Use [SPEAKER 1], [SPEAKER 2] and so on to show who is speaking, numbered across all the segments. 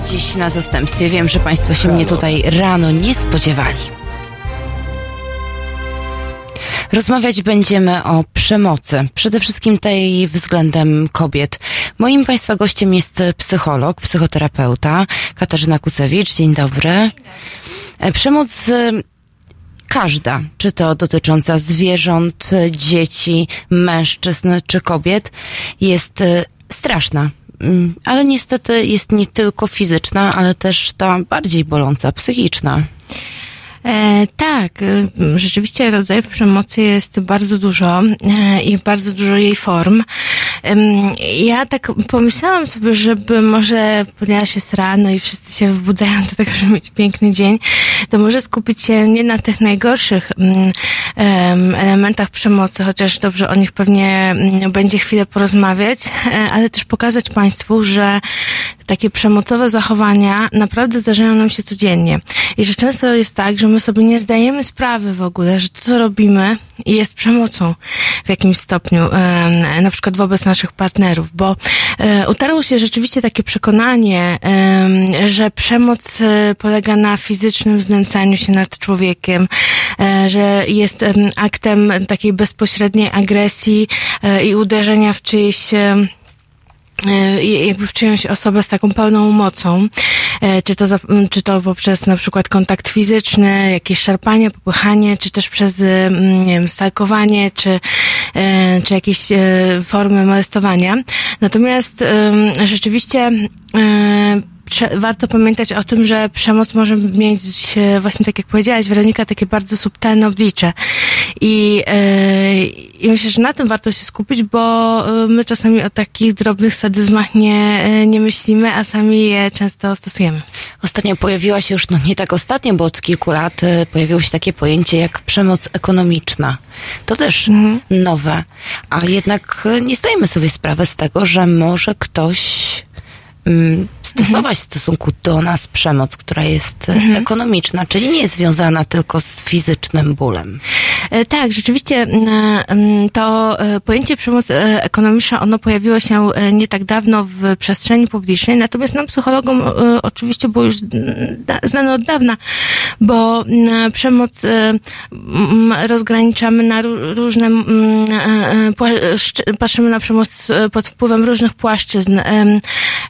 [SPEAKER 1] Dziś na zastępstwie. Wiem, że Państwo się mnie tutaj rano nie spodziewali. Rozmawiać będziemy o przemocy, przede wszystkim tej względem kobiet. Moim Państwa gościem jest psycholog, psychoterapeuta Katarzyna Kucewicz. Dzień dobry. Przemoc każda, czy to dotycząca zwierząt, dzieci, mężczyzn czy kobiet, jest straszna. Ale niestety jest nie tylko fizyczna, ale też ta bardziej boląca, psychiczna.
[SPEAKER 2] E, tak, e, rzeczywiście rodzajów przemocy jest bardzo dużo e, i bardzo dużo jej form. Ja tak pomyślałam sobie, żeby może, ponieważ jest rano i wszyscy się wybudzają do tego, żeby mieć piękny dzień, to może skupić się nie na tych najgorszych elementach przemocy, chociaż dobrze o nich pewnie mm, będzie chwilę porozmawiać, e, ale też pokazać Państwu, że takie przemocowe zachowania naprawdę zdarzają nam się codziennie. I że często jest tak, że my sobie nie zdajemy sprawy w ogóle, że to, co robimy, jest przemocą w jakimś stopniu, na przykład wobec naszych partnerów, bo e, utarło się rzeczywiście takie przekonanie, że przemoc e, polega na fizycznym znęcaniu się nad człowiekiem, e, że jest aktem takiej bezpośredniej agresji i uderzenia w czyjeś jakby w czyjąś osobę z taką pełną mocą, czy to, za, czy to poprzez na przykład kontakt fizyczny, jakieś szarpanie, popychanie, czy też przez, nie wiem, stalkowanie, czy, czy jakieś formy molestowania. Natomiast rzeczywiście warto pamiętać o tym, że przemoc może mieć właśnie tak jak powiedziałaś, Weronika, takie bardzo subtelne oblicze. I, yy, I myślę, że na tym warto się skupić, bo e, my czasami o takich drobnych sadyzmach nie, e, nie myślimy, a sami je często stosujemy.
[SPEAKER 1] Ostatnio pojawiła się już, no nie tak ostatnio, bo od kilku lat pojawiło się takie pojęcie jak przemoc ekonomiczna. To też mhm. A jednak nie zdajemy sobie sprawy z tego, że może ktoś Mm, stosować w stosunku do nas przemoc, która jest e, mhm. ekonomiczna, czyli nie jest związana tylko z fizycznym bólem.
[SPEAKER 2] E, tak, rzeczywiście to e, pojęcie przemoc ekonomiczna, ono pojawiło się nie tak dawno w przestrzeni publicznej, natomiast nam psychologom oczywiście było już znane od dawna, bo przemoc rozgraniczamy na różne, patrzymy na przemoc pod wpływem różnych płaszczyzn,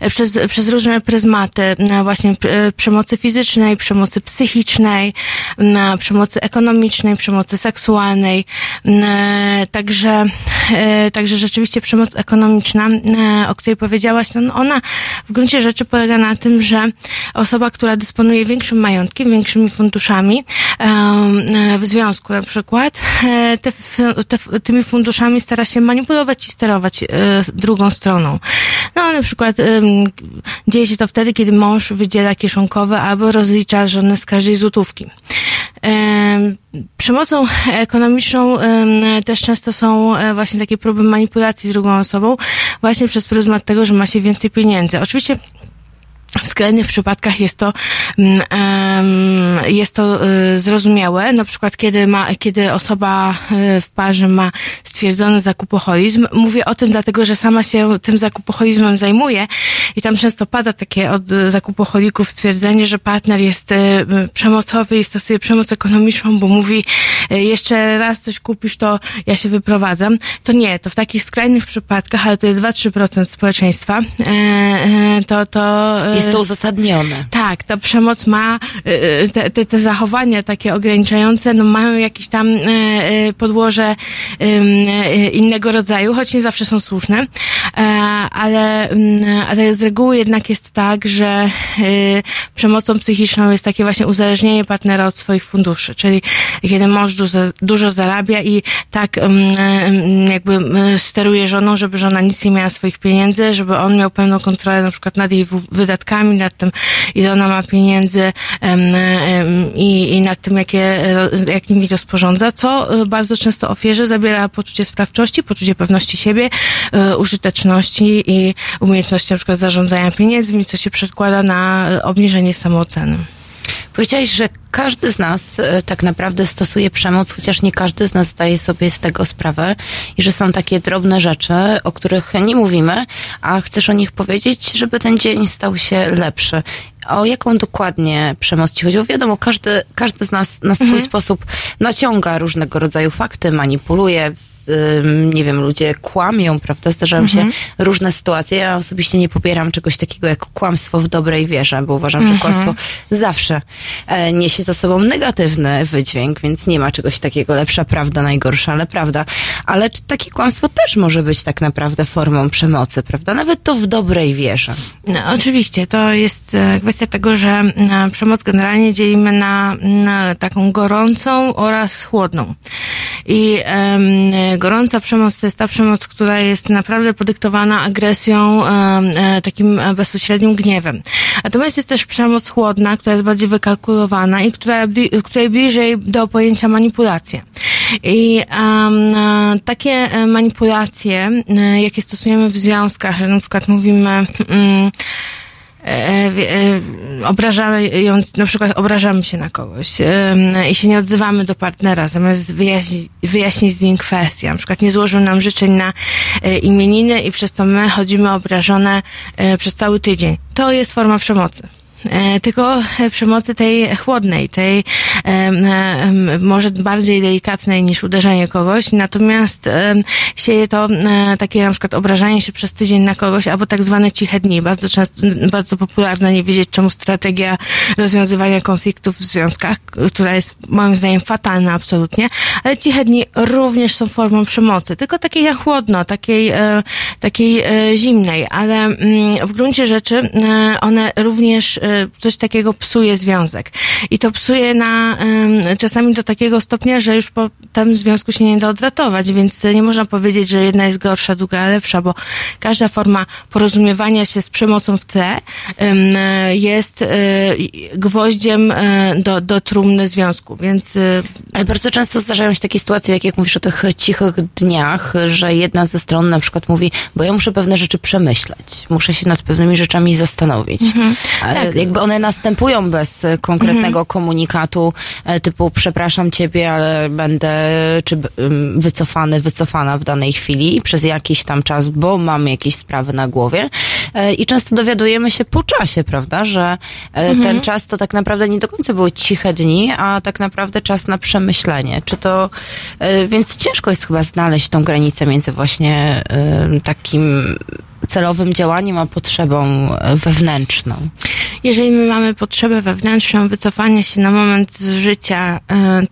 [SPEAKER 2] przez, przez różne pryzmaty właśnie przemocy fizycznej, przemocy psychicznej, przemocy ekonomicznej, przemocy seksualnej. Także, e, także rzeczywiście przemoc ekonomiczna, e, o której powiedziałaś, no ona w gruncie rzeczy polega na tym, że osoba, która dysponuje większym majątkiem, większymi funduszami e, w związku na przykład, te, te, tymi funduszami stara się manipulować i sterować drugą stroną. No na przykład dzieje się to wtedy, kiedy mąż wydziela kieszonkowe albo rozlicza żonę z każdej złotówki. Przemocą ekonomiczną też często są e, właśnie takie próby manipulacji z drugą osobą, właśnie przez pryzmat tego, że ma się więcej pieniędzy. Oczywiście w skrajnych przypadkach jest to, mm, jest to y, zrozumiałe, na przykład kiedy ma, kiedy osoba y, w parze ma stwierdzony zakupoholizm. Mówię o tym dlatego, że sama się tym zakupoholizmem zajmuję i tam często pada takie od zakupoholików stwierdzenie, że partner jest y, przemocowy i stosuje przemoc ekonomiczną, bo mówi jeszcze raz coś kupisz, to ja się wyprowadzam. To nie, to w takich skrajnych przypadkach, ale to jest 2-3% społeczeństwa, e, e, to, to
[SPEAKER 1] jest to uzasadnione.
[SPEAKER 2] Tak, ta przemoc ma, y, y, te, te, te zachowania takie ograniczające, no mają jakieś tam y, podłoże innego rodzaju, choć nie zawsze są słuszne, e, ale, ale z reguły jednak jest tak, że przemocą psychiczną jest takie właśnie uzależnienie partnera od swoich funduszy, czyli kiedy mąż dużo, dużo zarabia i tak jakby steruje żoną, żeby żona nic nie miała swoich pieniędzy, żeby on miał pełną kontrolę na przykład nad jej wydatkami, wydatkami, nad tym, ile ona ma pieniędzy i, i nad tym, jakie, jak nimi rozporządza, co e, bardzo często ofierze zabiera poczucie sprawczości, poczucie pewności siebie, e, użyteczności i umiejętności na przykład zarządzania pieniędzmi, co się przekłada na obniżenie samooceny.
[SPEAKER 1] Powiedziałeś, że każdy z nas e, tak naprawdę stosuje przemoc, chociaż nie każdy z nas zdaje sobie z tego sprawę i że są takie drobne rzeczy, o których nie mówimy, a chcesz o nich powiedzieć, żeby ten dzień stał się lepszy. O jaką dokładnie przemoc ci chodzi? Bo wiadomo, każdy, każdy z nas na swój mhm. sposób naciąga różnego rodzaju fakty, manipuluje, nie wiem, ludzie kłamią, prawda? Zdarzają mhm. się różne sytuacje. Ja osobiście nie popieram czegoś takiego jak kłamstwo w dobrej wierze, bo uważam, mhm. że kłamstwo zawsze e, niesie za sobą negatywny wydźwięk, więc nie ma czegoś takiego lepsza prawda, najgorsza, ale prawda. Ale czy takie kłamstwo też może być tak naprawdę formą przemocy, prawda? Nawet to w dobrej wierze.
[SPEAKER 2] No, oczywiście, to jest e, kwestia tego, że e, przemoc generalnie dzielimy na, na taką gorącą oraz chłodną. I um, gorąca przemoc to jest ta przemoc, która jest naprawdę podyktowana agresją, um, takim bezpośrednim gniewem. Natomiast jest też przemoc chłodna, która jest bardziej wykalkulowana i która, której bliżej do pojęcia manipulacja. I um, takie manipulacje, jakie stosujemy w związkach, na przykład mówimy, um, E, e, obrażamy ją, na przykład obrażamy się na kogoś e, i się nie odzywamy do partnera, zamiast wyjaśnić, wyjaśnić z nim kwestię. Na przykład nie złożył nam życzeń na imieniny i przez to my chodzimy obrażone przez cały tydzień. To jest forma przemocy. E, tylko przemocy tej chłodnej, tej może bardziej delikatnej niż uderzenie kogoś, natomiast sieje to e, takie na przykład obrażanie się przez tydzień na kogoś, albo tak zwane ciche dni, bardzo często, bardzo popularne, nie wiedzieć czemu strategia rozwiązywania konfliktów w związkach, która jest moim zdaniem fatalna absolutnie, ale ciche dni również są formą przemocy, tylko takiej jak chłodno, takiej, e, takiej zimnej, ale mm, w gruncie rzeczy one również coś takiego psuje związek. I to psuje na, czasami do takiego stopnia, że już po tym związku się nie da odratować, więc nie można powiedzieć, że jedna jest gorsza, druga lepsza, bo każda forma porozumiewania się z przemocą w tle jest e, gwoździem e, do, do trumny związku, więc... E,
[SPEAKER 1] Ale bardzo często zdarzają się takie sytuacje, jak, jak mówisz o tych cichych dniach, że jedna ze stron na przykład mówi, bo ja muszę pewne rzeczy przemyśleć, muszę się nad pewnymi rzeczami zastanowić. Mhm. Tak. Jakby one następują bez konkretnego mhm. komunikatu typu przepraszam ciebie, ale będę czy wycofany, wycofana w danej chwili przez jakiś tam czas, bo mamy jakieś sprawy na głowie. E, I często dowiadujemy się po czasie, prawda, że e, mhm. ten czas to tak naprawdę nie do końca były ciche dni, a tak naprawdę czas na przemyślenie. Czy to, e, więc ciężko jest chyba znaleźć tą granicę między właśnie takim celowym działaniem, a potrzebą wewnętrzną.
[SPEAKER 2] Jeżeli my mamy potrzebę wewnętrzną, wycofania się na moment z życia,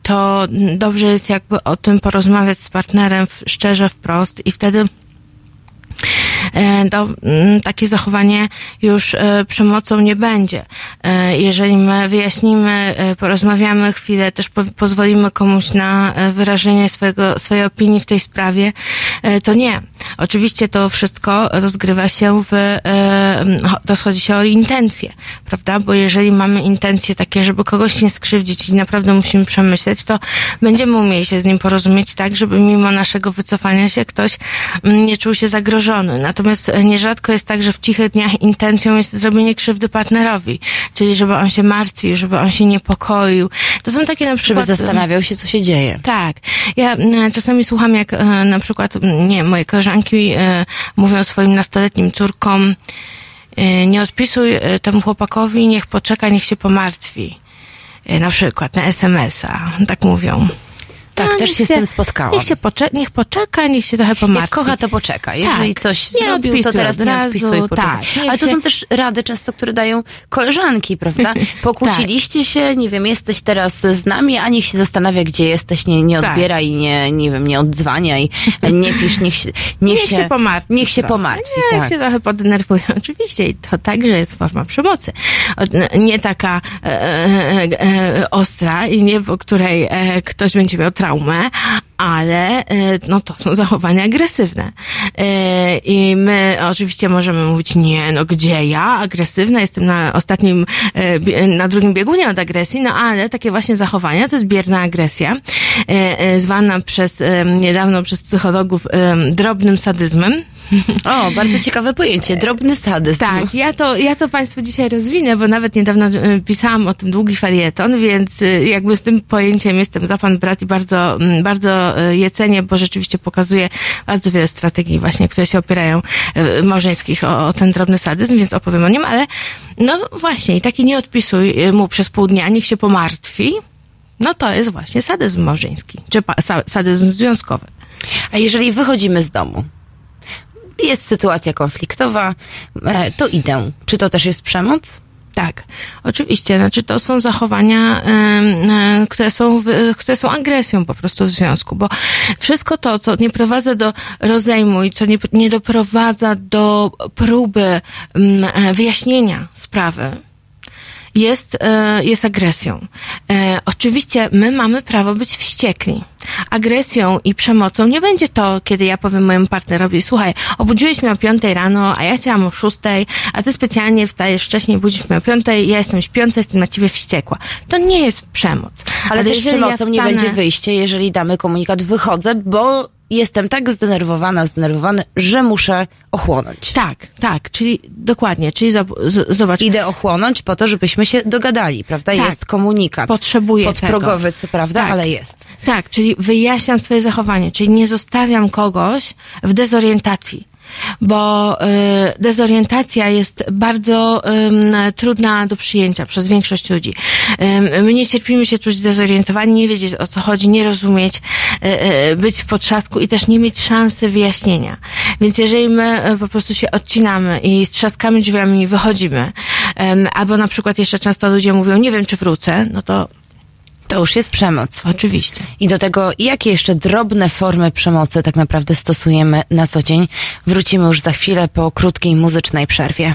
[SPEAKER 2] to dobrze jest jakby o tym porozmawiać z partnerem szczerze, wprost i wtedy to mm, takie zachowanie już e, przemocą nie będzie. E, jeżeli my wyjaśnimy, porozmawiamy chwilę, też pozwolimy komuś na wyrażenie swojego, swojej opinii w tej sprawie, to nie. Oczywiście to wszystko rozgrywa się w, rozchodzi się o intencje, prawda? Bo jeżeli mamy intencje takie, żeby kogoś nie skrzywdzić i naprawdę musimy przemyśleć, to będziemy umieli się z nim porozumieć tak, żeby mimo naszego wycofania się ktoś nie czuł się zagrożony. Natomiast e, nierzadko jest tak, że w cichych dniach intencją jest zrobienie krzywdy partnerowi, czyli żeby on się martwił, żeby on się niepokoił. To są takie na przykład...
[SPEAKER 1] Żeby zastanawiał się, co się dzieje.
[SPEAKER 2] Tak. Ja czasami słucham, jak e, na przykład, nie, moje koleżanki e, mówią swoim nastoletnim córkom, nie odpisuj temu chłopakowi, niech poczeka, niech się pomartwi. Na przykład na SMS-a. Tak mówią.
[SPEAKER 1] Tak, no, też się, się, z tym spotkałam.
[SPEAKER 2] Niech, się pocze niech poczeka, niech się trochę pomartwi.
[SPEAKER 1] Jak kocha, to poczeka. Jeżeli tak. coś nie zrobił, to teraz nie odpisuj, tak, Ale to się... są też rady często, które dają koleżanki, prawda? Pokłóciliście tak. się, nie wiem, jesteś teraz z nami, a niech się zastanawia, gdzie jesteś, nie, nie tak. odbiera i nie, nie wiem, nie odzwania i nie pisz, niech się,
[SPEAKER 2] niech, niech się, się pomartwi.
[SPEAKER 1] Niech się pomartwi,
[SPEAKER 2] Niech tak. się trochę podenerwuje. Oczywiście i to także jest forma przemocy. Nie taka e, e, e, ostra i nie, po której e, ktoś będzie miał traumę, ale e, no to są zachowania agresywne. E, I my oczywiście możemy mówić, nie, no gdzie ja? Agresywna, jestem na ostatnim, e, na drugim biegunie od agresji, no ale takie właśnie zachowania to jest bierna agresja, zwana przez, niedawno przez psychologów drobnym sadyzmem,
[SPEAKER 1] O, bardzo ciekawe pojęcie. Drobny sadyzm.
[SPEAKER 2] Tak, ja to, ja to Państwu dzisiaj rozwinę, bo nawet niedawno e, pisałam o tym długi felieton, więc e, jakby z tym pojęciem jestem za Pan brat i bardzo, mm, bardzo e, je cenię, bo rzeczywiście pokazuje bardzo wiele strategii właśnie, które się opierają małżeńskich o, o ten drobny sadyzm, więc opowiem o nim, ale no właśnie, i taki nie odpisuj mu przez pół dnia, niech się pomartwi, no to jest właśnie sadyzm małżeński, czy pa, sadyzm związkowy.
[SPEAKER 1] A jeżeli wychodzimy z domu, jest sytuacja konfliktowa, e, to idę. Czy to też jest przemoc?
[SPEAKER 2] Tak, oczywiście. Znaczy to są zachowania, em, e, które są, które są agresją po prostu w związku, bo wszystko to, co nie prowadza do rozejmu i co nie, nie doprowadza do próby mm, e, wyjaśnienia sprawy, jest, e, jest agresją. E, oczywiście my mamy prawo być wściekli. Agresją i przemocą nie będzie to, kiedy ja powiem mojemu partnerowi, słuchaj, obudziłeś mnie o piątej rano, a ja chciałam o szóstej, a ty specjalnie wstajesz wcześniej, budzisz mnie o piątej, ja jestem śpiąca, jestem na ciebie wściekła. To nie jest przemoc.
[SPEAKER 1] Ale, też
[SPEAKER 2] jeżeli
[SPEAKER 1] przemocą
[SPEAKER 2] ja
[SPEAKER 1] nie będzie wyjście, jeżeli damy komunikat wychodzę, bo jestem tak zdenerwowana, zdenerwowany, że muszę ochłonąć.
[SPEAKER 2] Tak, tak, czyli dokładnie, czyli zobacz,
[SPEAKER 1] Idę ochłonąć po to, żebyśmy się dogadali, prawda?
[SPEAKER 2] Tak.
[SPEAKER 1] Jest komunikat.
[SPEAKER 2] Potrzebuję
[SPEAKER 1] Podprogowy,
[SPEAKER 2] tego.
[SPEAKER 1] co prawda,
[SPEAKER 2] Tak.
[SPEAKER 1] ale jest.
[SPEAKER 2] Tak, czyli wyjaśniam swoje zachowanie, czyli nie zostawiam kogoś w dezorientacji. Bo y, dezorientacja jest bardzo trudna do przyjęcia przez większość ludzi. My nie cierpimy się czuć zdezorientowani, nie wiedzieć o co chodzi, nie rozumieć, y, y, być w potrzasku i też nie mieć szansy wyjaśnienia. Więc jeżeli my po prostu się odcinamy i z trzaskami drzwiami wychodzimy, albo na przykład jeszcze często ludzie mówią, nie wiem czy wrócę, no to
[SPEAKER 1] To już jest przemoc.
[SPEAKER 2] oczywiście.
[SPEAKER 1] I do tego, jakie jeszcze drobne formy przemocy tak naprawdę stosujemy na co dzień, wrócimy już za chwilę po krótkiej muzycznej przerwie.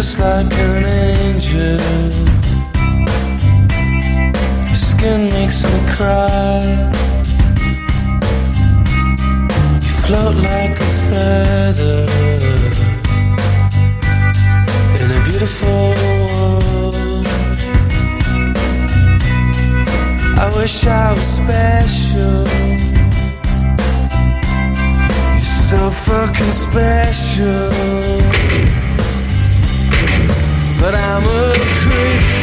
[SPEAKER 3] Just like an angel. Your skin makes me cry. You float like a feather in a beautiful world. I wish I was special. You're so fucking special. But I'm a creep.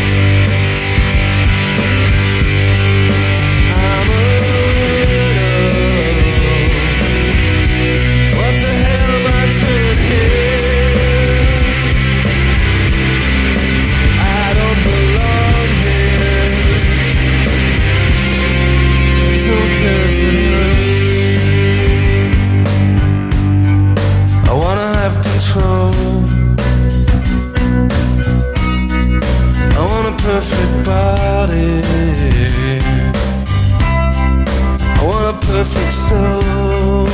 [SPEAKER 3] Perfect body. I want a perfect soul.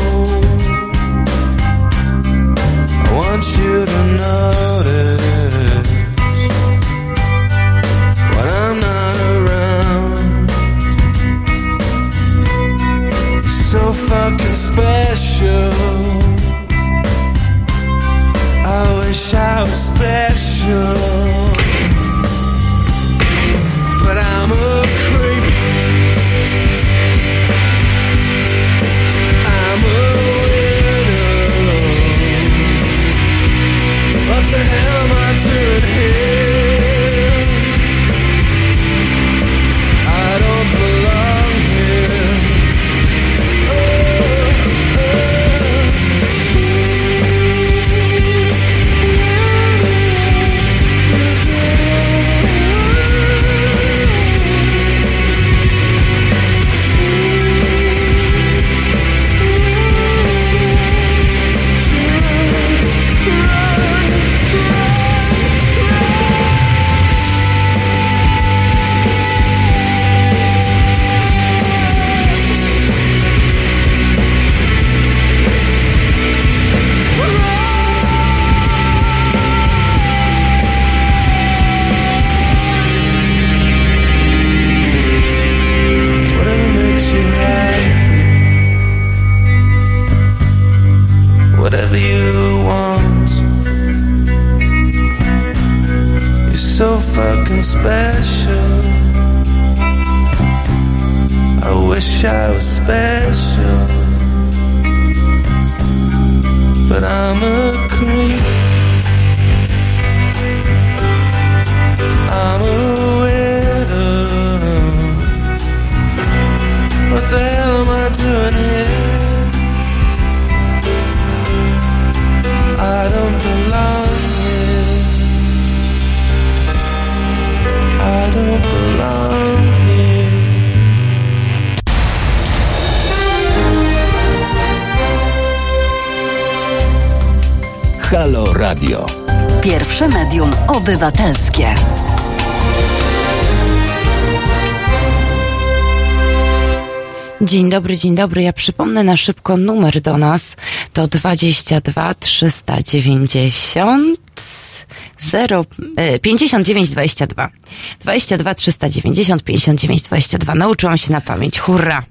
[SPEAKER 3] I want you to notice when I'm not around. so fucking special. I wish I was special, the hell am I doing here? I
[SPEAKER 4] obywatelskie.
[SPEAKER 1] Dzień dobry, dzień dobry. Ja przypomnę na szybko numer do nas. To 22 390 0, e, 59 22. 22 390 59 22. Nauczyłam się na pamięć. Hurra!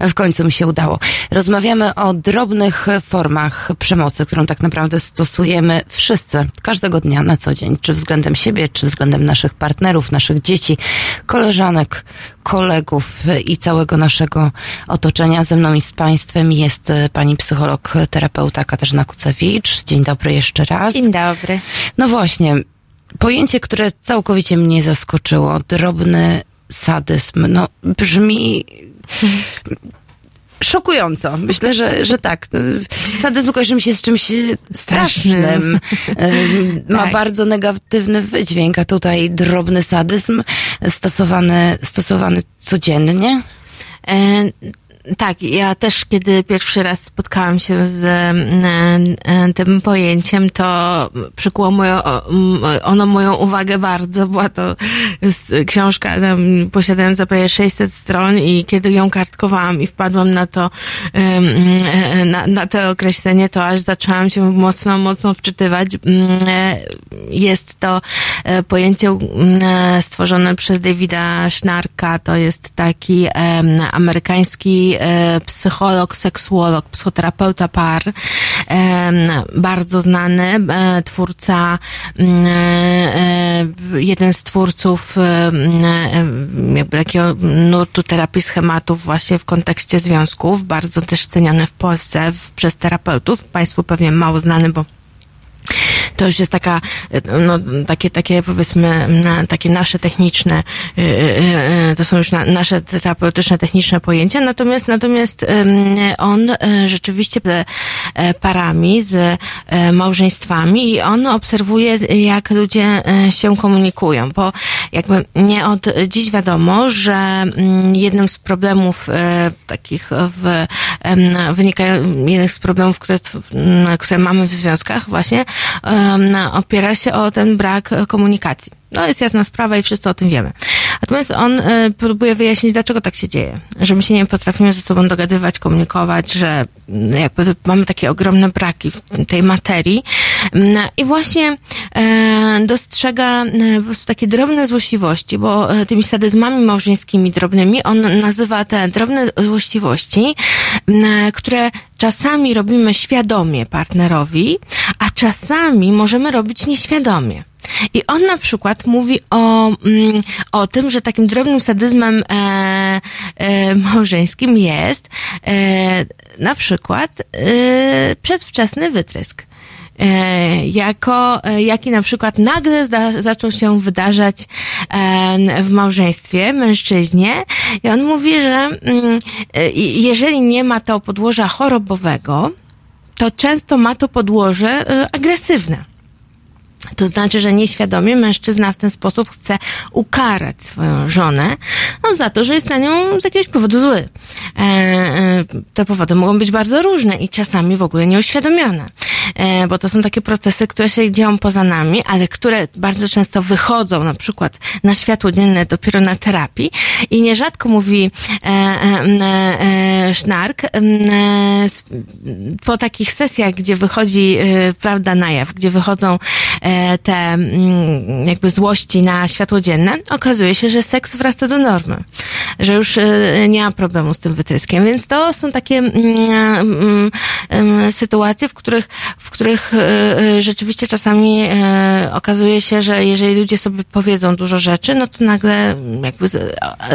[SPEAKER 1] W końcu mi się udało. Rozmawiamy o drobnych formach przemocy, którą tak naprawdę stosujemy wszyscy, każdego dnia na co dzień, czy względem siebie, czy względem naszych partnerów, naszych dzieci, koleżanek, kolegów i całego naszego otoczenia. Ze mną i z Państwem jest e, pani psycholog, terapeuta Katarzyna Kucewicz. Dzień dobry jeszcze raz.
[SPEAKER 2] Dzień dobry.
[SPEAKER 1] No właśnie, pojęcie, które całkowicie mnie zaskoczyło, drobny sadyzm, no brzmi szokująco. Myślę, że, że tak. Sadyzm kojarzy mi się z czymś strasznym. Ym, Ma
[SPEAKER 2] Tak.
[SPEAKER 1] bardzo negatywny wydźwięk, a tutaj drobny sadyzm stosowany, stosowany codziennie.
[SPEAKER 2] Tak, ja też kiedy pierwszy raz spotkałam się z e, tym pojęciem, to przykuło moją, o, m, ono moją uwagę bardzo. Była to książka tam, posiadająca prawie 600 stron i kiedy ją kartkowałam i wpadłam na to, e, na, na to określenie, to aż zaczęłam się mocno, mocno wczytywać. E, Jest to e, pojęcie e, stworzone przez Davida Schnarka. To jest taki amerykański e, psycholog, seksuolog, psychoterapeuta par, em, bardzo znany, e, twórca, mm, e, e, jeden z twórców e, mm, e, jakby takiego nurtu terapii schematów właśnie w kontekście związków, bardzo też ceniony w Polsce przez terapeutów. Państwu pewnie mało znany, bo to już jest taka, no, takie, takie powiedzmy, na, takie nasze techniczne, y, y, y, to są już na, nasze terapeutyczne, techniczne pojęcia, natomiast, natomiast on rzeczywiście z e, parami, z e, małżeństwami i on obserwuje, jak ludzie się komunikują, bo jakby nie od dziś wiadomo, że mm, jednym z problemów takich w, wynikają, jednym z problemów, które, które mamy w związkach właśnie, opiera się o ten brak e, komunikacji. No jest jasna sprawa i wszyscy o tym wiemy. Natomiast on e, próbuje wyjaśnić, dlaczego tak się dzieje. Że my się nie potrafimy ze sobą dogadywać, komunikować, że mm, jakby mamy takie ogromne braki w tej materii. Mm, I właśnie e, dostrzega po prostu takie drobne złośliwości, bo tymi sadyzmami małżeńskimi drobnymi on nazywa te drobne złośliwości, które czasami robimy świadomie partnerowi, a czasami możemy robić nieświadomie. I on na przykład mówi o, mm, o tym, że takim drobnym sadyzmem e, e, małżeńskim jest e, na przykład e, przedwczesny wytrysk. E, jako, e, jaki na przykład nagle zda, zaczął się wydarzać w małżeństwie mężczyźnie i on mówi, że mm, e, jeżeli nie ma to podłoża chorobowego, to często ma to podłoże agresywne. To znaczy, że nieświadomie mężczyzna w ten sposób chce ukarać swoją żonę no, za to, że jest na nią z jakiegoś powodu zły. E, e, te powody mogą być bardzo różne i czasami w ogóle nieuświadomione, e, bo to są takie procesy, które się dzieją poza nami, ale które bardzo często wychodzą na przykład na światło dzienne dopiero na terapii i nierzadko mówi e, e, e, Sznark e, po takich sesjach, gdzie wychodzi e, prawda na jaw, gdzie wychodzą e, te mm, jakby złości na światło dzienne, okazuje się, że seks wraca do normy. Że już e, nie ma problemu z tym wytryskiem. Więc to są takie mm, mm, mm, sytuacje, w których, w których e, e, rzeczywiście czasami e, okazuje się, że jeżeli ludzie sobie powiedzą dużo rzeczy, no to nagle jakby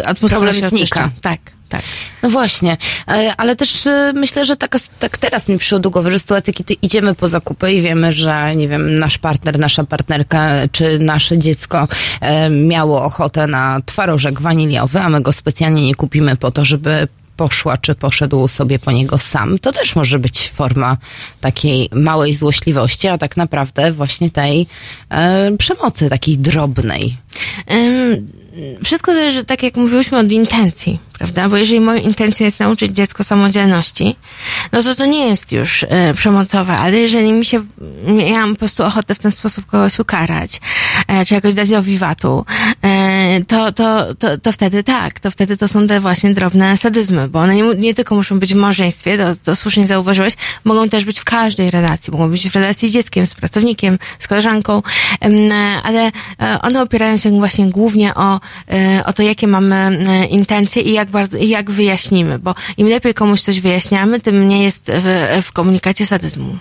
[SPEAKER 2] atmosfera
[SPEAKER 1] Problem
[SPEAKER 2] się
[SPEAKER 1] znika.
[SPEAKER 2] oczyszcza. Tak, tak.
[SPEAKER 1] No właśnie, e, ale też e, myślę, że taka, tak teraz mi przyszło do głowy, że sytuacja, kiedy idziemy po zakupy i wiemy, że nie wiem, nasz partner, nasza partnerka czy nasze dziecko e, miało ochotę na twarożek waniliowy, a my go specjalnie nie kupimy po to, żeby poszła czy poszedł sobie po niego sam, to też może być forma takiej małej złośliwości, a tak naprawdę właśnie tej e, przemocy takiej drobnej.
[SPEAKER 2] Ym, Wszystko zależy, tak jak mówiłyśmy, od intencji, prawda? Bo jeżeli moją intencją jest nauczyć dziecko samodzielności, no to to nie jest już e, przemocowe, ale jeżeli mi się, ja mam po prostu ochotę w ten sposób kogoś ukarać, e, czy jakoś dać owiwatu, e, to, to, to, to wtedy tak, to wtedy to są te właśnie drobne sadyzmy, bo one nie, nie tylko muszą być w małżeństwie, to, to słusznie zauważyłeś, mogą też być w każdej relacji, mogą być w relacji z dzieckiem, z pracownikiem, z koleżanką, ale one opierają się właśnie głównie o, o to, jakie mamy intencje i jak bardzo, i jak wyjaśnimy, bo im lepiej komuś coś wyjaśniamy, tym mniej jest w, w komunikacie sadyzmu.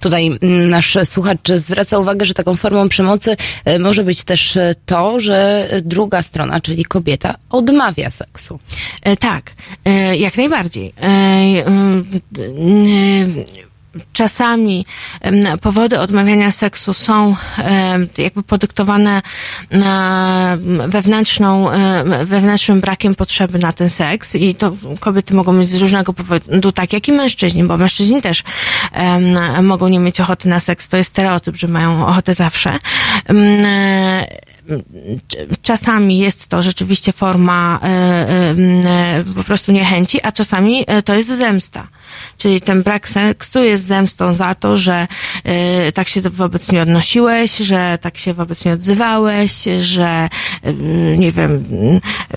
[SPEAKER 1] Tutaj mm, nasz słuchacz zwraca uwagę, że taką formą przemocy e, może być też e, to, że druga strona, czyli kobieta, odmawia seksu.
[SPEAKER 2] E, Tak, jak najbardziej. Czasami powody odmawiania seksu są jakby podyktowane wewnętrzną, wewnętrznym brakiem potrzeby na ten seks i to kobiety mogą mieć z różnego powodu, tak jak i mężczyźni, bo mężczyźni też mogą nie mieć ochoty na seks. To jest stereotyp, że mają ochotę zawsze. Czasami jest to rzeczywiście forma e, e, e, po prostu niechęci, a czasami to jest zemsta. Czyli ten brak seksu jest zemstą za to, że e, tak się wobec mnie odnosiłeś, że tak się wobec mnie odzywałeś, że e, nie wiem,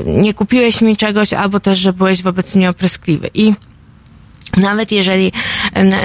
[SPEAKER 2] nie kupiłeś mi czegoś, albo też, że byłeś wobec mnie opryskliwy. I nawet jeżeli,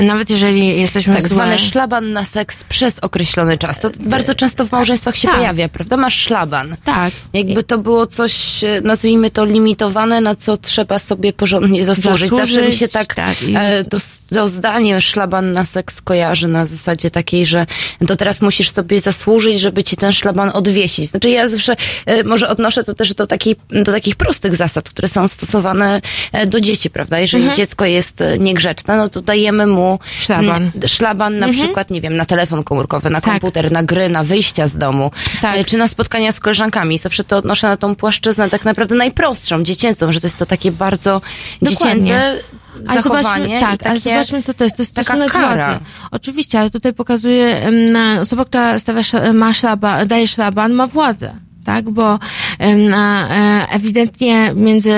[SPEAKER 2] nawet jeżeli jesteśmy
[SPEAKER 1] Tak
[SPEAKER 2] złe-
[SPEAKER 1] zwany szlaban na seks przez określony czas. To bardzo często w małżeństwach się
[SPEAKER 2] Tak.
[SPEAKER 1] pojawia, prawda? Masz szlaban.
[SPEAKER 2] Tak.
[SPEAKER 1] Jakby to było coś, e, nazwijmy to limitowane, na co trzeba sobie porządnie zasłużyć. Zawsze mi
[SPEAKER 2] Zasłużyć,
[SPEAKER 1] się tak,
[SPEAKER 2] tak,
[SPEAKER 1] e, to, to zdanie szlaban na seks kojarzy na zasadzie takiej, że to teraz musisz sobie zasłużyć, żeby ci ten szlaban odwiesić. Znaczy ja zawsze e, może odnoszę to też do, takiej, do takich prostych zasad, które są stosowane do dzieci, prawda? Jeżeli
[SPEAKER 2] Mhm.
[SPEAKER 1] dziecko jest niegrzeczne, no to dajemy mu
[SPEAKER 2] Szlaban.
[SPEAKER 1] szlaban na przykład, nie wiem, na telefon komórkowy, na
[SPEAKER 2] Mhm. Tak.
[SPEAKER 1] komputer, na gry, na wyjścia z domu,
[SPEAKER 2] Tak.
[SPEAKER 1] e, czy na spotkania z koleżankami. Zawsze to odnoszę na tą płaszczyznę tak naprawdę najprostszą, dziecięcą, że to jest to takie bardzo
[SPEAKER 2] Dokładnie.
[SPEAKER 1] dziecięce zachowanie.
[SPEAKER 2] zobaczmy, tak,
[SPEAKER 1] takie,
[SPEAKER 2] ale zobaczmy, co to jest. To jest
[SPEAKER 1] taka
[SPEAKER 2] stosunek władzy. Oczywiście, ale tutaj pokazuje, na- osoba, która stawia, ma szlaba, daje szlaban, ma władzę. Tak, bo e, ewidentnie między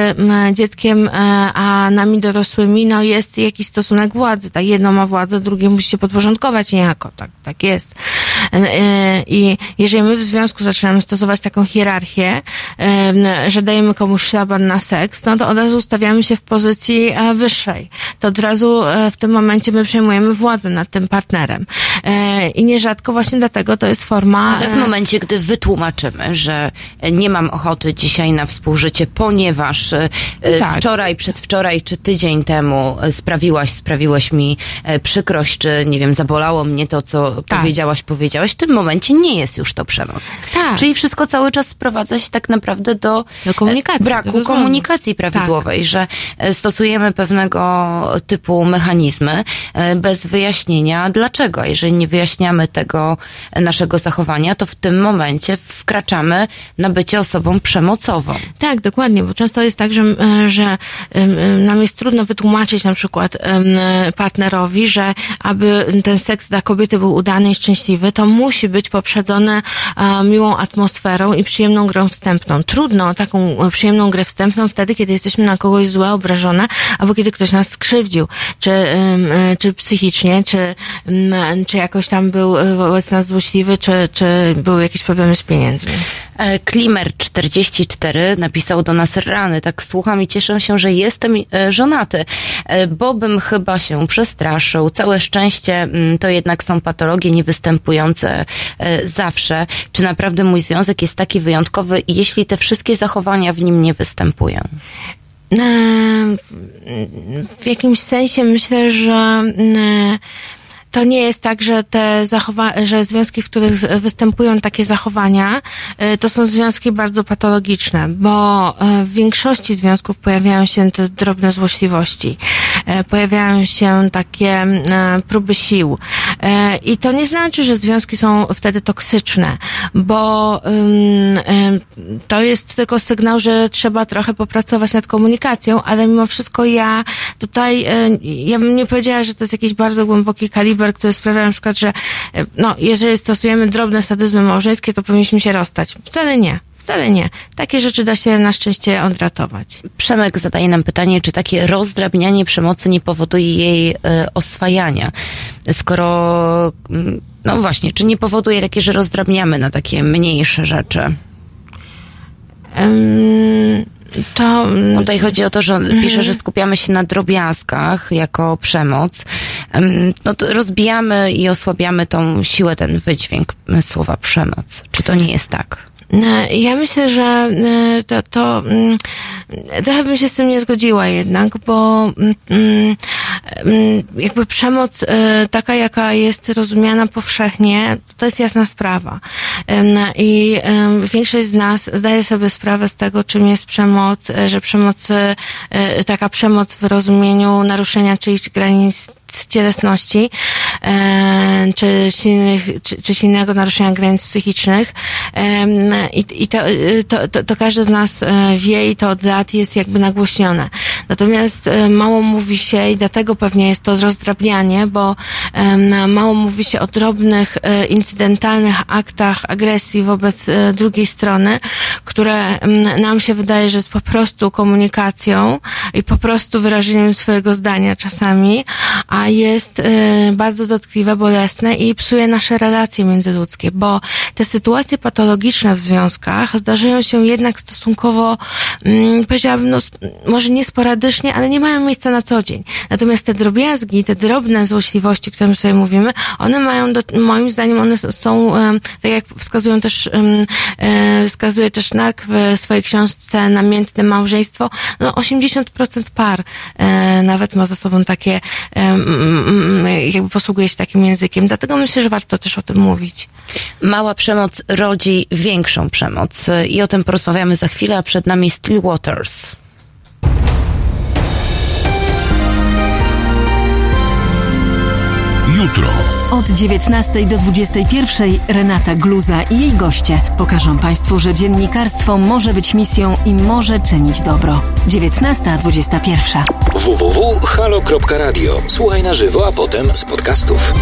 [SPEAKER 2] dzieckiem e, a nami dorosłymi no jest jakiś stosunek władzy. Tak, jedno ma władzę, drugie musi się podporządkować niejako. Tak, tak jest. E, e, I jeżeli my w związku zaczynamy stosować taką hierarchię, em, że dajemy komuś szlaban na seks, no to od razu ustawiamy się w pozycji e, wyższej. To od razu e, w tym momencie my przejmujemy władzę nad tym partnerem. E, I nierzadko właśnie dlatego to jest forma...
[SPEAKER 1] Ale w
[SPEAKER 2] e,
[SPEAKER 1] momencie, gdy wytłumaczymy, że nie mam ochoty dzisiaj na współżycie, ponieważ e,
[SPEAKER 2] Tak.
[SPEAKER 1] wczoraj, przedwczoraj czy tydzień temu e, sprawiłaś, sprawiłeś mi e, przykrość, czy nie wiem, zabolało mnie to, co
[SPEAKER 2] Tak.
[SPEAKER 1] powiedziałaś, powiedziałaś, w tym momencie nie jest już to przemoc.
[SPEAKER 2] Tak.
[SPEAKER 1] Czyli wszystko cały czas sprowadza się tak naprawdę do,
[SPEAKER 2] Do komunikacji,
[SPEAKER 1] e, braku
[SPEAKER 2] do
[SPEAKER 1] komunikacji prawidłowej, że e, stosujemy pewnego typu mechanizmy e, bez wyjaśnienia dlaczego. Jeżeli nie wyjaśniamy tego naszego zachowania, to w tym momencie wkraczamy na bycie osobą przemocową.
[SPEAKER 2] Tak, dokładnie, bo często jest tak, że, że nam jest trudno wytłumaczyć na przykład partnerowi, że aby ten seks dla kobiety był udany i szczęśliwy, to musi być poprzedzony e, miłą atmosferą i przyjemną grą wstępną. Trudno taką e, przyjemną grę wstępną wtedy, kiedy jesteśmy na kogoś złe, obrażone, albo kiedy ktoś nas skrzywdził, czy, e, czy psychicznie, czy, em, czy jakoś tam był wobec nas złośliwy, czy, czy były jakieś problemy z pieniędzmi.
[SPEAKER 1] E, Klimer44 napisał do nas rany, tak słucham i cieszę się, że jestem e, żonaty, e, bo bym chyba się przestraszył. Całe szczęście mm, to jednak są patologie niewystępujące zawsze. Czy naprawdę mój związek jest taki wyjątkowy, jeśli te wszystkie zachowania w nim nie występują?
[SPEAKER 2] W jakimś sensie myślę, że e, to nie jest tak, że te zachowa- że związki, w których występują takie zachowania, e, to są związki bardzo patologiczne, bo e, w większości związków pojawiają się te drobne złośliwości, pojawiają się takie e, próby sił. E, I to nie znaczy, że związki są wtedy toksyczne, bo to jest tylko sygnał, że trzeba trochę popracować nad komunikacją, ale mimo wszystko ja tutaj, e, ja bym nie powiedziała, że to jest jakiś bardzo głęboki kaliber, który sprawia na przykład, że e, no, jeżeli stosujemy drobne sadyzmy małżeńskie, to powinniśmy się rozstać. Wcale nie. Wcale nie. Takie rzeczy da się na szczęście odratować.
[SPEAKER 1] Przemek zadaje nam pytanie, czy takie rozdrabnianie przemocy nie powoduje jej e, oswajania. Skoro, mm, no właśnie, czy nie powoduje takie, że rozdrabniamy na takie mniejsze rzeczy?
[SPEAKER 2] Ym, to
[SPEAKER 1] No tutaj chodzi o to, że on pisze, że skupiamy się na drobiazgach jako przemoc. Em, No to rozbijamy i osłabiamy tą siłę, ten wydźwięk słowa przemoc. Czy to nie jest tak?
[SPEAKER 2] E, Ja myślę, że e, to, to mm, trochę bym się z tym nie zgodziła jednak, bo mm, mm, jakby przemoc e, taka, jaka jest rozumiana powszechnie, to jest jasna sprawa. Em, I większość z nas zdaje sobie sprawę z tego, czym jest przemoc, e, że przemoc, taka przemoc w rozumieniu naruszenia czyichś granic cielesności, e, czy, silnych, czy, czy silnego naruszenia granic psychicznych. Em, I, i to, y, to, to, to każdy z nas e, wie i to od lat jest jakby nagłośnione. Natomiast e, mało mówi się i dlatego pewnie jest to rozdrabnianie, bo mało mówi się o drobnych, e, incydentalnych aktach agresji wobec e, drugiej strony, które nam się wydaje, że jest po prostu komunikacją i po prostu wyrażeniem swojego zdania czasami, a jest e, bardzo dotkliwe, bolesne i psuje nasze relacje międzyludzkie, bo te sytuacje patologiczne w związkach zdarzają się jednak stosunkowo, mm, powiedziałabym, no, może nie sporadycznie, ale nie mają miejsca na co dzień. Natomiast te drobiazgi, te drobne złośliwości, o których sobie mówimy, one mają, do, moim zdaniem, one są, tak jak wskazują też, e, wskazuje też Nark w swojej książce Namiętne małżeństwo, no 80% par e, nawet ma za sobą takie, jakby posługuje się takim językiem. Dlatego myślę, że warto też o tym mówić.
[SPEAKER 1] Mała przemoc rodzi większą przemoc i o tym porozmawiamy za chwilę, a przed nami Still Waters.
[SPEAKER 5] Jutro.
[SPEAKER 4] Od 19 do 21 Renata Gluza i jej goście pokażą Państwu, że dziennikarstwo może być misją i może czynić dobro. 19.21.
[SPEAKER 6] www.halo.radio. Słuchaj na żywo, a potem z podcastów.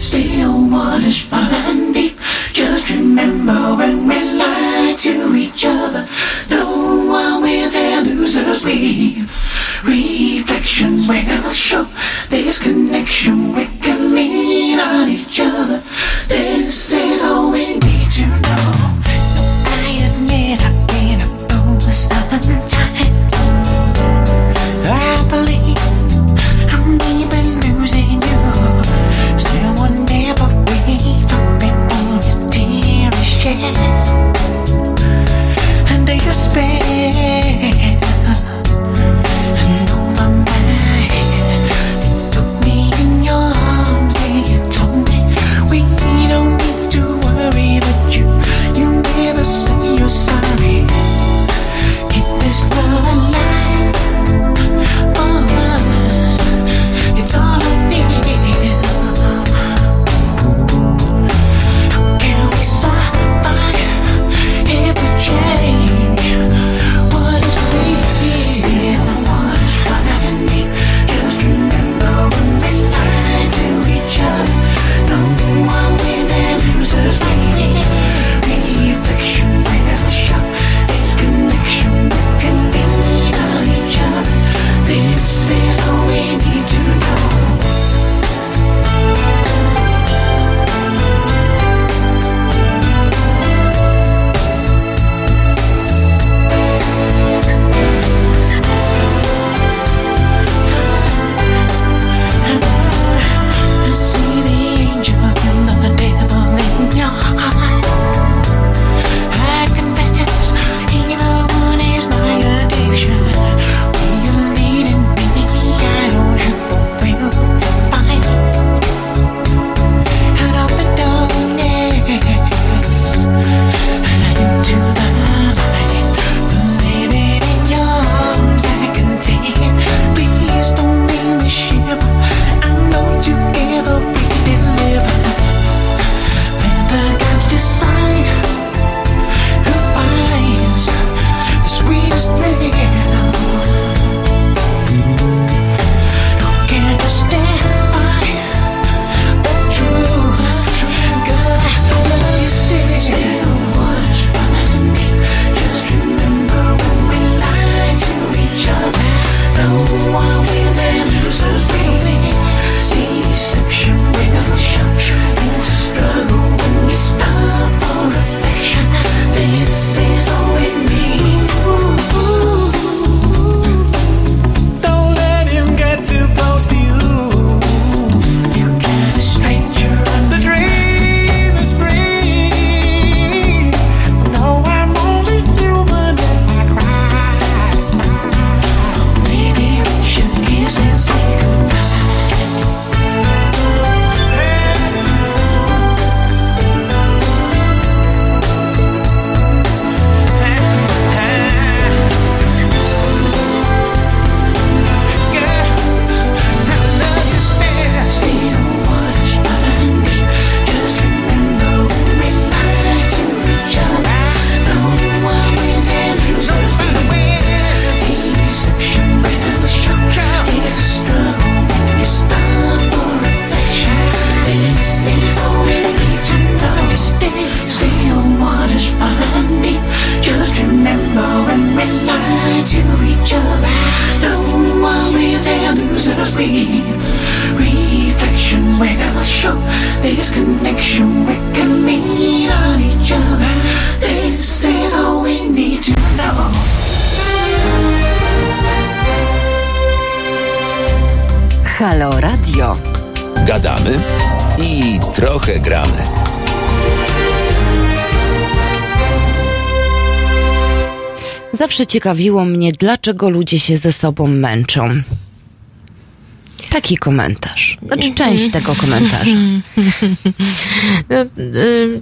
[SPEAKER 7] Still waters run deep. Just remember when we lie to each other, no one will tell losers we. Reflection will show this connection. We can lean on each other. This is all we need to know. I admit I've been a fool sometimes. I believe I'm maybe losing you. Still will never wait for me for your tear is shed. And
[SPEAKER 1] Zawsze ciekawiło mnie, dlaczego ludzie się ze sobą męczą. Taki komentarz. Znaczy część tego komentarza.
[SPEAKER 2] No, y,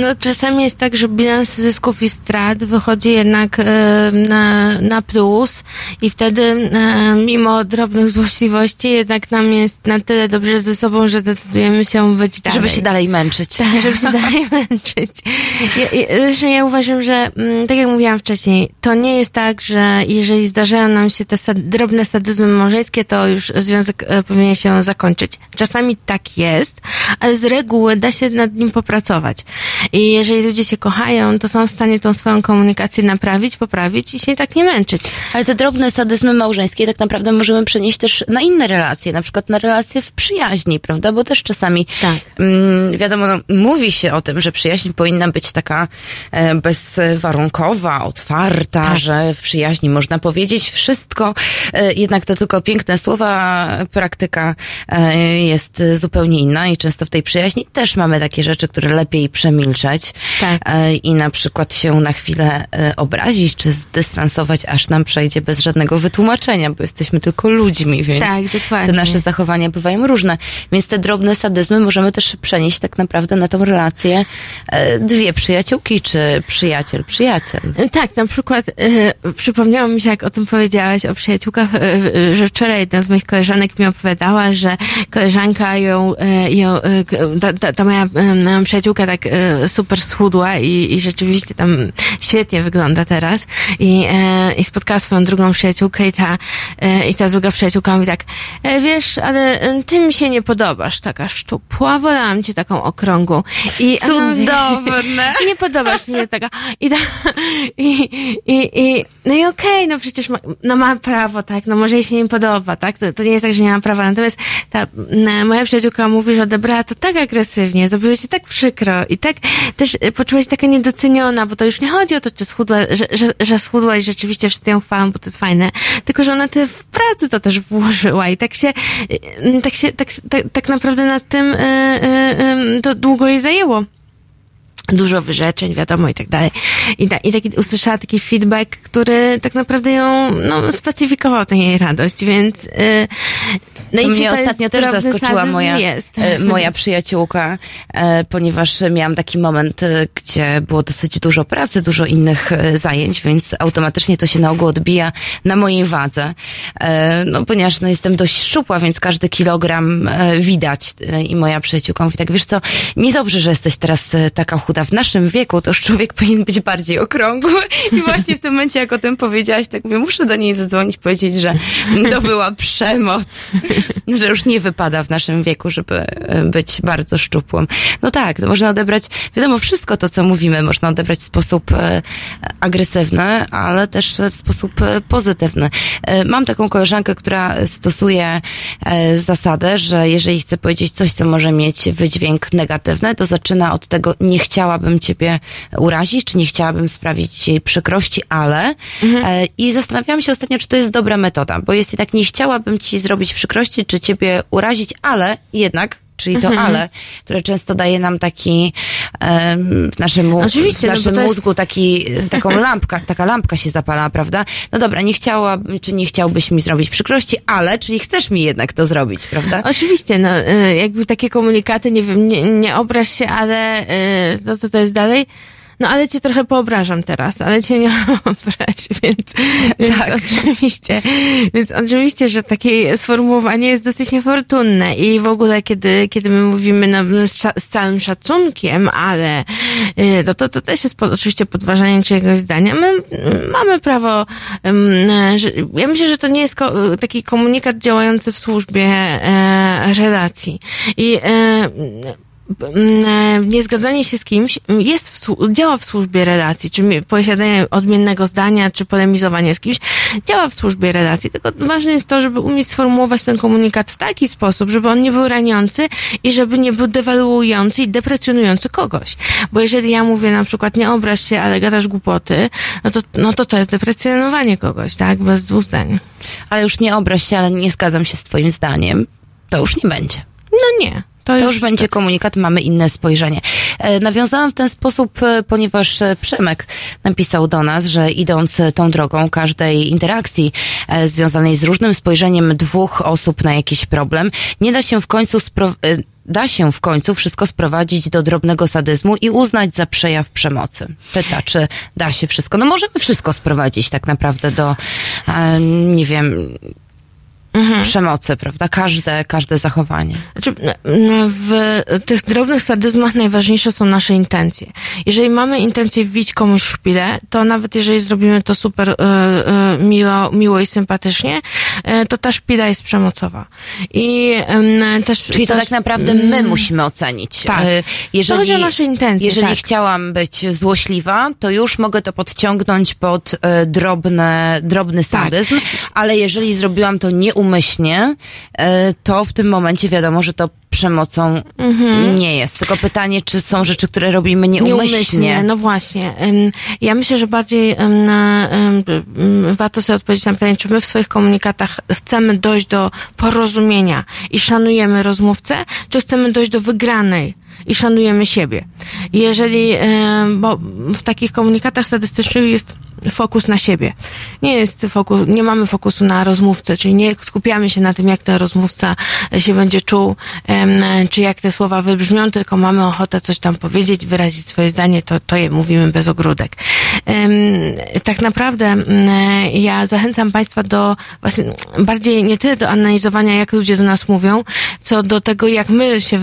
[SPEAKER 2] no, czasami jest tak, że bilans zysków i strat wychodzi jednak y, na, na plus i wtedy y, mimo drobnych złośliwości jednak nam jest na tyle dobrze ze sobą, że decydujemy się być dalej.
[SPEAKER 1] Żeby się dalej męczyć.
[SPEAKER 2] Tak, żeby się dalej męczyć. Ja, ja, zresztą ja uważam, że mm, tak jak mówiłam wcześniej, to nie jest tak, że jeżeli zdarzają nam się te sad- drobne sadyzmy małżeńskie, to już związek e, powinien się zakończyć. Czasami tak jest, ale z reguły da się nad nim popracować. I jeżeli ludzie się kochają, to są w stanie tą swoją komunikację naprawić, poprawić i się tak nie męczyć.
[SPEAKER 1] Ale te drobne sadyzmy małżeńskie tak naprawdę możemy przenieść też na inne relacje, na przykład na relacje w przyjaźni, prawda? Bo też czasami
[SPEAKER 2] Tak.
[SPEAKER 1] mm, wiadomo, no, mówi się o tym, że przyjaźń powinna być taka e, bezwarunkowa, otwarta,
[SPEAKER 2] Tak.
[SPEAKER 1] że w przyjaźni można powiedzieć wszystko, e, jednak to tylko piękne słowa, praktyka e, jest zupełnie inna i często w tej przyjaźni też mamy takie rzeczy, które lepiej przemilczeć
[SPEAKER 2] Tak.
[SPEAKER 1] e, i na przykład się na chwilę e, obrazić czy zdystansować, aż nam przejdzie bez żadnego wytłumaczenia, bo jesteśmy tylko ludźmi, więc
[SPEAKER 2] Tak,
[SPEAKER 1] te nasze zachowania bywają różne. Więc te drobne sadyzmy możemy też przenieść tak naprawdę na tą relację e, dwie przyjaciółki, czy przyjaciel, przyjaciel.
[SPEAKER 2] Tak, na przykład y, przypomniało mi się, jak o tym powiedziałaś, o przyjaciółkach, y, że wczoraj jedna z moich koleżanek mi opowiadała, że koleżanka ją, ją ta, ta, ta moja przyjaciółka tak super schudła i, i rzeczywiście tam świetnie wygląda teraz i, i spotkała swoją drugą przyjaciółkę i ta, y, i ta druga przyjaciółka mówi tak, e, wiesz, ale y, ty mi się nie podobasz, taka szczupła, wolałam cię taką okrągłą. I ona mówi-
[SPEAKER 1] Cudowne.
[SPEAKER 2] nie podobasz mi się taka. I, ta, i, i, i no i okej, no przecież ma, no ma prawo, tak, no może jej się nie podoba, tak, to, to nie jest tak, że nie ma prawa. Natomiast ta m, moja przyjaciółka mówi, że odebrała to tak agresywnie, zrobiło się tak przykro i tak też poczuła się taka niedoceniona, bo to już nie chodzi o to, czy schudła, że, że, że schudła i rzeczywiście wszyscy ją chwalą, bo to jest fajne, tylko że ona te w pracy to też włożyła i tak się, y, tak się, tak, tak, tak naprawdę nad tym y, y, to długo jej zajęło dużo wyrzeczeń, wiadomo, i tak dalej. I, da, i taki, usłyszała taki feedback, który tak naprawdę ją, no, specyfikował tę jej radość, więc, yy, no
[SPEAKER 1] To
[SPEAKER 2] i
[SPEAKER 1] mnie ostatnio też zaskoczyła moja,
[SPEAKER 2] Jest.
[SPEAKER 1] e, moja przyjaciółka, e, ponieważ miałam taki moment, e, gdzie było dosyć dużo pracy, dużo innych e, zajęć, więc automatycznie to się na ogół odbija na mojej wadze. E, No, ponieważ no, jestem dość szczupła, więc każdy kilogram e, widać. I moja przyjaciółka mówi tak, wiesz co, niedobrze, że jesteś teraz taka chuda. W naszym wieku to już człowiek powinien być bardziej okrągły. I właśnie w tym momencie, jak o tym powiedziałaś, tak mówię, muszę do niej zadzwonić, powiedzieć, że to była przemoc że już nie wypada w naszym wieku, żeby e, być bardzo szczupłym. No tak, można odebrać, wiadomo, wszystko to, co mówimy, można odebrać w sposób e, agresywny, ale też w sposób e, pozytywny. Mam taką koleżankę, która stosuje zasadę, że jeżeli chce powiedzieć coś, co może mieć wydźwięk negatywny, to zaczyna od tego, nie chciałabym ciebie urazić, czy nie chciałabym sprawić ci przykrości, ale e, i zastanawiałam się ostatnio, czy to jest dobra metoda, bo jest jednak nie chciałabym ci zrobić przykrości, czy ciebie urazić, ale jednak czyli to ale, które często daje nam taki w naszym, w
[SPEAKER 2] no
[SPEAKER 1] naszym
[SPEAKER 2] jest-
[SPEAKER 1] mózgu taki, taką lampka, taka lampka się zapala, prawda? No dobra, nie chciałabym, czy nie chciałbyś mi zrobić przykrości, ale, czyli chcesz mi jednak to zrobić, prawda?
[SPEAKER 2] Oczywiście, no, y, jakby takie komunikaty, nie wiem, nie, nie obraź się, ale, y, no to to jest dalej. No ale cię trochę poobrażam teraz, ale cię nie obraź, więc, więc
[SPEAKER 1] Tak.
[SPEAKER 2] oczywiście, więc oczywiście, że takie sformułowanie jest dosyć niefortunne i w ogóle, kiedy, kiedy my mówimy no, z, z całym szacunkiem, ale y, no to, to też jest po, oczywiście podważanie czyjegoś zdania. My mamy prawo, że, ja myślę, że to nie jest ko, taki komunikat działający w służbie e, relacji. I e, niezgadzanie się z kimś jest w, działa w służbie relacji, czy posiadanie odmiennego zdania, czy polemizowanie z kimś, działa w służbie relacji. Tylko ważne jest to, żeby umieć sformułować ten komunikat w taki sposób, żeby on nie był raniący i żeby nie był dewaluujący i deprecjonujący kogoś. Bo jeżeli ja mówię na przykład nie obraź się, ale gadasz głupoty, no to, no to to jest deprecjonowanie kogoś, tak? Bez dwóch zdań.
[SPEAKER 1] Ale już nie obraź się, ale nie zgadzam się z twoim zdaniem. To już nie będzie.
[SPEAKER 2] No nie.
[SPEAKER 1] To już będzie komunikat, mamy inne spojrzenie. E, Nawiązałam w ten sposób, e, ponieważ e, Przemek napisał do nas, że idąc tą drogą każdej interakcji związanej z różnym spojrzeniem dwóch osób na jakiś problem, nie da się w końcu spro- e, da się w końcu wszystko sprowadzić do drobnego sadyzmu i uznać za przejaw przemocy. Pyta, czy da się wszystko? No możemy wszystko sprowadzić tak naprawdę do, nie wiem, przemocy, prawda? Każde, każde zachowanie.
[SPEAKER 2] Znaczy, w tych drobnych sadyzmach najważniejsze są nasze intencje. Jeżeli mamy intencję wbić komuś szpilę, to nawet jeżeli zrobimy to super y, y, miło, miło i sympatycznie, y, to ta szpila jest przemocowa. I też...
[SPEAKER 1] Czyli to
[SPEAKER 2] też,
[SPEAKER 1] tak naprawdę my
[SPEAKER 2] mm,
[SPEAKER 1] musimy ocenić.
[SPEAKER 2] Tak.
[SPEAKER 1] E, Jeżeli,
[SPEAKER 2] chodzi o nasze intencje,
[SPEAKER 1] Jeżeli
[SPEAKER 2] tak.
[SPEAKER 1] chciałam być złośliwa, to już mogę to podciągnąć pod e, drobne, drobny
[SPEAKER 2] Tak.
[SPEAKER 1] sadyzm, ale jeżeli zrobiłam to nieumyślnie, e, to w tym momencie wiadomo, że to przemocą nie jest. Tylko pytanie, czy są rzeczy, które robimy nieumyślnie.
[SPEAKER 2] Nieumyślnie, no właśnie. Ja myślę, że bardziej na, warto sobie odpowiedzieć na pytanie, czy my w swoich komunikatach chcemy dojść do porozumienia i szanujemy rozmówcę, czy chcemy dojść do wygranej i szanujemy siebie. Jeżeli, bo w takich komunikatach statystycznych jest fokus na siebie. Nie jest fokus, nie mamy fokusu na rozmówcę, czyli nie skupiamy się na tym, jak ten rozmówca się będzie czuł, czy jak te słowa wybrzmią, tylko mamy ochotę coś tam powiedzieć, wyrazić swoje zdanie, to, to je mówimy bez ogródek. Tak naprawdę ja zachęcam Państwa do właśnie bardziej nie tyle do analizowania, jak ludzie do nas mówią, co do tego, jak my się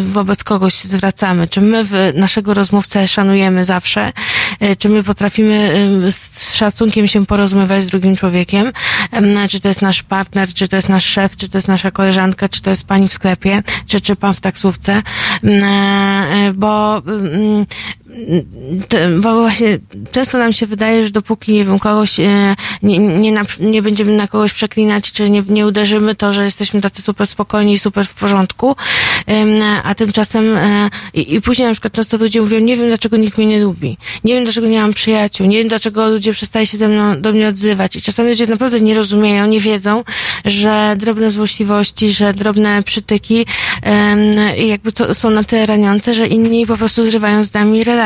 [SPEAKER 2] wobec kogoś zwracamy. Czy my naszego rozmówcę szanujemy zawsze, e, czy my potrafimy z szacunkiem się porozumiewać z drugim człowiekiem, em, czy to jest nasz partner, czy to jest nasz szef, czy to jest nasza koleżanka, czy to jest pani w sklepie, czy, czy pan w taksówce, e, bo bo właśnie często nam się wydaje, że dopóki nie wiem, kogoś e, nie, nie, na, nie będziemy na kogoś przeklinać, czy nie, nie uderzymy, to, że jesteśmy tacy super spokojni i super w porządku, a tymczasem e, i, i później na przykład często ludzie mówią, nie wiem dlaczego nikt mnie nie lubi, nie wiem dlaczego nie mam przyjaciół, nie wiem dlaczego ludzie przestali się ze mną, do mnie odzywać. I czasami ludzie naprawdę nie rozumieją, nie wiedzą, że drobne złośliwości, że drobne przytyki jakby to są na tyle raniące, że inni po prostu zrywają z nami relacje.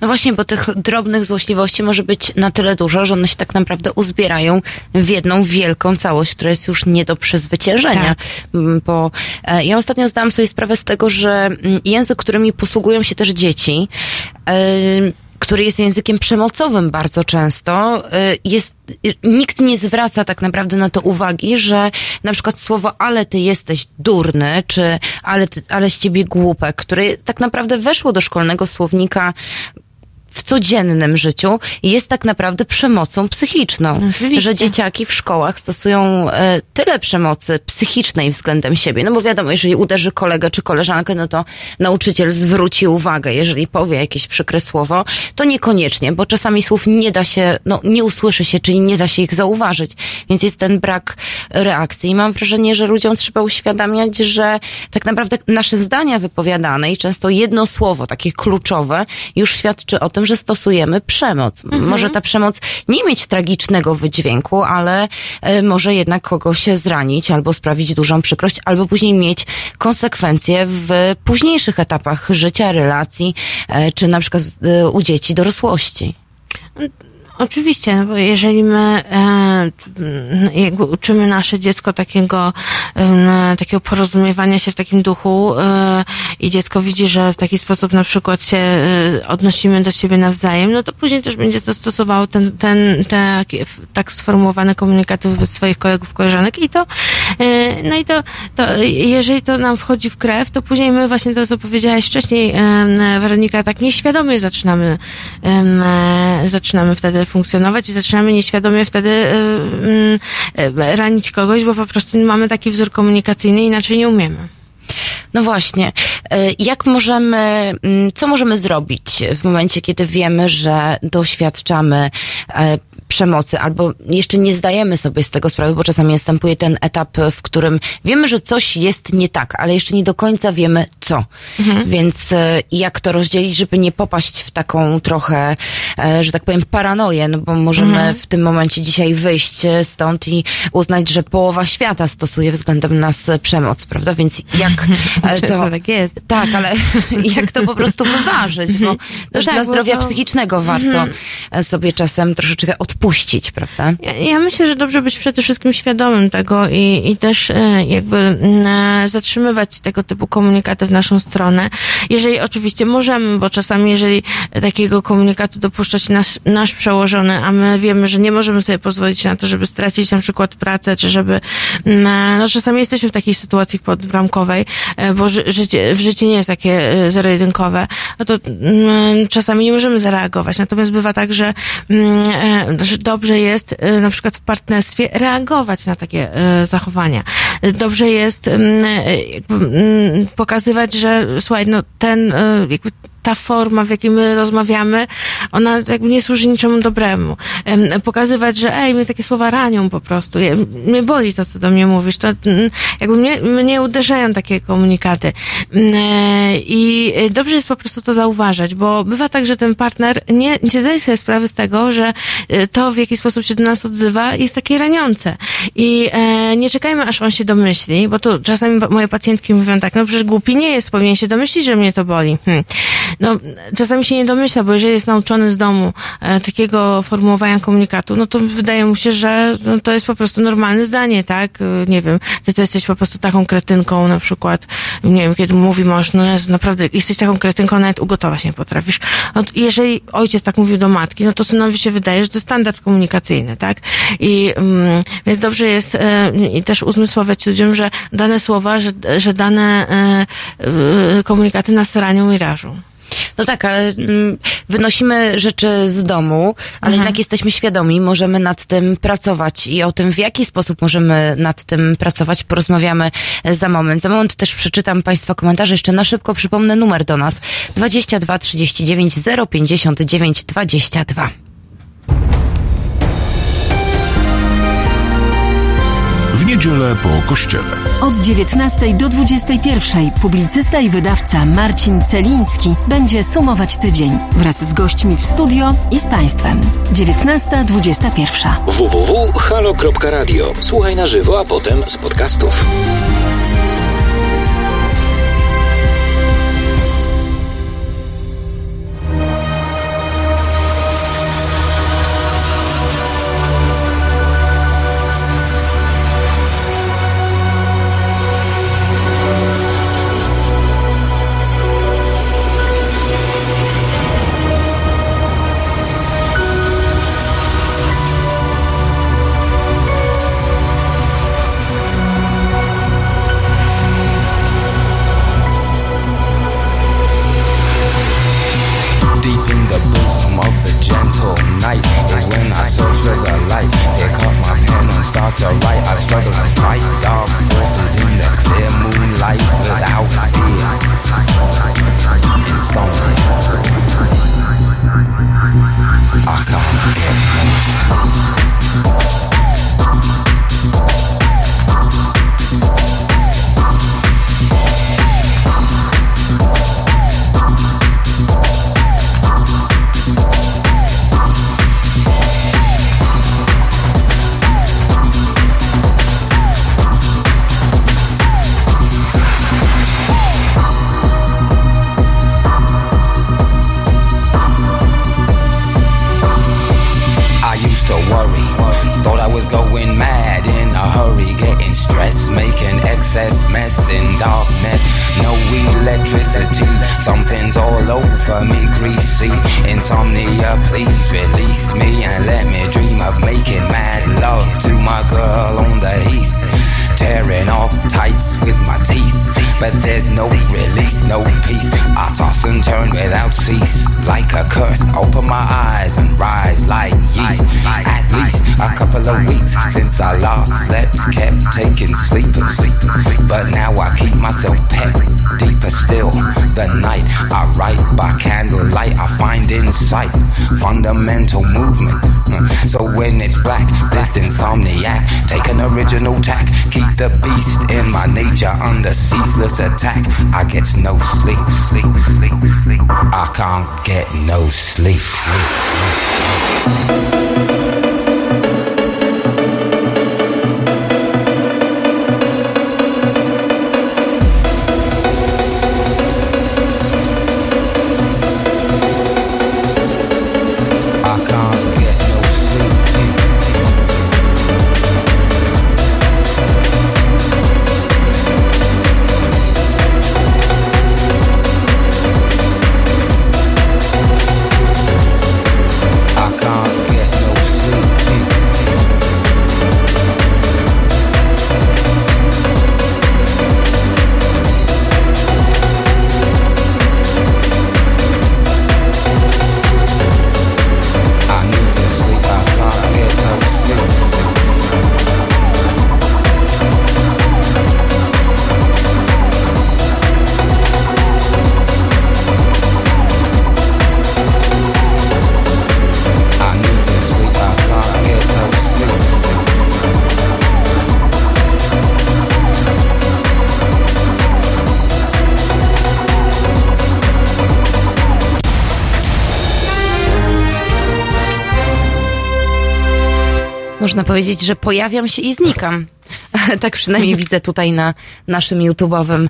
[SPEAKER 1] No właśnie, bo tych drobnych złośliwości może być na tyle dużo, że one się tak naprawdę uzbierają w jedną wielką całość, która jest już nie do przezwyciężenia. Mm, Bo e, ja ostatnio zdałam sobie sprawę z tego, że mm, język, którymi posługują się też dzieci, e, który jest językiem przemocowym bardzo często, y, jest, y, nikt nie zwraca tak naprawdę na to uwagi, że na przykład słowo ale ty jesteś durny, czy ale, ty, ale z ciebie głupek, które tak naprawdę weszło do szkolnego słownika w codziennym życiu jest tak naprawdę przemocą psychiczną.
[SPEAKER 2] Oczywiście.
[SPEAKER 1] Że dzieciaki w szkołach stosują e, tyle przemocy psychicznej względem siebie. No bo wiadomo, jeżeli uderzy kolegę czy koleżankę, no to nauczyciel zwróci uwagę. Jeżeli powie jakieś przykre słowo, to niekoniecznie, bo czasami słów nie da się, no nie usłyszy się, czyli nie da się ich zauważyć. Więc jest ten brak reakcji. I mam wrażenie, że ludziom trzeba uświadamiać, że tak naprawdę nasze zdania wypowiadane i często jedno słowo, takie kluczowe, już świadczy o tym, że stosujemy przemoc. Może ta przemoc nie mieć tragicznego wydźwięku, ale e, może jednak kogoś zranić albo sprawić dużą przykrość, albo później mieć konsekwencje w późniejszych etapach życia, relacji, e, czy na przykład e, u dzieci dorosłości.
[SPEAKER 2] Oczywiście, no bo jeżeli my e, jakby uczymy nasze dziecko takiego, e, takiego porozumiewania się w takim duchu e, i dziecko widzi, że w taki sposób na przykład się e, odnosimy do siebie nawzajem, no to później też będzie to stosowało ten, ten, te, tak sformułowane komunikaty wobec swoich kolegów, koleżanek i to, e, no i to, to jeżeli to nam wchodzi w krew, to później my właśnie to, co powiedziałaś wcześniej, e, Weronika, tak nieświadomie zaczynamy, zaczynamy wtedy funkcjonować i zaczynamy nieświadomie wtedy e, mm, e, ranić kogoś, bo po prostu mamy taki wzór komunikacyjny, inaczej nie umiemy.
[SPEAKER 1] No właśnie. E, Jak możemy, mm, co możemy zrobić w momencie, kiedy wiemy, że doświadczamy przemocy, albo jeszcze nie zdajemy sobie z tego sprawy, bo czasami następuje ten etap, w którym wiemy, że coś jest nie tak, ale jeszcze nie do końca wiemy co. Więc e, jak to rozdzielić, żeby nie popaść w taką trochę, e, że tak powiem, paranoję, no bo możemy w tym momencie dzisiaj wyjść e, stąd i uznać, że połowa świata stosuje względem nas przemoc, prawda? Więc jak to...
[SPEAKER 2] Tak jest.
[SPEAKER 1] Tak, ale jak to po prostu wyważyć, bo też
[SPEAKER 2] tak,
[SPEAKER 1] dla zdrowia
[SPEAKER 2] to-
[SPEAKER 1] psychicznego warto e, sobie czasem troszeczkę odpuścić, prawda?
[SPEAKER 2] Ja, ja myślę, że dobrze być przede wszystkim świadomym tego i, i też e, jakby mm, e, zatrzymywać tego typu komunikaty w naszą stronę. Jeżeli oczywiście możemy, bo czasami jeżeli takiego komunikatu dopuszcza się nasz, nasz przełożony, a my wiemy, że nie możemy sobie pozwolić na to, żeby stracić na przykład pracę, czy żeby, mm, e, no czasami jesteśmy w takiej sytuacji podbramkowej, bo ży, życie, w życie nie jest takie zero-jedynkowe, no to mm, czasami nie możemy zareagować. Natomiast bywa tak, że, że dobrze jest e, na przykład w partnerstwie reagować na takie e, zachowania. Dobrze jest mm, jakby, mm, pokazywać, że słuchaj, no ten jakby ta forma, w jakiej my rozmawiamy, ona jakby nie służy niczemu dobremu. Em, Pokazywać, że ej, mnie takie słowa ranią po prostu. Mnie boli to, co do mnie mówisz. To mm, jakby mnie, mnie uderzają takie komunikaty. Mm, e, I e, dobrze jest po prostu to zauważać, bo bywa tak, że ten partner nie, nie zdaje sobie sprawy z tego, że e, to, w jaki sposób się do nas odzywa, jest takie raniące. I nie czekajmy, aż on się domyśli, bo tu czasami moje pacjentki mówią tak, no przecież głupi nie jest, powinien się domyślić, że mnie to boli. Hmm. No, czasami się nie domyśla, bo jeżeli jest nauczony z domu e, takiego formułowania komunikatu, no to wydaje mu się, że no, to jest po prostu normalne zdanie, tak? E, Nie wiem, ty to jesteś po prostu taką kretynką na przykład, nie wiem, kiedy mówi mąż, no Jezu, naprawdę jesteś taką kretynką, nawet ugotować nie potrafisz. No, jeżeli ojciec tak mówił do matki, no to synowi się wydaje, że to jest standard komunikacyjny, tak? I mm, więc dobrze jest e, i też uzmysłowiać ludziom, że dane słowa, że, że dane e, e, komunikaty nas ranią i rażą.
[SPEAKER 1] No tak, ale mm, wynosimy rzeczy z domu, ale jednak jesteśmy świadomi, możemy nad tym pracować i o tym, w jaki sposób możemy nad tym pracować, porozmawiamy za moment. Za moment też przeczytam Państwa komentarze. Jeszcze na szybko przypomnę numer do nas 22 39 059 22.
[SPEAKER 5] W niedzielę po kościele.
[SPEAKER 4] Od 19 do 21 publicysta i wydawca Marcin Celiński będzie sumować tydzień wraz z gośćmi w studio i z Państwem. 19.21.
[SPEAKER 8] www.halo.radio. Słuchaj na żywo, a potem z podcastów. Ceaseless attack. I get no sleep, sleep, sleep, sleep. I can't get no sleep, sleep, sleep.
[SPEAKER 1] Można powiedzieć, że pojawiam się i znikam. tak przynajmniej widzę tutaj na naszym YouTube'owym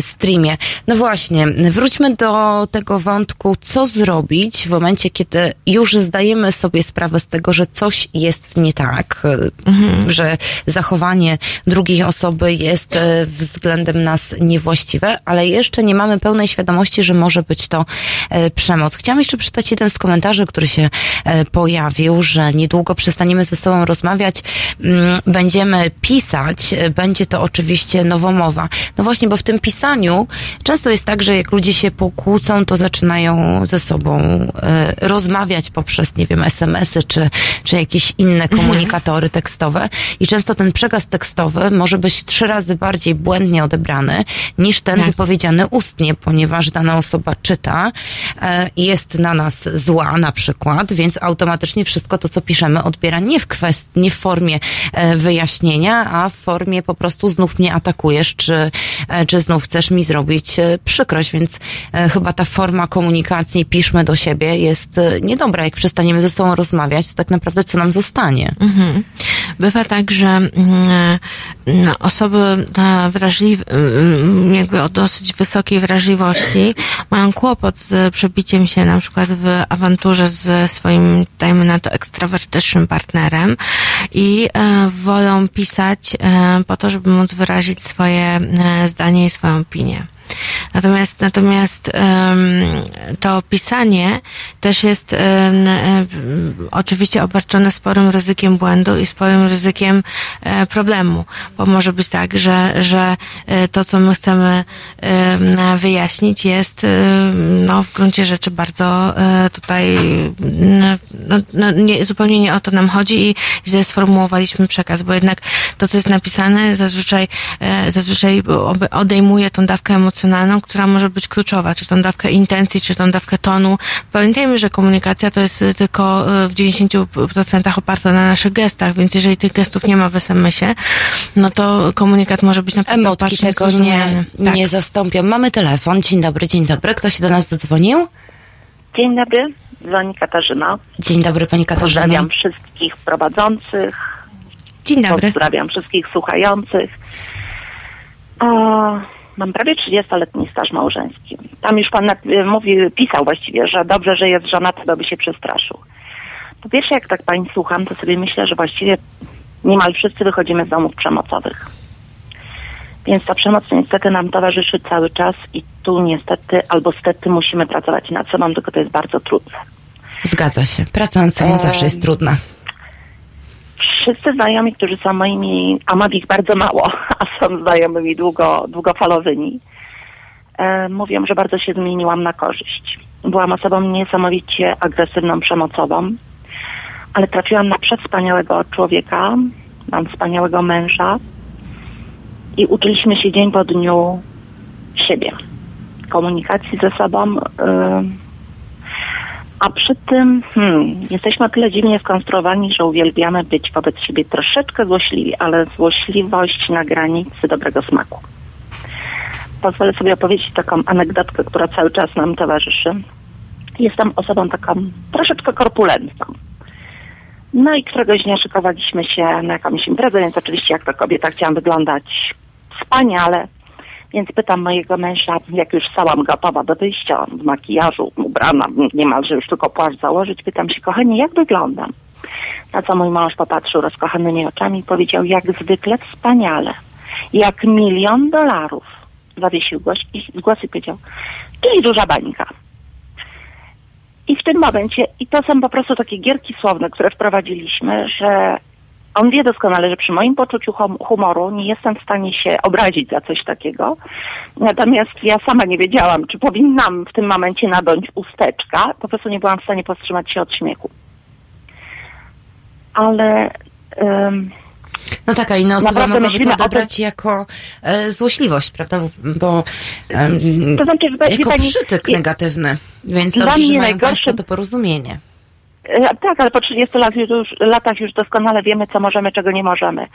[SPEAKER 1] streamie. No właśnie, wróćmy do tego wątku, co zrobić w momencie, kiedy już zdajemy sobie sprawę z tego, że coś jest nie tak, e, że zachowanie drugiej osoby jest e, względem nas niewłaściwe, ale jeszcze nie mamy pełnej świadomości, że może być to e, przemoc. Chciałam jeszcze przeczytać jeden z komentarzy, który się e, pojawił, że niedługo przestaniemy ze sobą rozmawiać, mm, będziemy pisać, e, będzie to oczywiście nowomowa. No właśnie, bo w tym pisaniu często jest tak, że jak ludzie się pokłócą, to zaczynają ze sobą e, rozmawiać poprzez, nie wiem, SMS-y czy, czy jakieś inne komunikatory tekstowe i często ten przekaz tekstowy może być trzy razy bardziej błędnie odebrany niż ten
[SPEAKER 2] Tak.
[SPEAKER 1] wypowiedziany ustnie, ponieważ dana osoba czyta e, i jest na nas zła na przykład, więc automatycznie wszystko to, co piszemy, odbiera nie w kwestii, nie w formie e, wyjaśnienia, a w formie po prostu znów mnie atakujesz, czy, czy znów chcesz mi zrobić e, przykrość, więc e, chyba ta forma komunikacji, piszmy do siebie, jest e, niedobra. Jak przestaniemy ze sobą rozmawiać, to tak naprawdę co nam zostanie?
[SPEAKER 2] Mhm. Bywa tak, że mm, no, osoby wrażliwe, mm, jakby o dosyć wysokiej wrażliwości mają kłopot z przebiciem się na przykład w awanturze ze swoim, dajmy na to, ekstrawertycznym partnerem i e, wolą pisać e, po to, żeby móc wyrazić swoje e, zdanie i swoją opinię. Natomiast, natomiast to pisanie też jest em, oczywiście obarczone sporym ryzykiem błędu i sporym ryzykiem e, problemu, bo może być tak, że, że e, to, co my chcemy em, wyjaśnić jest no, w gruncie rzeczy bardzo e, tutaj no, no, nie, zupełnie nie o to nam chodzi i źle sformułowaliśmy przekaz, bo jednak to, co jest napisane zazwyczaj, e, zazwyczaj odejmuje tą dawkę emocjonalną, która może być kluczowa, czy tą dawkę intencji, czy tą dawkę tonu. Pamiętajmy, że komunikacja to jest tylko e, w 90% oparta na naszych gestach, więc jeżeli tych gestów nie ma w SMS-ie, no to komunikat może być naprawdę
[SPEAKER 1] Emotki tego nie.
[SPEAKER 2] Tak.
[SPEAKER 1] nie zastąpią. Mamy telefon. Dzień dobry, dzień dobry. Kto się do nas dodzwonił?
[SPEAKER 9] Dzień dobry, dzwoni Katarzyna.
[SPEAKER 1] Dzień dobry, pani Katarzyna.
[SPEAKER 9] Pozdrawiam wszystkich prowadzących,
[SPEAKER 2] Dzień dobry.
[SPEAKER 9] pozdrawiam wszystkich słuchających. O, mam prawie 30-letni staż małżeński. Tam już pan mówi, pisał właściwie, że dobrze, że jest żona, to by się przestraszył. Po pierwsze, jak tak pani słucham, to sobie myślę, że właściwie niemal wszyscy wychodzimy z domów przemocowych. Więc ta przemoc niestety nam towarzyszy cały czas i tu niestety albo stety musimy pracować nad sobą, tylko to jest bardzo trudne.
[SPEAKER 1] Zgadza się. Praca nad sobą
[SPEAKER 9] Em.
[SPEAKER 1] zawsze jest trudna.
[SPEAKER 9] Wszyscy znajomi, którzy są moimi, a mam ich bardzo mało, a są znajomymi długo, długofalowymi, e, mówią, że bardzo się zmieniłam na korzyść. Byłam osobą niesamowicie agresywną, przemocową, ale trafiłam na przewspaniałego człowieka, mam wspaniałego męża i uczyliśmy się dzień po dniu siebie. komunikacji ze sobą. y, A przy tym hmm, jesteśmy o tyle dziwnie skonstruowani, że uwielbiamy być wobec siebie troszeczkę złośliwi, ale złośliwość na granicy dobrego smaku. Pozwolę sobie opowiedzieć taką anegdotkę, która cały czas nam towarzyszy. Jestem osobą taką troszeczkę korpulentną. No i któregoś dnia szykowaliśmy się na jakąś imprezę, więc oczywiście jak to kobieta chciałam wyglądać wspaniale. Więc pytam mojego męża, jak już stałam gotowa do wyjścia, w makijażu, ubrana, niemalże już tylko płaszcz założyć, pytam się, kochanie, jak wyglądam? Na co mój mąż popatrzył rozkochanymi oczami i powiedział, jak zwykle wspaniale, jak milion dolarów. Zawiesił głos i, głos i powiedział, czyli duża bańka. I w tym momencie, i to są po prostu takie gierki słowne, które wprowadziliśmy, że on wie doskonale, że przy moim poczuciu hum- humoru nie jestem w stanie się obrazić za coś takiego. Natomiast ja sama nie wiedziałam, czy powinnam w tym momencie nadąć usteczka. Po prostu nie byłam w stanie powstrzymać się od śmiechu. Ale ym,
[SPEAKER 1] No inna osoba
[SPEAKER 9] Naprawdę
[SPEAKER 1] mogłaby
[SPEAKER 9] myślimy
[SPEAKER 1] to odebrać jako e, złośliwość, prawda? Bo em,
[SPEAKER 9] To znaczy, że
[SPEAKER 1] jako
[SPEAKER 9] pani,
[SPEAKER 1] przytyk negatywny. Więc
[SPEAKER 9] dla
[SPEAKER 1] dobrze, że mają Państwo to porozumienie.
[SPEAKER 9] E, Tak, ale po 30 lat już, latach już doskonale wiemy, co możemy, czego nie możemy.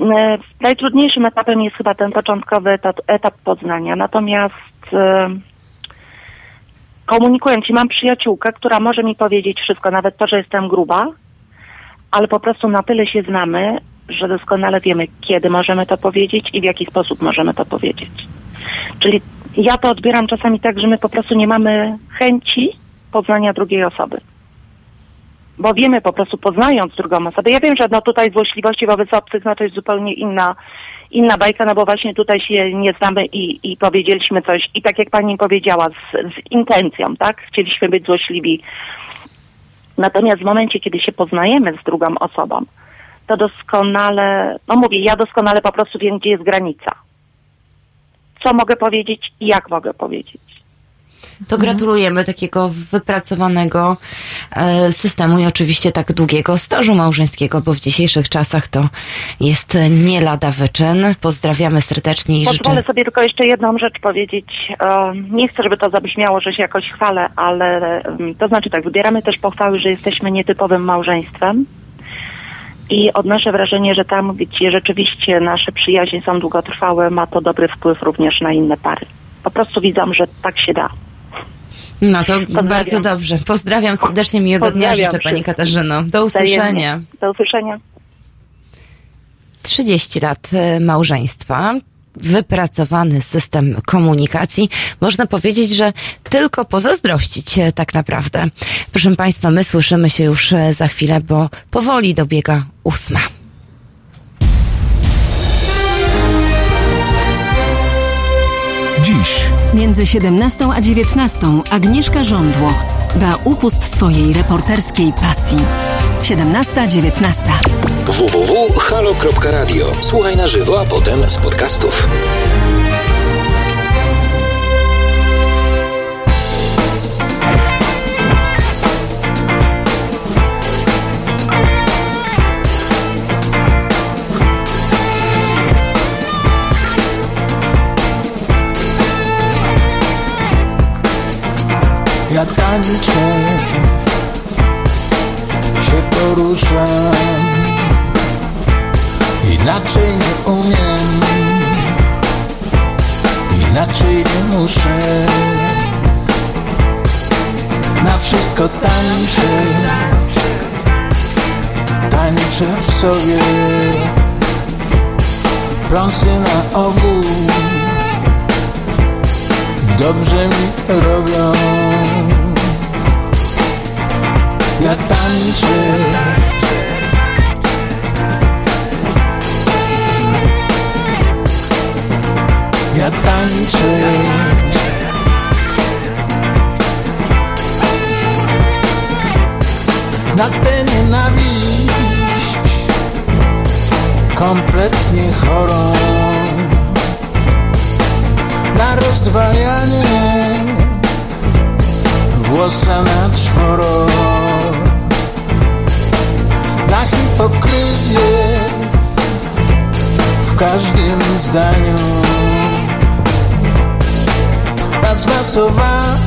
[SPEAKER 9] E, Najtrudniejszym etapem jest chyba ten początkowy etap, etap poznania. Natomiast e, komunikując, i mam przyjaciółkę, która może mi powiedzieć wszystko, nawet to, że jestem gruba, ale po prostu na tyle się znamy, że doskonale wiemy, kiedy możemy to powiedzieć i w jaki sposób możemy to powiedzieć. Czyli ja to odbieram czasami tak, że my po prostu nie mamy chęci poznania drugiej osoby bo wiemy po prostu poznając drugą osobę. Ja wiem, że no tutaj złośliwości wobec obcych no to jest zupełnie inna, inna bajka, no bo właśnie tutaj się nie znamy i, i powiedzieliśmy coś i tak jak pani powiedziała, z, z intencją, tak? Chcieliśmy być złośliwi. Natomiast w momencie, kiedy się poznajemy z drugą osobą, to doskonale, no mówię, ja doskonale po prostu wiem, gdzie jest granica. Co mogę powiedzieć i jak mogę powiedzieć.
[SPEAKER 1] To gratulujemy takiego wypracowanego e, systemu i oczywiście tak długiego stażu małżeńskiego, bo w dzisiejszych czasach to jest nie lada wyczyn. Pozdrawiamy serdecznie i
[SPEAKER 9] Pozwolę
[SPEAKER 1] życzę...
[SPEAKER 9] sobie tylko jeszcze jedną rzecz powiedzieć. E, Nie chcę, żeby to zabrzmiało, że się jakoś chwalę, ale to znaczy tak, wybieramy też pochwały, że jesteśmy nietypowym małżeństwem. I odnoszę wrażenie, że tam, gdzie rzeczywiście nasze przyjaźnie są długotrwałe, ma to dobry wpływ również na inne pary. Po prostu widzą, że tak się da.
[SPEAKER 1] No to bardzo dobrze. Pozdrawiam serdecznie, miłego dnia
[SPEAKER 9] Pozdrawiam
[SPEAKER 1] życzę Pani. Katarzyno. Do usłyszenia.
[SPEAKER 9] Do usłyszenia.
[SPEAKER 1] 30 lat e, małżeństwa, wypracowany system komunikacji. Można powiedzieć, że tylko pozazdrościć e, tak naprawdę. Proszę Państwa, my słyszymy się już e, za chwilę, bo powoli dobiega ósma.
[SPEAKER 5] Dziś
[SPEAKER 4] Między 17 a 19 Agnieszka Żądło da upust swojej reporterskiej pasji. 17-19.
[SPEAKER 10] www.halo.radio. Słuchaj na żywo, a potem z podcastów.
[SPEAKER 11] Ja tańczę, się poruszam, inaczej nie umiem, inaczej nie muszę. Na wszystko tańczę, tańczę w sobie, prąsy na ogół dobrze mi robią. Ja tańczę. Ja tańczę. Na tę nienawiść kompletnie chorą na rozdwajanie. Włosa na czworo. Na hipokryzję w każdym zdaniu. Na zmasowany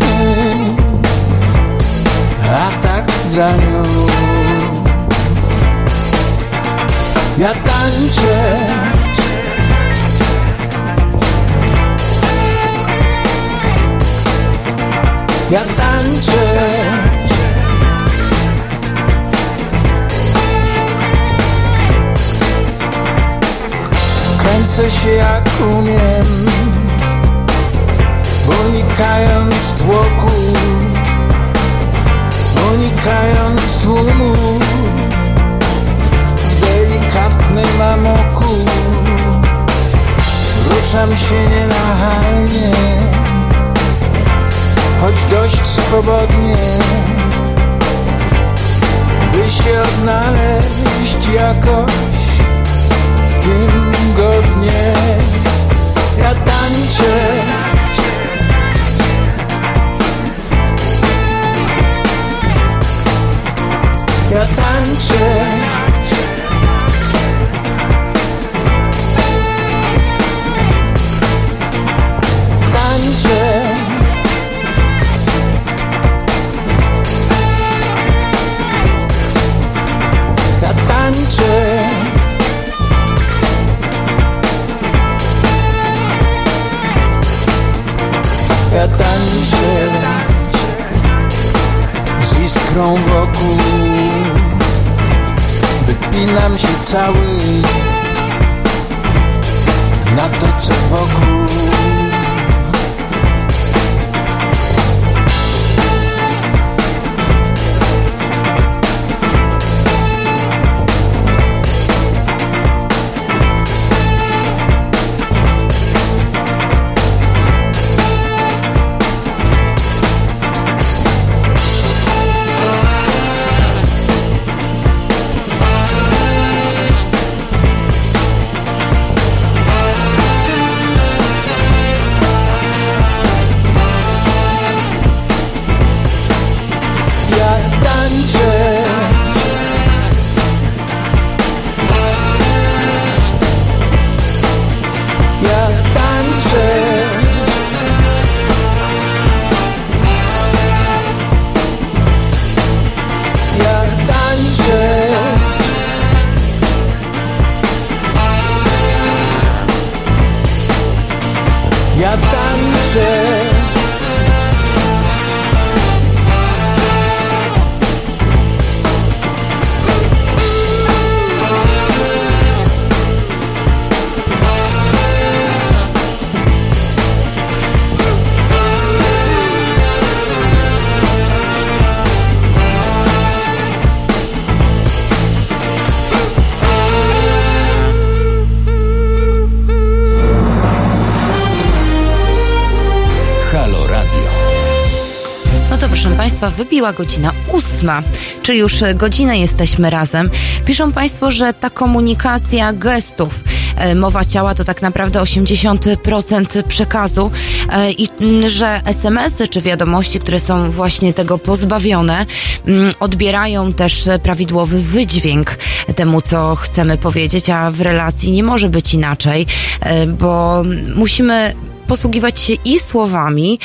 [SPEAKER 11] Atak graniu Ja tańczę Ja tańczę. Kręcę się jak umiem Unikając tłoku Unikając tłumu. Delikatnym amoku Ruszam się nienachalnie Choć dość swobodnie By się odnaleźć jakoś w tym godnie. Ja tańczę. Ja tańczę z iskrą wokół. Wypinam się cały na to co wokół
[SPEAKER 1] wybiła godzina ósma, czy już e, godzinę jesteśmy razem. Piszą Państwo, że ta komunikacja gestów, e, mowa ciała to tak naprawdę 80% przekazu e, i mm, że SMS-y czy wiadomości, które są właśnie tego pozbawione, mm, odbierają też prawidłowy wydźwięk temu, co chcemy powiedzieć, a w relacji nie może być inaczej, bo musimy posługiwać się i słowami,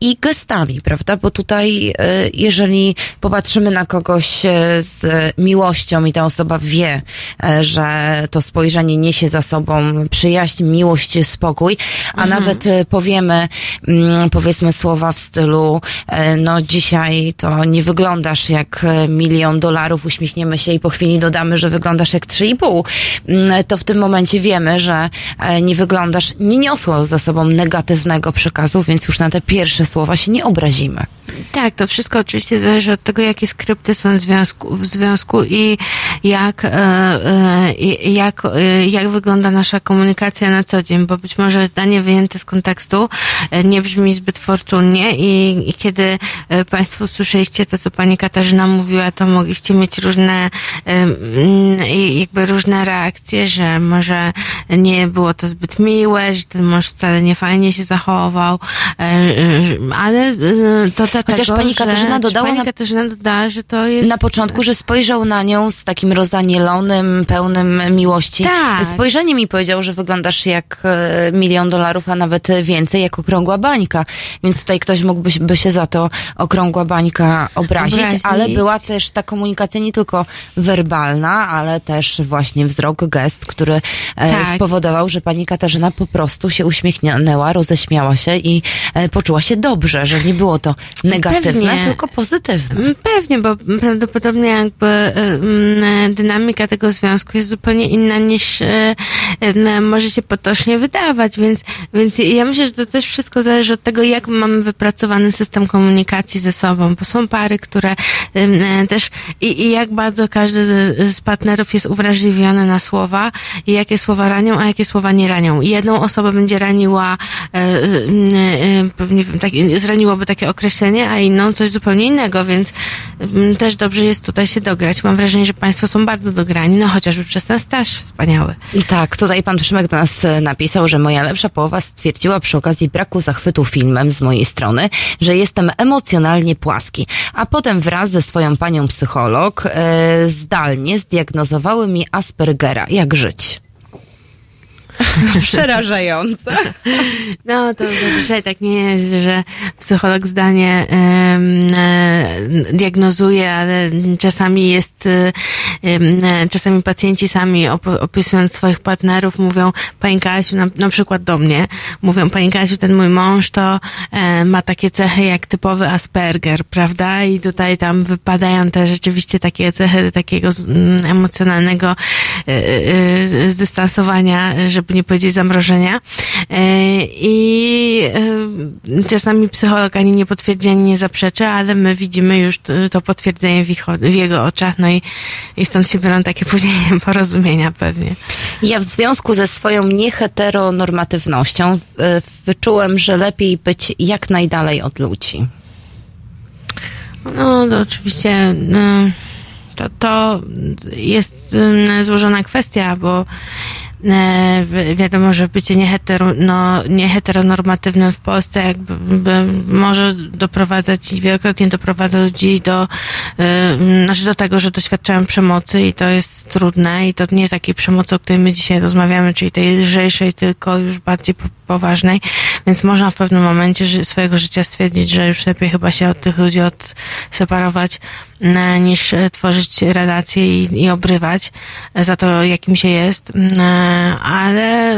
[SPEAKER 1] i gestami, prawda? Bo tutaj, e, jeżeli popatrzymy na kogoś e, z miłością i ta osoba wie, e, że to spojrzenie niesie za sobą przyjaźń, miłość, spokój, a
[SPEAKER 2] Mhm.
[SPEAKER 1] nawet e, powiemy, mm, powiedzmy słowa w stylu, e, no dzisiaj to nie wyglądasz jak e, milion dolarów, uśmiechniemy się i po chwili dodamy, że wyglądasz jak 3,5, mm, to w tym momencie wiemy, że e, nie wyglądasz, nie niosło za sobą negatywnego przekazu, więc już na te pierwsze słowa się nie obrazimy.
[SPEAKER 2] Tak, to wszystko oczywiście zależy od tego, jakie skrypty są w związku, w związku i jak, e, e, jak, e, jak wygląda nasza komunikacja na co dzień, bo być może zdanie wyjęte z kontekstu nie brzmi zbyt fortunnie i, i kiedy Państwo słyszeliście to, co Pani Katarzyna mówiła, to mogliście mieć różne, mm, jakby różne reakcje, że może nie było to zbyt miłe, że ten mąż wcale nie fajnie, się zachował, ale e, to dlatego,
[SPEAKER 1] Chociaż pani Katarzyna dodała
[SPEAKER 2] Pani
[SPEAKER 1] na-
[SPEAKER 2] Katarzyna dodała, że to jest...
[SPEAKER 1] Na początku, że spojrzał na nią z takim rozanielonym, pełnym miłości
[SPEAKER 2] Tak.
[SPEAKER 1] spojrzeniem i powiedział, że wyglądasz jak e, milion dolarów, a nawet więcej, jak okrągła bańka. Więc tutaj ktoś mógłby się- by się za to okrągła bańka obrazić,
[SPEAKER 2] Obrazić.
[SPEAKER 1] ale była też ta komunikacja nie tylko werbalna, ale też właśnie wzrok, gest, który e,
[SPEAKER 2] Tak.
[SPEAKER 1] spowodował, że pani Katarzyna po prostu się uśmiechnęła, roześmiała się i e, poczuła się dobrze, że nie było to negatywne,
[SPEAKER 2] Pewnie.
[SPEAKER 1] tylko pozytywne.
[SPEAKER 2] Mm, Pewnie, bo prawdopodobnie jakby mm, dynamika tego związku jest zupełnie inna niż e, e, może się potocznie wydawać, więc, więc ja myślę, że to też wszystko zależy od tego, jak mamy wypracowany system komunikacji ze sobą, bo są pary, które e, też i, i jak bardzo każdy z, z partnerów jest uwrażliwiony na słowa i jakie słowa ranią, a jakie słowa nie ranią. Jedną osobę będzie raniła, e, e, e, pewnie tak, zraniłoby takie określenie, a inną coś zupełnie innego, więc mm, też dobrze jest tutaj się dograć. Mam wrażenie, że Państwo są bardzo dograni, no chociażby przez ten staż wspaniały.
[SPEAKER 1] Tak, tutaj pan Szymek do nas e, napisał, że moja lepsza połowa stwierdziła przy okazji braku zachwytu filmem z mojej strony, że jestem emocjonalnie płaski. A potem wraz ze swoją panią psycholog e, zdalnie zdiagnozowały mi Aspergera. Jak żyć? Przerażające.
[SPEAKER 2] No, to zazwyczaj tak nie jest, że psycholog zdanie em, e, diagnozuje, ale czasami jest, e, czasami pacjenci sami op- opisując swoich partnerów mówią, Pani Kasiu, na, na przykład do mnie, mówią, Pani Kasiu, ten mój mąż to ma takie cechy jak typowy Asperger, prawda? I tutaj tam wypadają te rzeczywiście takie cechy takiego z- mm, emocjonalnego zdystansowania, żeby nie powiedzieć zamrożenia. E, I e, czasami psycholog ani nie potwierdzi, ani nie zaprzeczy, ale my widzimy już to, potwierdzenie w, ich, w jego oczach, no i, i stąd się biorą takie później porozumienia pewnie.
[SPEAKER 1] Ja w związku ze swoją nieheteronormatywnością e, wyczułem, że lepiej być jak najdalej od ludzi.
[SPEAKER 2] No, to oczywiście no, to, to jest mm, złożona kwestia, bo wiadomo, że bycie niehetero, no, nieheteronormatywnym w Polsce jakby by może doprowadzać wielokrotnie doprowadza ludzi do, e, znaczy do tego, że doświadczają przemocy i to jest trudne i to nie takiej przemocy, o której my dzisiaj rozmawiamy, czyli tej lżejszej, tylko już bardziej po- poważnej, więc można w pewnym momencie swojego życia stwierdzić, że już lepiej chyba się od tych ludzi odseparować, e, niż e, tworzyć relacje i, i obrywać e, za to, jakim się jest, Mm, e, ale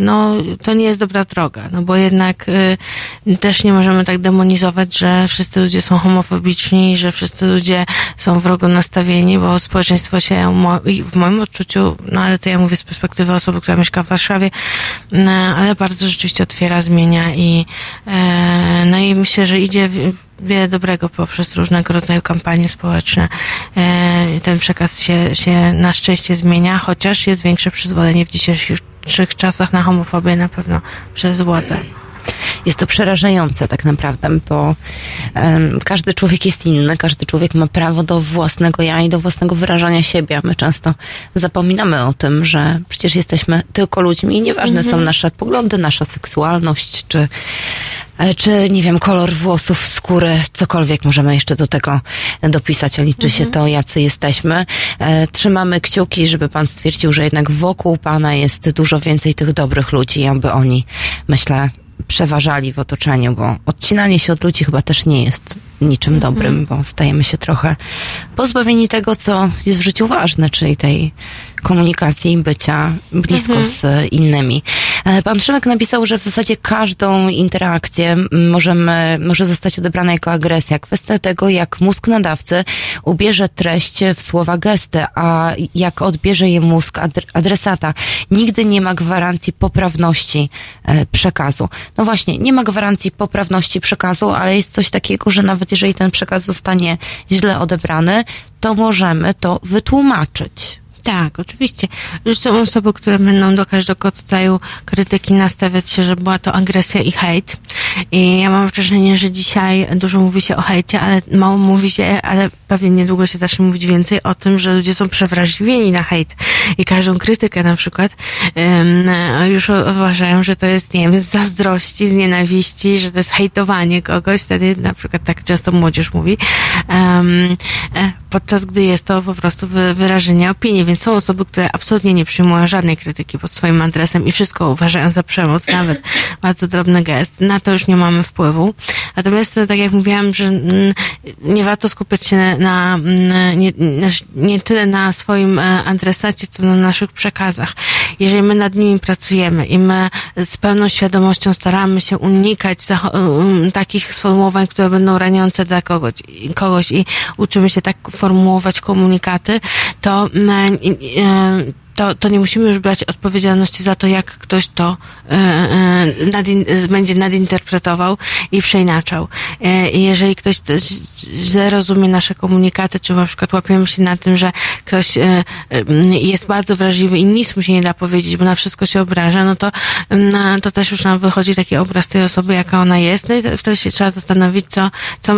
[SPEAKER 2] no, to nie jest dobra droga, no bo jednak też nie możemy tak demonizować, że wszyscy ludzie są homofobiczni, że wszyscy ludzie są wrogo nastawieni, bo społeczeństwo się w moim odczuciu, no ale to ja mówię z perspektywy osoby, która mieszka w Warszawie, mm, ale bardzo rzeczywiście otwiera, zmienia i no i myślę, że idzie wiele dobrego poprzez różnego rodzaju kampanie społeczne. E, ten przekaz się, się na szczęście zmienia, chociaż jest większe przyzwolenie w dzisiejszych czasach na homofobię na pewno przez władze.
[SPEAKER 1] Jest to przerażające tak naprawdę, bo em, każdy człowiek jest inny, każdy człowiek ma prawo do własnego ja i do własnego wyrażania siebie. My często zapominamy o tym, że przecież jesteśmy tylko ludźmi i nieważne są nasze poglądy, nasza seksualność, czy, e, czy nie wiem, kolor włosów, skóry, cokolwiek możemy jeszcze do tego dopisać, a liczy się to, jacy jesteśmy. E, Trzymamy kciuki, żeby pan stwierdził, że jednak wokół pana jest dużo więcej tych dobrych ludzi, aby oni, myślę, przeważali w otoczeniu, bo odcinanie się od ludzi chyba też nie jest niczym dobrym, bo stajemy się trochę pozbawieni tego, co jest w życiu ważne, czyli tej komunikacji i bycia blisko z innymi. E, Pan Szymek napisał, że w zasadzie każdą interakcję możemy, może zostać odebrana jako agresja. Kwestia tego, jak mózg nadawcy ubierze treść w słowa gesty, a jak odbierze je mózg adr- adresata. Nigdy nie ma gwarancji poprawności e, przekazu. No właśnie, nie ma gwarancji poprawności przekazu, ale jest coś takiego, że nawet jeżeli ten przekaz zostanie źle odebrany, to możemy to wytłumaczyć.
[SPEAKER 2] Tak, oczywiście. Są osoby, które będą do każdego rodzaju krytyki nastawiać się, że była to agresja i hejt. I ja mam wrażenie, że dzisiaj dużo mówi się o hejcie, ale mało mówi się, ale pewnie niedługo się zacznie mówić więcej o tym, że ludzie są przewrażliwieni na hejt. I każdą krytykę na przykład um, już uważają, że to jest, nie wiem, z zazdrości, z nienawiści, że to jest hejtowanie kogoś. Wtedy na przykład tak często młodzież mówi. Um, podczas gdy jest to po prostu wyrażenie opinii, więc są osoby, które absolutnie nie przyjmują żadnej krytyki pod swoim adresem i wszystko uważają za przemoc, nawet bardzo drobny gest. Na to już nie mamy wpływu. Natomiast, tak jak mówiłam, że mm, nie warto skupiać się na, mm, nie, nie tyle na swoim e, adresacie, co na naszych przekazach. Jeżeli my nad nimi pracujemy i my z pełną świadomością staramy się unikać takich sformułowań, które będą raniące dla kogoś, kogoś i uczymy się tak formułować komunikaty, to to, to nie musimy już brać odpowiedzialności za to, jak ktoś to e, e, nadin, będzie nadinterpretował i przeinaczał. E, jeżeli ktoś źle rozumie nasze komunikaty, czy na przykład łapiemy się na tym, że ktoś e, jest bardzo wrażliwy i nic mu się nie da powiedzieć, bo na wszystko się obraża, no to, to też już nam wychodzi taki obraz tej osoby, jaka ona jest. No i wtedy się trzeba zastanowić, co, co,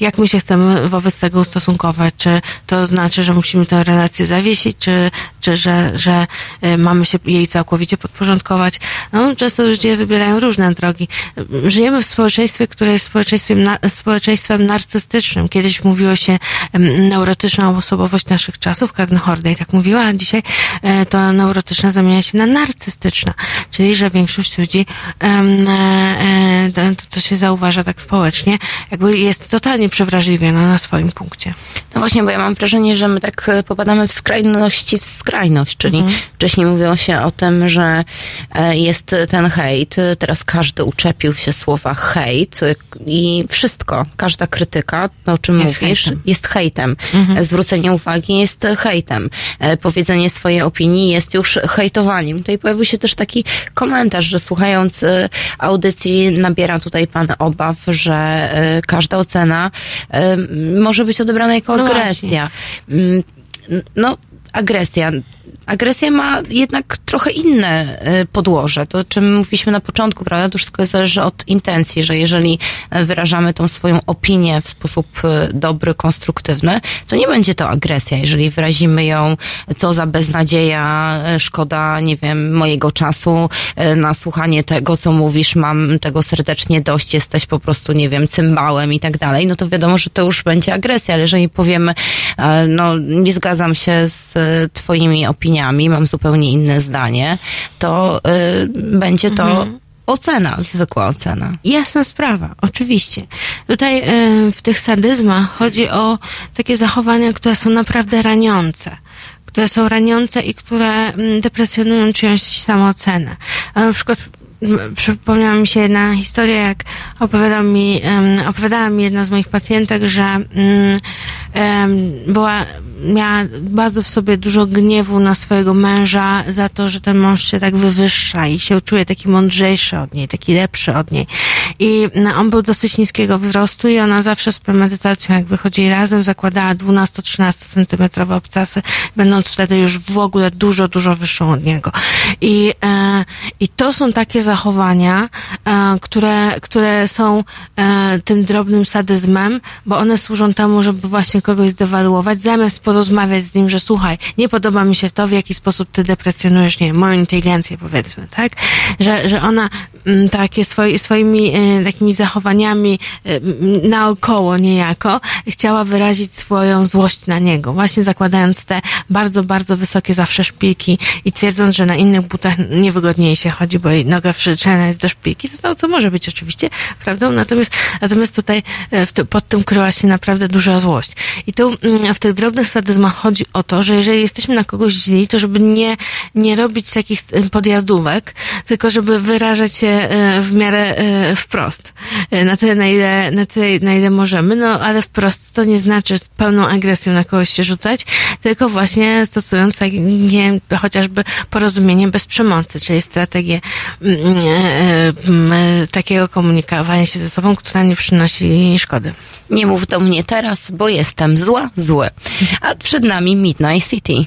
[SPEAKER 2] jak my się chcemy wobec tego ustosunkować. Czy to znaczy, że musimy tę relację zawiesić, czy, czy że, że y, mamy się jej całkowicie podporządkować. No, często ludzie wybierają różne drogi. Żyjemy w społeczeństwie, które jest społeczeństwem, społeczeństwem narcystycznym. Kiedyś mówiło się neurotyczna osobowość naszych czasów, Karen Horney tak mówiła, a dzisiaj e, to neurotyczna zamienia się na narcystyczna. Czyli, że większość ludzi, e, e, to co się zauważa tak społecznie, jakby jest totalnie przewrażliwiona na swoim punkcie.
[SPEAKER 1] No właśnie, bo ja mam wrażenie, że my tak popadamy w skrajności w skrajność, czyli mhm. wcześniej mówiło się o tym, że e, jest ten hejt, teraz każdy uczepił się słowa hejt i wszystko, każda krytyka, o czym jest mówisz, hejtem. jest hejtem. Mhm. Zwrócenie uwagi jest hejtem. E, powiedzenie swojej opinii jest już hejtowaniem. Tutaj pojawił się też taki komentarz, że słuchając e, audycji nabiera tutaj pan obaw, że każda ocena może być odebrana jako no agresja. No, agresja agresja ma jednak trochę inne e, podłoże. To, o czym mówiliśmy na początku, prawda? To wszystko zależy od intencji, że jeżeli wyrażamy tą swoją opinię w sposób e, dobry, konstruktywny, to nie będzie to agresja. Jeżeli wyrazimy ją, co za beznadzieja, e, szkoda, nie wiem, mojego czasu na słuchanie tego, co mówisz, mam tego serdecznie dość, jesteś po prostu, nie wiem, cymbałem i tak dalej, no to wiadomo, że to już będzie agresja, ale jeżeli powiemy, no, nie zgadzam się z twoimi opiniami, opiniami, mam zupełnie inne zdanie, to y, będzie to mhm ocena, zwykła ocena.
[SPEAKER 2] Jasna sprawa, oczywiście. Tutaj y, w tych sadyzmach chodzi o takie zachowania, które są naprawdę raniące. Które są raniące i które mm, deprecjonują czyjąś samoocenę. Na przykład przypomniała mi się jedna historia, jak opowiadał mi, um, opowiadała mi jedna z moich pacjentek, że um, była, miała bardzo w sobie dużo gniewu na swojego męża za to, że ten mąż się tak wywyższa i się czuje taki mądrzejszy od niej, taki lepszy od niej. I no, on był dosyć niskiego wzrostu i ona zawsze z premedytacją, jak wychodzili razem, zakładała 12-13 centymetrowe obcasy, będąc wtedy już w ogóle dużo, dużo wyższą od niego. I, e, i to są takie zachowania, e, które, które są e, tym drobnym sadyzmem, bo one służą temu, żeby właśnie kogoś zdewaluować, zamiast porozmawiać z nim, że słuchaj, nie podoba mi się to, w jaki sposób ty deprecjonujesz, nie wiem, moją inteligencję, powiedzmy, tak? Że, że ona mm, takie swoi, swoimi e, takimi zachowaniami naokoło niejako chciała wyrazić swoją złość na niego, właśnie zakładając te bardzo, bardzo wysokie zawsze szpilki i twierdząc, że na innych butach niewygodniej się chodzi, bo jej noga przyczepiona jest do szpilki, to, co może być oczywiście prawdą, natomiast, natomiast tutaj e, pod tym kryła się naprawdę duża złość. I tu mm, w tych drobnych sadyzmach chodzi o to, że jeżeli jesteśmy na kogoś źli, to żeby nie, nie robić takich podjazdówek, tylko żeby wyrażać się e, w miarę e, wprost. Na tyle, na ile, na tyle, na ile możemy, no ale wprost to nie znaczy z pełną agresją na kogoś się rzucać, tylko właśnie stosując takie, chociażby porozumienie bez przemocy, czyli strategię mm, e, takiego komunikowania się ze sobą, która nie przynosi szkody.
[SPEAKER 1] Nie mów do mnie teraz, bo jestem zła, zły. A przed nami Midnight City.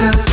[SPEAKER 12] Cause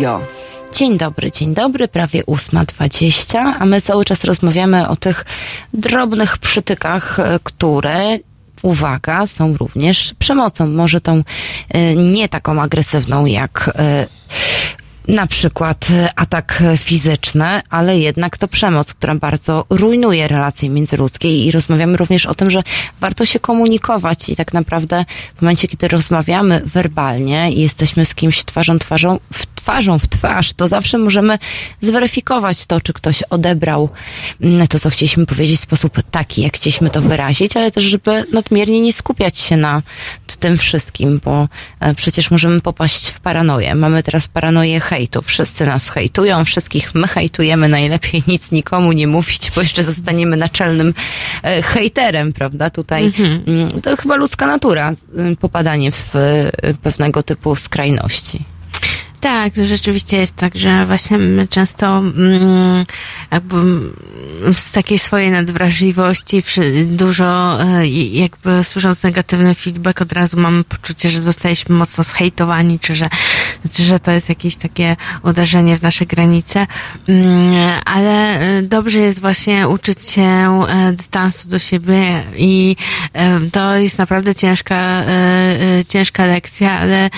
[SPEAKER 4] Radio.
[SPEAKER 1] Dzień dobry, dzień dobry, prawie 8.20, a my cały czas rozmawiamy o tych drobnych przytykach, e, które, uwaga, są również przemocą. Może tą e, nie taką agresywną jak e, na przykład atak fizyczny, ale jednak to przemoc, która bardzo rujnuje relacje międzyludzkie i rozmawiamy również o tym, że warto się komunikować i tak naprawdę w momencie, kiedy rozmawiamy werbalnie i jesteśmy z kimś twarzą twarzą, w twarzą w twarz, to zawsze możemy zweryfikować to, czy ktoś odebrał mm, to, co chcieliśmy powiedzieć w sposób taki, jak chcieliśmy to wyrazić, ale też, żeby nadmiernie nie skupiać się na tym wszystkim, bo e, przecież możemy popaść w paranoję. Mamy teraz paranoję hejtu. Wszyscy nas hejtują, wszystkich my hejtujemy. Najlepiej nic nikomu nie mówić, bo jeszcze zostaniemy naczelnym e, hejterem, prawda? Tutaj mm, to chyba ludzka natura, y, popadanie w y, pewnego typu skrajności.
[SPEAKER 2] Tak, to rzeczywiście jest tak, że właśnie my często mm, jakby z takiej swojej nadwrażliwości dużo e, jakby słysząc negatywny feedback od razu mamy poczucie, że zostaliśmy mocno zhejtowani, czy że, czy że to jest jakieś takie uderzenie w nasze granice, Mm, ale e, dobrze jest właśnie uczyć się e, dystansu do siebie i to jest naprawdę ciężka, ciężka lekcja, ale e,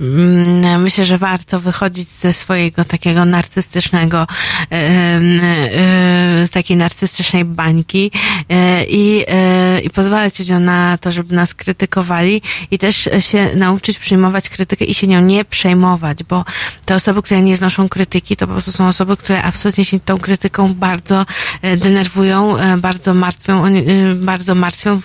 [SPEAKER 2] mm, myślę, że warto wychodzić ze swojego takiego narcystycznego, e, e, z takiej narcystycznej bańki e, i, e, i pozwalać ludziom na to, żeby nas krytykowali i też się nauczyć przyjmować krytykę i się nią nie przejmować, bo te osoby, które nie znoszą krytyki, to po prostu są osoby, które absolutnie się tą krytyką bardzo e, denerwują, e, bardzo martwią, e, bardzo martwią.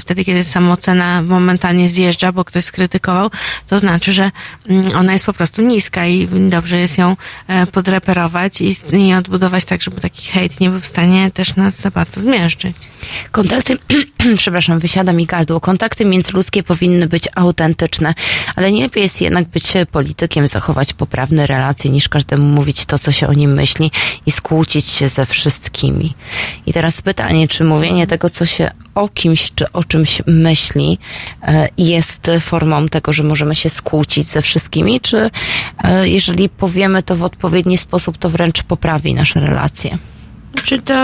[SPEAKER 2] Wtedy, kiedy samoocena momentalnie zjeżdża, bo ktoś skrytykował, to znaczy, że mm, ona jest po prostu niska i dobrze jest ją e, podreperować i, odbudować tak, żeby taki hejt nie był w stanie też nas za bardzo zmiażdżyć.
[SPEAKER 1] Kontakty, przepraszam, wysiada mi gardło. Kontakty międzyludzkie powinny być autentyczne, ale nie lepiej jest jednak być politykiem, zachować poprawne relacje, niż każdemu mówić to, co się o nim myśli i skłócić się ze wszystkimi. I teraz pytanie, czy mówienie tego, co się o kimś czy o czymś myśli, e, jest formą tego, że możemy się skłócić ze wszystkimi, czy e, jeżeli powiemy to w odpowiedni sposób, to wręcz poprawi nasze relacje?
[SPEAKER 2] Czy to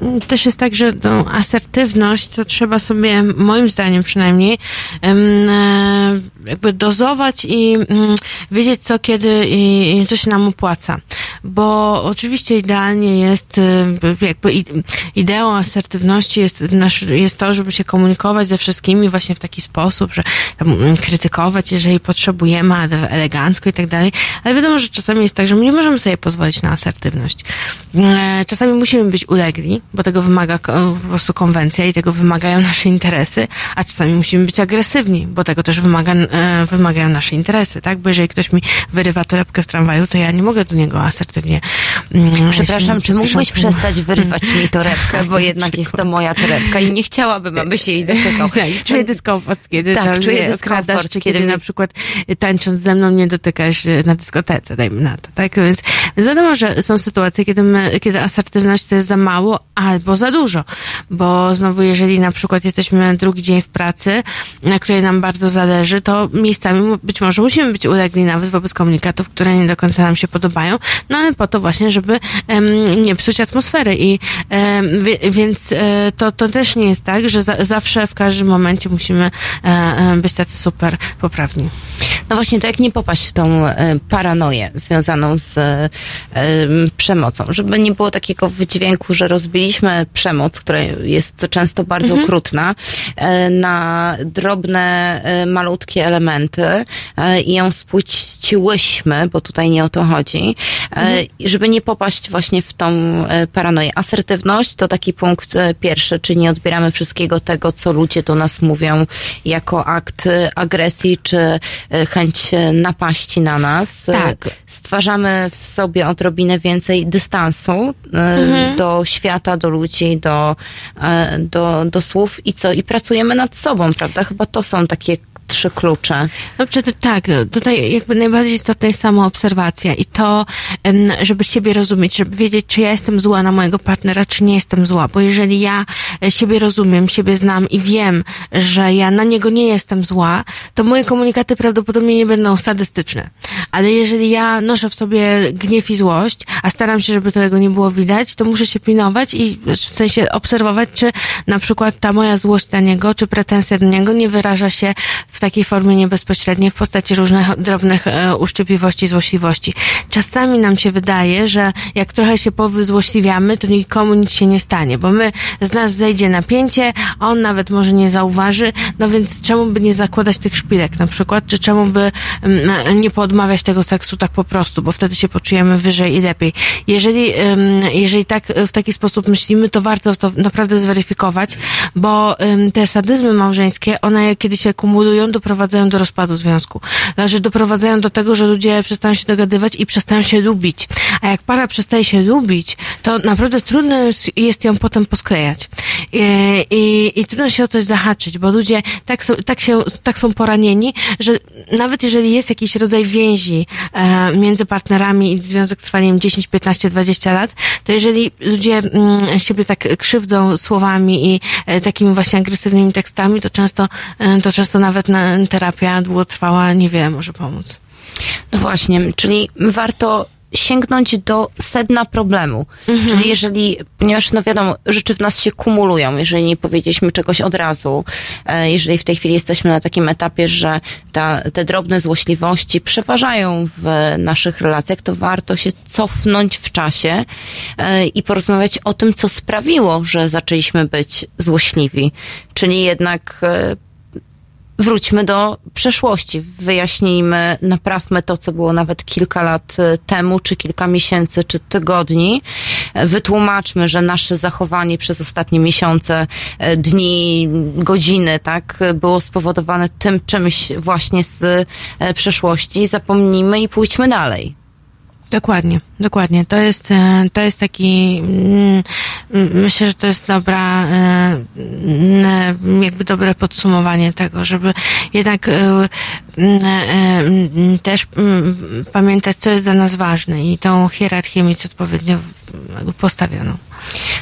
[SPEAKER 2] mm, też jest tak, że tą asertywność to trzeba sobie, moim zdaniem przynajmniej, e, jakby dozować i mm, wiedzieć co kiedy i, co się nam opłaca. Bo oczywiście idealnie jest, y, jakby ideą asertywności jest, jest to, żeby się komunikować ze wszystkimi właśnie w taki sposób, że mm, krytykować, jeżeli potrzebujemy, elegancko i tak dalej. Ale wiadomo, że czasami jest tak, że my nie możemy sobie pozwolić na asertywność. E, Czasami musimy musimy być ulegli, bo tego wymaga po prostu konwencja i tego wymagają nasze interesy, a czasami musimy być agresywni, bo tego też wymaga, e, wymagają nasze interesy, tak? Bo jeżeli ktoś mi wyrywa torebkę w tramwaju, to ja nie mogę do niego asertywnie. mm,
[SPEAKER 1] Przepraszam,
[SPEAKER 2] jeśli-
[SPEAKER 1] czy mógłbyś
[SPEAKER 2] przepraszam,
[SPEAKER 1] przestać wyrywać mi torebkę, bo jednak jest to moja torebka i nie chciałabym, aby się jej dotykał.
[SPEAKER 2] Tak, czuję dyskomfort, kiedy
[SPEAKER 1] Tak,
[SPEAKER 2] tam
[SPEAKER 1] czuję dyskomfort,
[SPEAKER 2] czy
[SPEAKER 1] kiedy
[SPEAKER 2] kiedy, na przykład tańcząc ze mną nie dotykasz y, na dyskotece, dajmy na to, tak? Więc, więc wiadomo, że są sytuacje, kiedy, my, kiedy asertywność to jest za mało albo za dużo, bo znowu jeżeli na przykład jesteśmy drugi dzień w pracy, na której nam bardzo zależy, to miejscami być może musimy być ulegli nawet wobec komunikatów, które nie do końca nam się podobają, no ale po to właśnie, żeby em, nie psuć atmosfery. I wie, więc e, to, to też nie jest tak, że za, zawsze w każdym momencie musimy e, być tacy super poprawni.
[SPEAKER 1] No właśnie, to jak nie popaść w tą paranoję związaną z em, przemocą, żeby nie było takiego wydźwięku, że rozbiliśmy przemoc, która jest często bardzo
[SPEAKER 2] Mhm.
[SPEAKER 1] okrutna, e, na drobne, e, malutkie elementy e, i ją spłyciłyśmy, bo tutaj nie o to chodzi,
[SPEAKER 2] Mhm.
[SPEAKER 1] żeby nie popaść właśnie w tą paranoję. Asertywność to taki punkt pierwszy, czyli nie odbieramy wszystkiego tego, co ludzie do nas mówią jako akt agresji czy chęć napaści na nas.
[SPEAKER 2] Tak.
[SPEAKER 1] Stwarzamy w sobie odrobinę więcej dystansu e,
[SPEAKER 2] Mhm.
[SPEAKER 1] do świata, do ludzi, do, e, do, do słów i co? I pracujemy nad sobą, prawda? Chyba to są takie trzy klucze.
[SPEAKER 2] No przecież tak, tutaj jakby najbardziej istotna jest samoobserwacja i to, żeby siebie rozumieć, żeby wiedzieć, czy ja jestem zła na mojego partnera, czy nie jestem zła, bo jeżeli ja e, siebie rozumiem, siebie znam i wiem, że ja na niego nie jestem zła, to moje komunikaty prawdopodobnie nie będą sadystyczne. Ale jeżeli ja noszę w sobie gniew i złość, a staram się, żeby tego nie było widać, to muszę się pilnować i w sensie obserwować, czy na przykład ta moja złość na niego, czy pretensja do niego nie wyraża się w takiej formie niebezpośredniej w postaci różnych drobnych e, uszczypliwości, złośliwości. Czasami nam się wydaje, że jak trochę się powyzłośliwiamy, to nikomu nic się nie stanie, bo my, z nas zejdzie napięcie, on nawet może nie zauważy, no więc czemu by nie zakładać tych szpilek na przykład, czy czemu by mm, nie poodmawiać tego seksu tak po prostu, bo wtedy się poczujemy wyżej i lepiej. Jeżeli, jeżeli tak w taki sposób myślimy, to warto to naprawdę zweryfikować, bo te sadyzmy małżeńskie, one kiedy się kumulują, doprowadzają do rozpadu związku. Znaczy doprowadzają do tego, że ludzie przestają się dogadywać i przestają się lubić. A jak para przestaje się lubić, to naprawdę trudno jest- ją potem posklejać. I, i, i trudno się o coś zahaczyć, bo ludzie tak są, tak się, tak są poranieni, że nawet jeżeli jest jakiś rodzaj więzi e, między partnerami i związek trwa, nie wiem, 10, 15, 20 lat, to jeżeli ludzie mm, siebie tak krzywdzą słowami i e, takimi właśnie agresywnymi tekstami, to często, e, to często nawet na, terapia długotrwała niewiele może pomóc.
[SPEAKER 1] No właśnie, czyli warto sięgnąć do sedna problemu. Czyli jeżeli, ponieważ no wiadomo, rzeczy w nas się kumulują, jeżeli nie powiedzieliśmy czegoś od razu, e, jeżeli w tej chwili jesteśmy na takim etapie, że ta, te drobne złośliwości przeważają w naszych relacjach, to warto się cofnąć w czasie e, i porozmawiać o tym, co sprawiło, że zaczęliśmy być złośliwi. Czyli jednak e, wróćmy do przeszłości, wyjaśnijmy, naprawmy to, co było nawet kilka lat e, temu, czy kilka miesięcy, czy tygodni. Wytłumaczmy, że nasze zachowanie przez ostatnie miesiące, e, dni, godziny, tak, było spowodowane tym czymś właśnie z e, przeszłości. Zapomnijmy i pójdźmy dalej.
[SPEAKER 2] Dokładnie, dokładnie. To jest, e, to jest taki, mm, mm, myślę, że to jest dobra, e, mm, jakby dobre podsumowanie tego, żeby jednak e, też pamiętać, co jest dla nas ważne i tą hierarchię mieć odpowiednio postawioną.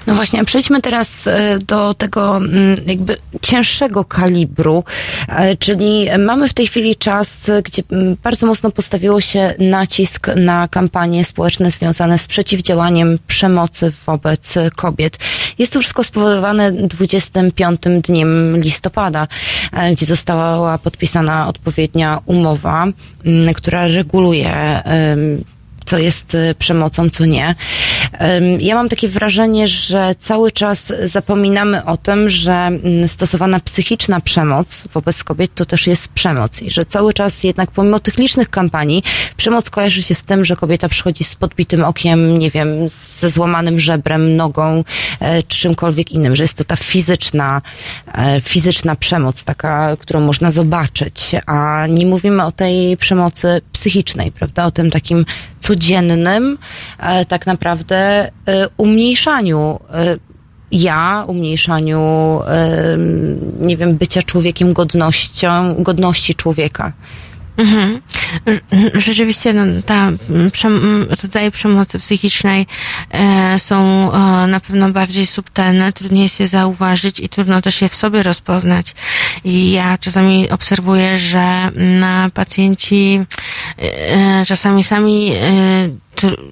[SPEAKER 1] No właśnie, przejdźmy teraz e, do tego mm, jakby cięższego kalibru, e, czyli mamy w tej chwili czas, gdzie mm, bardzo mocno postawiło się nacisk na kampanie społeczne związane z przeciwdziałaniem przemocy wobec kobiet. Jest to wszystko spowodowane 25 dniem listopada, e, gdzie została podpisana odpowiednia umowa, mm, która reguluje co jest y, przemocą, co nie. Ja mam takie wrażenie, że cały czas zapominamy o tym, że mm, stosowana psychiczna przemoc wobec kobiet to też jest przemoc i że cały czas jednak pomimo tych licznych kampanii przemoc kojarzy się z tym, że kobieta przychodzi z podbitym okiem, nie wiem, ze złamanym żebrem, nogą e, czy czymkolwiek innym, że jest to ta fizyczna, e, fizyczna przemoc, taka, którą można zobaczyć, a nie mówimy o tej przemocy psychicznej, prawda, o tym takim codziennym, e, tak naprawdę e, umniejszaniu e, ja, umniejszaniu, nie wiem, bycia człowiekiem godnością, godności człowieka.
[SPEAKER 2] Mhm. Rzeczywiście no, ta rodzaje przemocy psychicznej e, są e, na pewno bardziej subtelne, trudniej jest je zauważyć i trudno też je w sobie rozpoznać. I ja czasami obserwuję, że na pacjenci e, czasami sami e,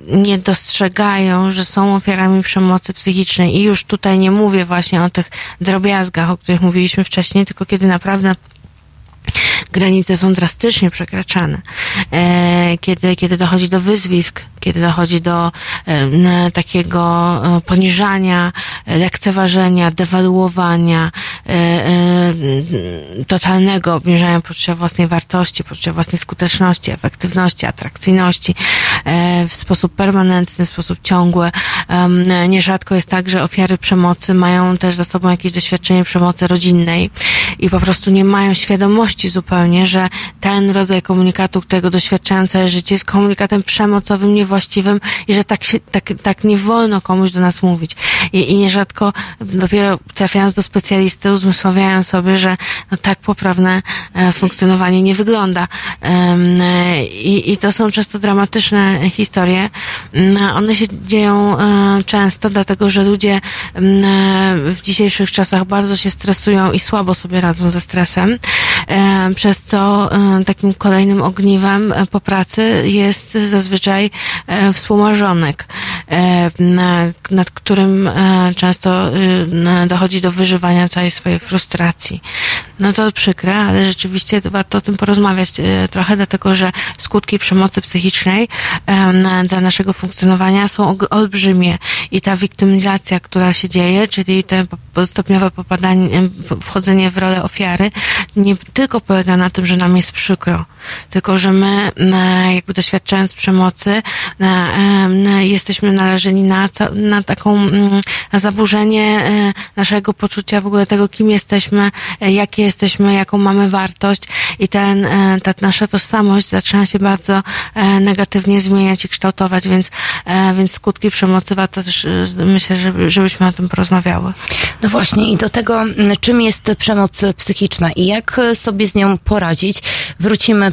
[SPEAKER 2] nie dostrzegają, że są ofiarami przemocy psychicznej. I już tutaj nie mówię właśnie o tych drobiazgach, o których mówiliśmy wcześniej, tylko kiedy naprawdę granice są drastycznie przekraczane. E, kiedy, kiedy dochodzi do wyzwisk, kiedy dochodzi do takiego e, poniżania, e, lekceważenia, dewaluowania, e, totalnego obniżania poczucia własnej wartości, poczucia własnej skuteczności, efektywności, atrakcyjności w sposób permanentny, w sposób ciągły. Nierzadko jest tak, że ofiary przemocy mają też za sobą jakieś doświadczenie przemocy rodzinnej i po prostu nie mają świadomości zupełnie, że ten rodzaj komunikatu, którego doświadczają całe życie, jest komunikatem przemocowym, niewłaściwym i że tak, się, tak, tak nie wolno komuś do nas mówić. I, I nierzadko dopiero trafiając do specjalisty uzmysławiają sobie, że no, tak poprawne e, funkcjonowanie nie wygląda. I, I to są często dramatyczne historie. Mm, One się dzieją e, często, dlatego że ludzie w dzisiejszych czasach bardzo się stresują i słabo sobie radzą ze stresem, przez co e, takim kolejnym ogniwem e, po pracy jest zazwyczaj e, współmarzonek, e, na, nad którym e, często e, dochodzi do wyżywania całej swojej frustracji. No to przykre, ale rzeczywiście to warto o tym porozmawiać e, trochę, dlatego że skutki przemocy psychicznej e, dla naszego funkcjonowania są olbrzymie i ta wiktymizacja, która się dzieje, czyli te stopniowe popadanie, wchodzenie w rolę ofiary, nie tylko polega na tym, że nam jest przykro, tylko że my, jakby doświadczając przemocy, em, jesteśmy narażeni na, na taką, mm, na zaburzenie e, naszego poczucia w ogóle tego, kim jesteśmy, e, jakie jesteśmy, jaką mamy wartość i ten, e, ta nasza tożsamość zaczyna się bardzo negatywnie zmieniać i kształtować, więc, więc skutki przemocy warto też, myślę, żeby, żebyśmy o tym porozmawiały.
[SPEAKER 1] No właśnie i do tego, czym jest przemoc psychiczna i jak sobie z nią poradzić, wrócimy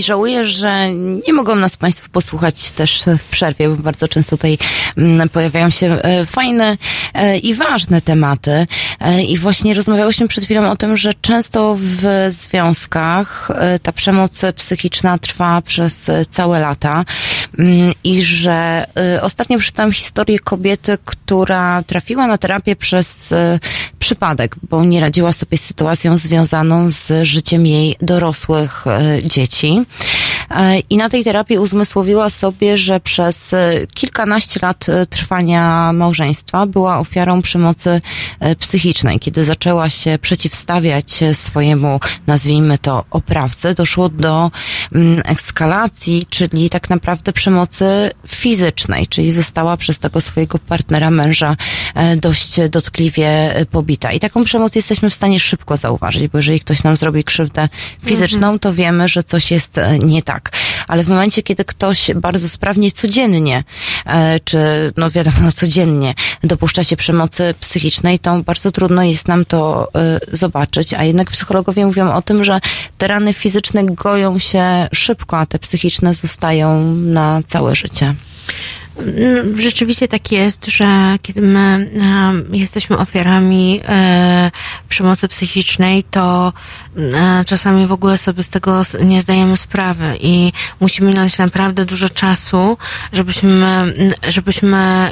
[SPEAKER 1] Czasami żałuję, że nie mogą nas Państwo posłuchać też w przerwie, bo bardzo często tutaj mm, pojawiają się e, fajne e, i ważne tematy. E, I właśnie rozmawiałyśmy przed chwilą o tym, że często w związkach ta przemoc psychiczna trwa przez całe lata Mm, i że ostatnio przeczytałam historię kobiety, która trafiła na terapię przez przypadek, bo nie radziła sobie z sytuacją związaną z życiem jej dorosłych e, dzieci. E, I na tej terapii uzmysłowiła sobie, że przez e, kilkanaście lat e, trwania małżeństwa była ofiarą przemocy psychicznej. Kiedy zaczęła się przeciwstawiać swojemu, nazwijmy to, oprawcy, doszło do mm, eskalacji, czyli tak naprawdę przemocy fizycznej, czyli została przez tego swojego partnera, męża dość dotkliwie pobita. I taką przemoc jesteśmy w stanie szybko zauważyć, bo jeżeli ktoś nam zrobi krzywdę fizyczną, to wiemy, że coś jest nie tak. Ale w momencie, kiedy ktoś bardzo sprawnie, codziennie, e, czy no wiadomo, no codziennie dopuszcza się przemocy psychicznej, to bardzo trudno jest nam to e, zobaczyć, a jednak psychologowie mówią o tym, że te rany fizyczne goją się szybko, a te psychiczne zostają na całe życie.
[SPEAKER 2] Mm, Rzeczywiście tak jest, że kiedy my e, jesteśmy ofiarami e, przemocy psychicznej, to czasami w ogóle sobie z tego nie zdajemy sprawy i musimy minąć naprawdę dużo czasu, żebyśmy, żebyśmy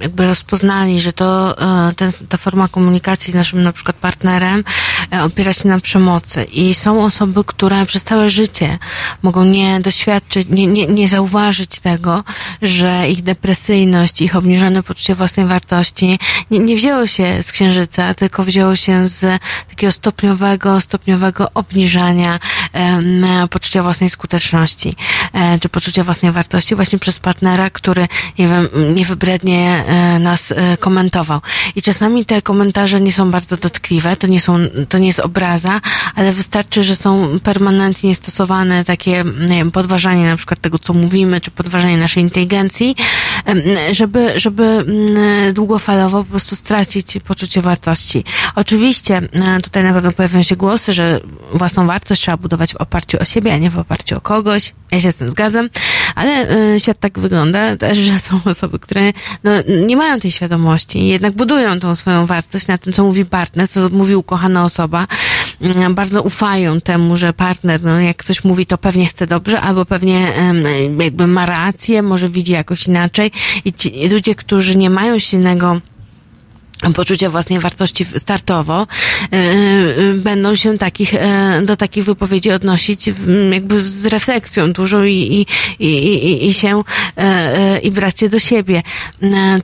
[SPEAKER 2] jakby rozpoznali, że to ten, ta forma komunikacji z naszym na przykład partnerem opiera się na przemocy. I są osoby, które przez całe życie mogą nie doświadczyć, nie, nie, nie zauważyć tego, że ich depresyjność, ich obniżone poczucie własnej wartości nie, nie wzięło się z księżyca, tylko wzięło się z takiego stopniowego, stopniowego obniżania em, poczucia własnej skuteczności, e, czy poczucia własnej wartości właśnie przez partnera, który, nie wiem, niewybrednie e, nas e, komentował. I czasami te komentarze nie są bardzo dotkliwe, to nie są, to nie jest obraza, ale wystarczy, że są permanentnie stosowane takie, nie wiem, podważanie na przykład tego, co mówimy, czy podważanie naszej inteligencji, em, żeby, żeby mm, długofalowo po prostu stracić poczucie wartości. Oczywiście e, tutaj na pewno pojawią się głosy, że własną wartość trzeba budować w oparciu o siebie, a nie w oparciu o kogoś. Ja się z tym zgadzam, Ale y, świat tak wygląda też, że są osoby, które no, nie mają tej świadomości, jednak budują tą swoją wartość na tym, co mówi partner, co mówi ukochana osoba. Y, Bardzo ufają temu, że partner, no, jak coś mówi, to pewnie chce dobrze, albo pewnie jakby ma rację, może widzi jakoś inaczej. I ci ludzie, którzy nie mają silnego poczucia własnej wartości startowo, e, e, będą się takich, e, do takich wypowiedzi odnosić jakby z refleksją dużą i, i, i, i, się i brać się do siebie,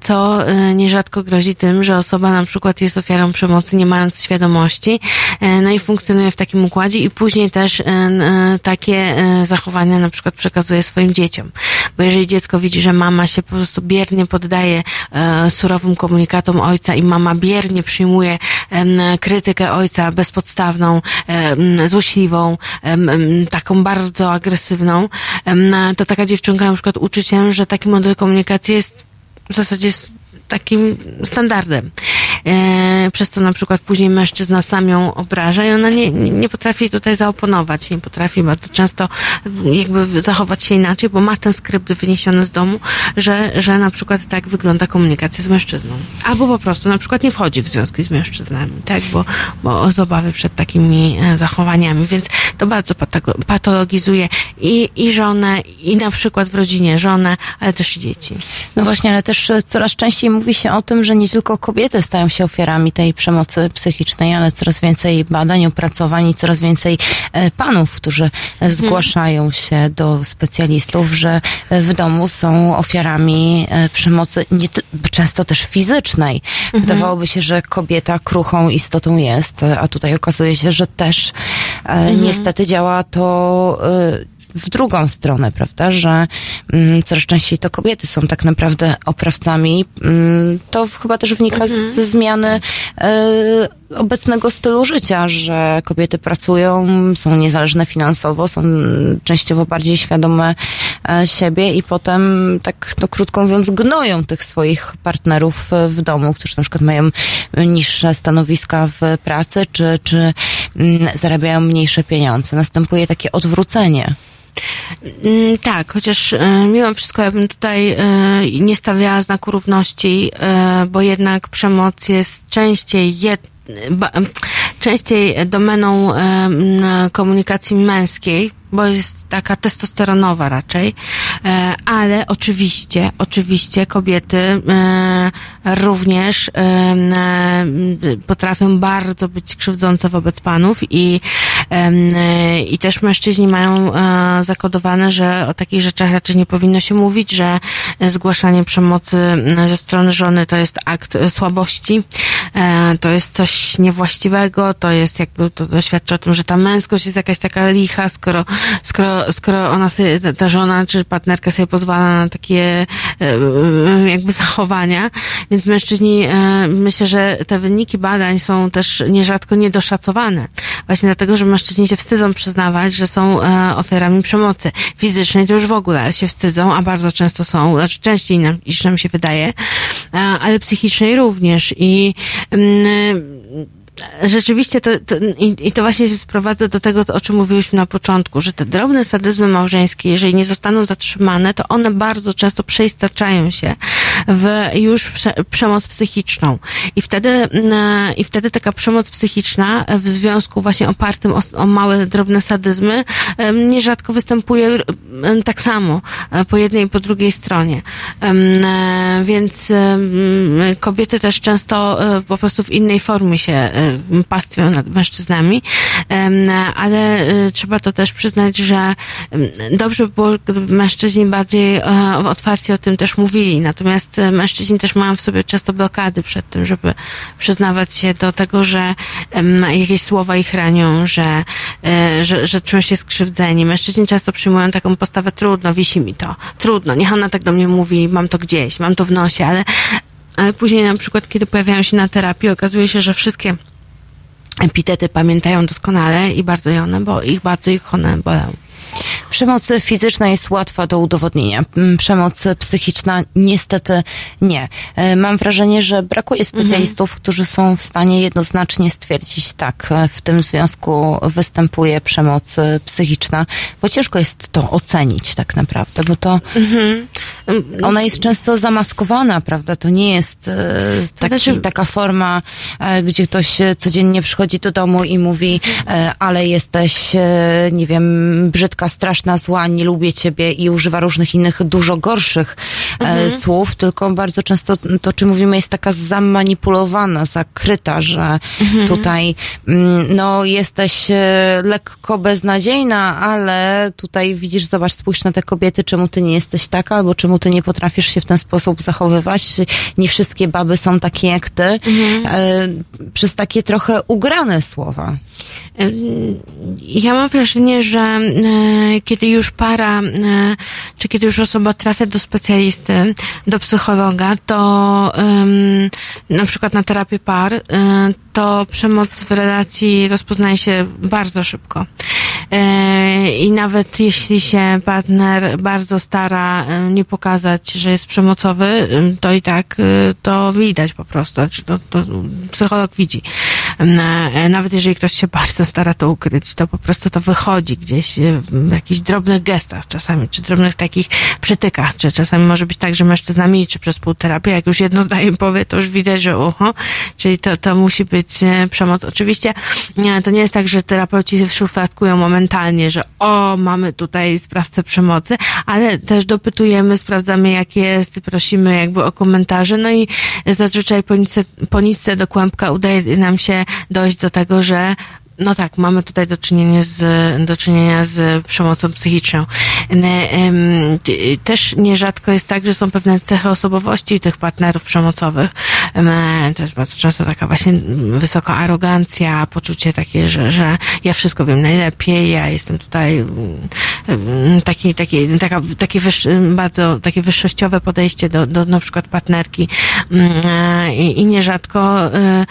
[SPEAKER 2] co nierzadko grozi tym, że osoba na przykład jest ofiarą przemocy, nie mając świadomości, no i funkcjonuje w takim układzie i później też takie zachowania na przykład przekazuje swoim dzieciom. Bo jeżeli dziecko widzi, że mama się po prostu biernie poddaje surowym komunikatom ojca i mama biernie przyjmuje krytykę ojca bezpodstawną, złośliwą, taką bardzo agresywną, to taka dziewczynka na przykład uczy się, że taki model komunikacji jest w zasadzie takim standardem. E, przez to na przykład później mężczyzna sam ją obraża i ona nie, nie potrafi tutaj zaoponować, nie potrafi bardzo często jakby zachować się inaczej, bo ma ten skrypt wyniesiony z domu, że, że na przykład tak wygląda komunikacja z mężczyzną. Albo po prostu na przykład nie wchodzi w związki z mężczyznami, tak, bo, bo z obawy przed takimi e, zachowaniami, więc to bardzo patologizuje i, i żonę, i na przykład w rodzinie żonę, ale też i dzieci.
[SPEAKER 1] No właśnie, ale też coraz częściej mówi się o tym, że nie tylko kobiety stają się ofiarami tej przemocy psychicznej, ale coraz więcej badań, opracowań i coraz więcej e, panów, którzy zgłaszają się do specjalistów, że e, w domu są ofiarami e, przemocy nie, często też fizycznej. Wydawałoby się, że kobieta kruchą istotą jest, a tutaj okazuje się, że też e, niestety działa to w drugą stronę, prawda, że mm, coraz częściej to kobiety są tak naprawdę oprawcami. Mm, to chyba też wynika ze zmiany e, obecnego stylu życia, że kobiety pracują, są niezależne finansowo, są częściowo bardziej świadome e, siebie i potem, tak no, krótko mówiąc, gnoją tych swoich partnerów e, w domu, którzy na przykład mają niższe stanowiska w pracy, czy, czy mm, zarabiają mniejsze pieniądze. Następuje takie odwrócenie.
[SPEAKER 2] Mm, Tak, chociaż e, mimo wszystko ja bym tutaj nie stawiała znaku równości, bo jednak przemoc jest częściej jed, częściej domeną komunikacji męskiej, bo jest taka testosteronowa raczej, e, ale oczywiście, oczywiście kobiety e, również e, potrafią bardzo być krzywdzące wobec panów i, i też mężczyźni mają zakodowane, że o takich rzeczach raczej nie powinno się mówić, że zgłaszanie przemocy ze strony żony to jest akt słabości, to jest coś niewłaściwego, to jest jakby, to, to świadczy o tym, że ta męskość jest jakaś taka licha, skoro, skoro, skoro ona sobie, ta, żona czy partnerka sobie pozwala na takie e, e, jakby zachowania, więc mężczyźni, e, myślę, że te wyniki badań są też nierzadko niedoszacowane. Właśnie dlatego, że mężczyźni się wstydzą przyznawać, że są ofiarami przemocy. Fizycznej to już w ogóle się wstydzą, a bardzo często są, znaczy częściej nam, niż nam się wydaje, ale psychicznej również. I mm, rzeczywiście to, to i, i to właśnie się sprowadza do tego, o czym mówiłyśmy na początku, że te drobne sadyzmy małżeńskie, jeżeli nie zostaną zatrzymane, to one bardzo często przeistaczają się w już prze, przemoc psychiczną. I wtedy, mm, i wtedy taka przemoc psychiczna w związku właśnie opartym o, o małe, drobne sadyzmy nierzadko występuje tak samo e, po jednej i po drugiej stronie. E, Więc kobiety też często e, po prostu w innej formie się e, pastwią nad mężczyznami, ale e, trzeba to też przyznać, że dobrze by było, gdyby mężczyźni bardziej e, otwarcie o tym też mówili. Natomiast e, mężczyźni też mają w sobie często blokady przed tym, żeby przyznawać się do tego, że jakieś słowa ich ranią, że, e, że, że czują się skrzywdzeni. Mężczyźni często przyjmują taką postawę trudno, wisi mi to, trudno, niech ona tak do mnie mówi, mam to gdzieś, mam to w nosie, ale, ale później na przykład, kiedy pojawiają się na terapii, okazuje się, że wszystkie epitety pamiętają doskonale i bardzo one, bo ich bardzo ich one bolą.
[SPEAKER 1] Przemoc fizyczna jest łatwa do udowodnienia. Mm, Przemoc psychiczna niestety nie. E, Mam wrażenie, że brakuje specjalistów, którzy są w stanie jednoznacznie stwierdzić, tak, e, w tym związku występuje przemoc e, psychiczna, bo ciężko jest to ocenić tak naprawdę, bo to ona jest często zamaskowana, prawda? To nie jest taki,
[SPEAKER 2] znaczy-
[SPEAKER 1] taka forma, gdzie ktoś codziennie przychodzi do domu i mówi, ale jesteś, nie wiem, brzydka, straszna, zła, nie lubię ciebie i używa różnych innych, dużo gorszych e,
[SPEAKER 2] Mhm.
[SPEAKER 1] słów, tylko bardzo często to, czym mówimy, jest taka zamanipulowana, zakryta, że
[SPEAKER 2] Mhm.
[SPEAKER 1] tutaj, mm, no, jesteś e, lekko beznadziejna, ale tutaj widzisz, zobacz, spójrz na te kobiety, czemu ty nie jesteś taka, albo czemu ty nie potrafisz się w ten sposób zachowywać. Nie wszystkie baby są takie jak ty.
[SPEAKER 2] Mhm.
[SPEAKER 1] E, przez takie trochę ugrane słowa.
[SPEAKER 2] Ja mam wrażenie, że e, kiedy już para, e, czy kiedy już osoba trafia do specjalisty, do psychologa, to na przykład na terapię par, e, to przemoc w relacji rozpoznaje się bardzo szybko. E, I nawet jeśli się partner bardzo stara e, nie pokazać, że jest przemocowy, e, to i tak e, to widać po prostu. Znaczy, to, to psycholog widzi. E, Nawet jeżeli ktoś się bardzo stara to ukryć, to po prostu to wychodzi gdzieś e, w jakichś drobnych gestach czasami, czy drobnych takich przytykach, czy czasami może być tak, że mężczyzna milczy przez pół terapii, jak już jedno zdanie powie, to już widać, że uho, czyli to, to musi być e, przemoc. Oczywiście nie, to nie jest tak, że terapeuci szufladkują momentalnie, że o, mamy tutaj sprawcę przemocy, ale też dopytujemy, sprawdzamy jak jest, prosimy jakby o komentarze, no i zazwyczaj po nitce, po nitce do kłębka udaje nam się dojść do tego, że no tak, mamy tutaj do czynienia z, do czynienia z przemocą psychiczną. Też nierzadko jest tak, że są pewne cechy osobowości tych partnerów przemocowych. Em, To jest bardzo często taka właśnie wysoka arogancja, poczucie takie, że, że ja wszystko wiem najlepiej, ja jestem tutaj taki, taki, taka, takie wyższy, bardzo takie wyższościowe podejście do, do na przykład partnerki e, i, i nierzadko e,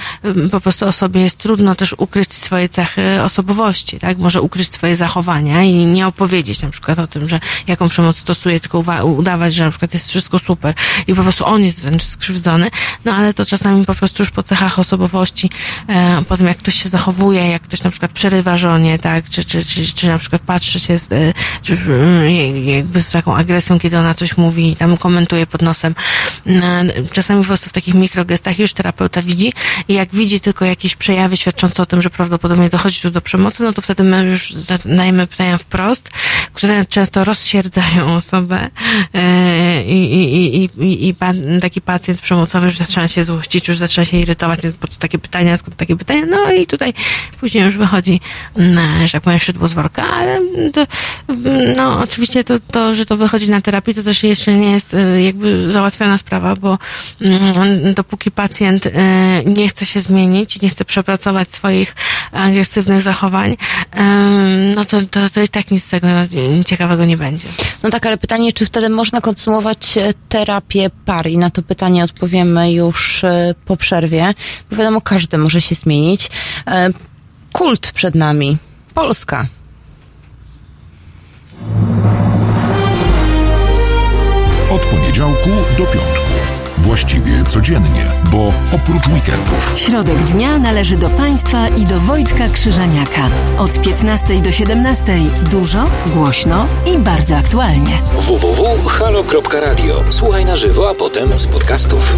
[SPEAKER 2] po prostu osobie jest trudno też ukryć swoje cechy osobowości, tak? Może ukryć swoje zachowania i nie opowiedzieć na przykład o tym, że jaką przemoc stosuje, tylko udawać, że na przykład jest wszystko super i po prostu on jest wręcz skrzywdzony, no ale to czasami po prostu już po cechach osobowości, e, po tym jak ktoś się zachowuje, jak ktoś na przykład przerywa żonie, tak? Czy, czy, czy, czy na przykład patrzy się z, e, czy, mm, jakby z taką agresją, kiedy ona coś mówi i tam komentuje pod nosem. E, Czasami po prostu w takich mikrogestach już terapeuta widzi i jak widzi tylko jakieś przejawy świadczące o tym, że prawdopodobnie dochodzi tu do przemocy, no to wtedy my już zadajemy pytania wprost, które często rozsierdzają osobę e, i, i, i, i, taki pacjent przemocowy już zaczyna się złościć, już zaczyna się irytować, po co takie pytania, skąd takie pytania, no i tutaj później już wychodzi, że tak powiem, szydło z worka, ale to, no oczywiście to, to, że to wychodzi na terapii, to też jeszcze nie jest e, jakby załatwiona sprawa, bo mm, dopóki pacjent e, nie chce się zmienić, nie chce przepracować swoich agresywnych zachowań, no to, to, to i tak nic z tego ciekawego nie będzie.
[SPEAKER 1] No tak, ale pytanie, czy wtedy można kontynuować e, terapię par? I na to pytanie odpowiemy już e, po przerwie, bo wiadomo, każdy może się zmienić. E, Kult przed nami. Polska.
[SPEAKER 5] Od poniedziałku do piątku. Właściwie codziennie, bo oprócz weekendów.
[SPEAKER 4] Środek dnia należy do Państwa i do Wojtka Krzyżaniaka. Od 15 do 17 dużo, głośno i bardzo aktualnie.
[SPEAKER 6] www.halo.radio. Słuchaj na żywo, a potem z podcastów.